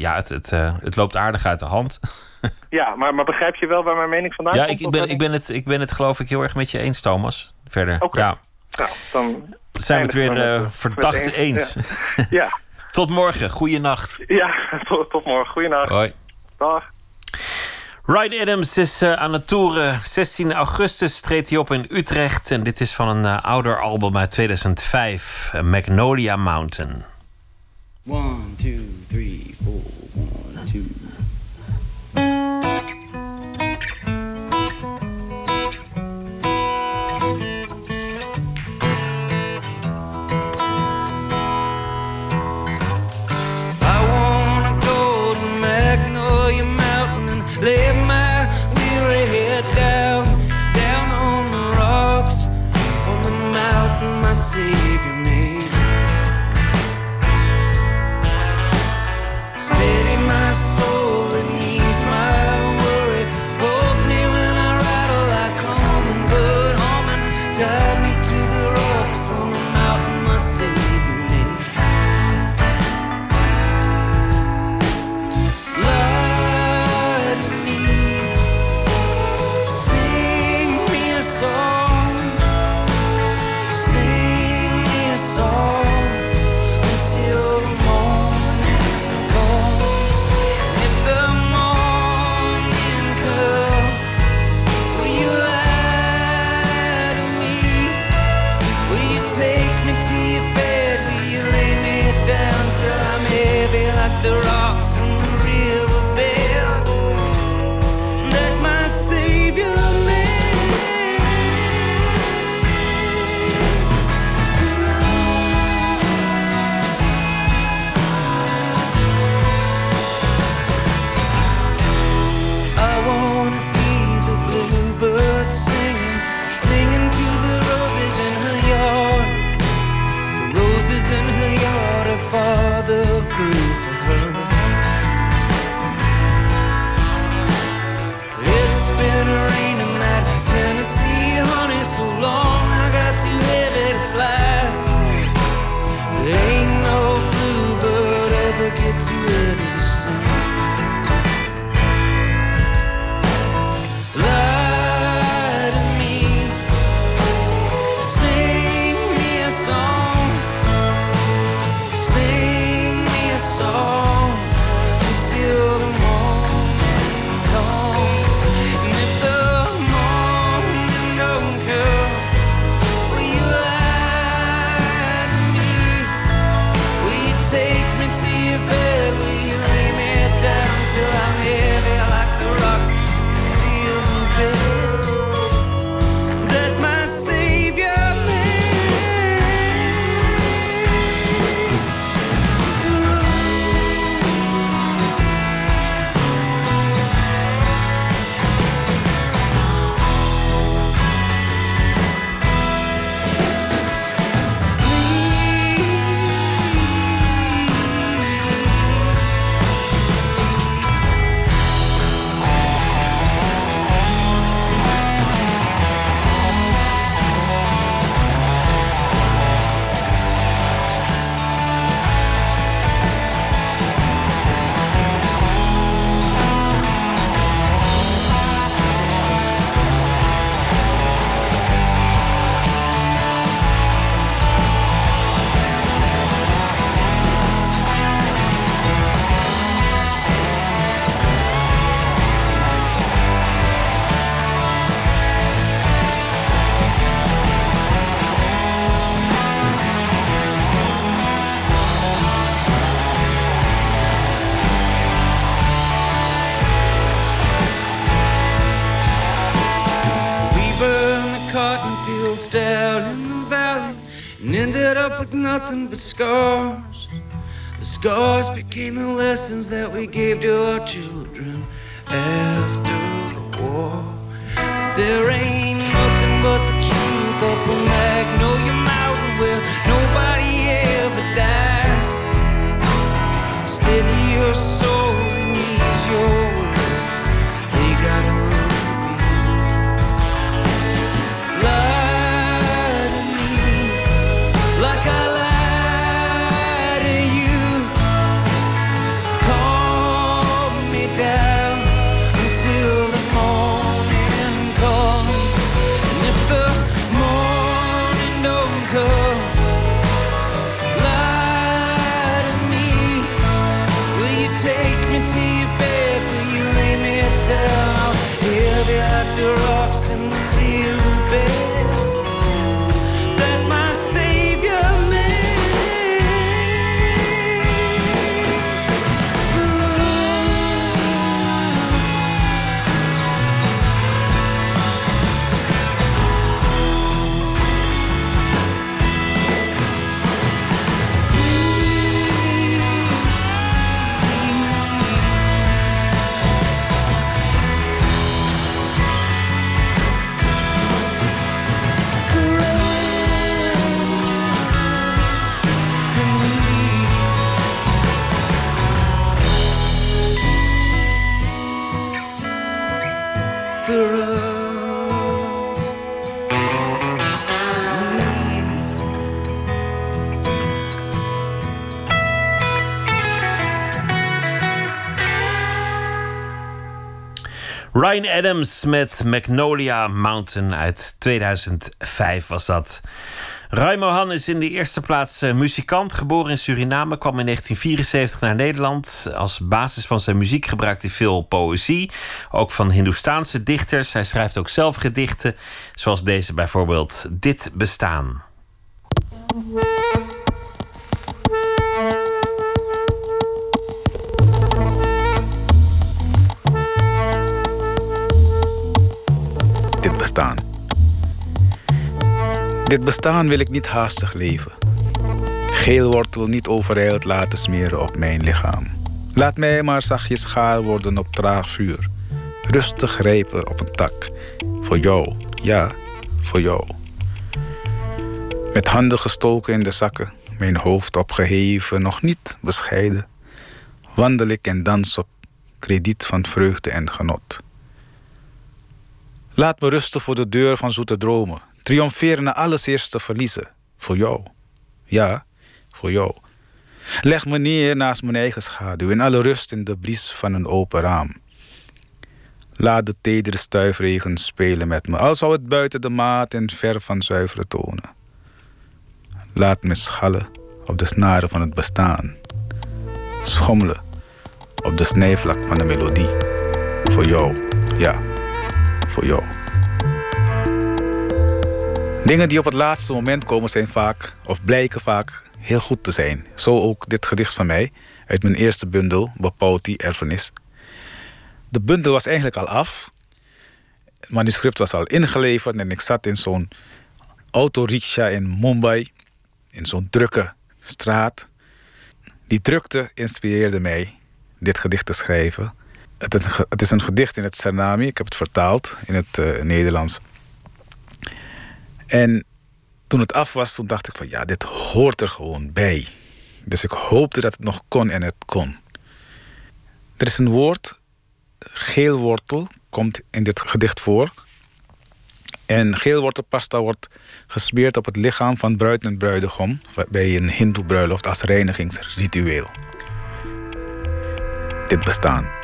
ja, het, het, eh, het loopt aardig uit de hand. Ja, maar, maar begrijp je wel waar mijn mening vandaan ja, komt? ik, ik, ben, ik, ben het, ik ben het geloof ik heel erg met je eens, Thomas. Verder, Oké. ja. Nou, dan zijn we het weer uh, verdacht eens. eens. Ja. ja. tot morgen, goeienacht. Ja, tot, tot morgen, goeienacht. Hoi. Dag. Ryan Adams is uh, aan het toeren. 16 augustus treedt hij op in Utrecht. En dit is van een uh, ouder album uit 2005, Magnolia Mountain. 1, 2, 3, 4, 1, 2. Nothing but scars. The scars became the lessons that we gave to Ryan Adams met Magnolia Mountain uit 2005 was dat. Roy Mohan is in de eerste plaats eh, muzikant, geboren in Suriname, kwam in 1974 naar Nederland. Als basis van zijn muziek gebruikt hij veel poëzie, ook van Hindoestaanse dichters. Hij schrijft ook zelf gedichten, zoals deze bijvoorbeeld Dit bestaan. Dit bestaan wil ik niet haastig leven. Geelwortel niet overijld laten smeren op mijn lichaam. Laat mij maar zachtjes schaal worden op traag vuur. Rustig rijpen op een tak. Voor jou, ja, voor jou. Met handen gestoken in de zakken, mijn hoofd opgeheven, nog niet bescheiden. Wandel ik en dans op krediet van vreugde en genot. Laat me rusten voor de deur van zoete dromen. Triomferen na alles eerst te verliezen. Voor jou. Ja, voor jou. Leg me neer naast mijn eigen schaduw. In alle rust in de bries van een open raam. Laat de tedere stuifregen spelen met me. Al zou het buiten de maat en ver van zuivere tonen. Laat me schallen op de snaren van het bestaan. Schommelen op de snijvlak van de melodie. Voor jou, ja voor jou. Dingen die op het laatste moment komen zijn vaak, of blijken vaak, heel goed te zijn. Zo ook dit gedicht van mij, uit mijn eerste bundel, Bapauti Erfenis. De bundel was eigenlijk al af. Het manuscript was al ingeleverd en ik zat in zo'n autoriksha in Mumbai. In zo'n drukke straat. Die drukte inspireerde mij dit gedicht te schrijven. Het is, een, gedicht in het Sanami. Ik heb het vertaald in het eh, Nederlands. En toen het af was, toen dacht ik van ja, dit hoort er gewoon bij. Dus ik hoopte dat het nog kon en het kon. Er is een woord, geelwortel, komt in dit gedicht voor. En geelwortelpasta wordt gesmeerd op het lichaam van bruid en bruidegom bij een hindoe bruiloft als reinigingsritueel. Dit bestaan.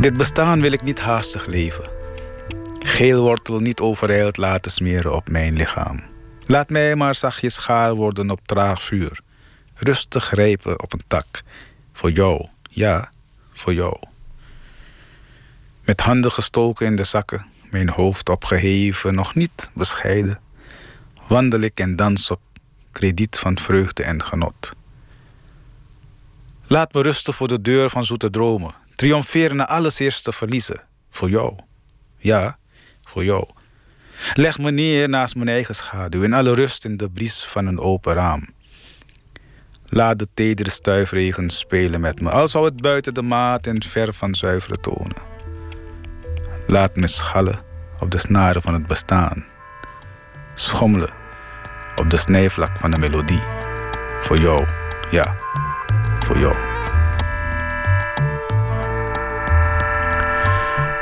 Dit bestaan wil ik niet haastig leven. Geelwortel niet overijld laten smeren op mijn lichaam. Laat mij maar zachtjes schaal worden op traag vuur. Rustig rijpen op een tak. Voor jou, ja, voor jou. Met handen gestoken in de zakken, mijn hoofd opgeheven, nog niet bescheiden. Wandel ik en dans op krediet van vreugde en genot. Laat me rusten voor de deur van zoete dromen. Triomferen na alles eerst te verliezen. Voor jou. Ja, voor jou. Leg me neer naast mijn eigen schaduw in alle rust in de bries van een open raam. Laat de tedere stuifregen spelen met me, al zou het buiten de maat en ver van zuivere tonen. Laat me schallen op de snaren van het bestaan. Schommelen op de snijvlak van de melodie. Voor jou, ja, voor jou.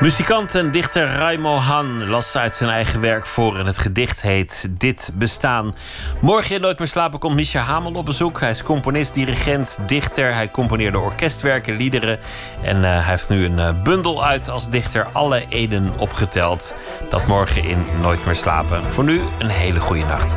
Muzikant en dichter Raimo Han las uit zijn eigen werk voor en het gedicht heet Dit Bestaan. Morgen in Nooit meer slapen komt Misha Hamel op bezoek. Hij is componist, dirigent, dichter. Hij componeerde orkestwerken, liederen. En uh, hij heeft nu een uh, bundel uit als dichter alle eden opgeteld. Dat morgen in Nooit meer slapen. Voor nu een hele goede nacht.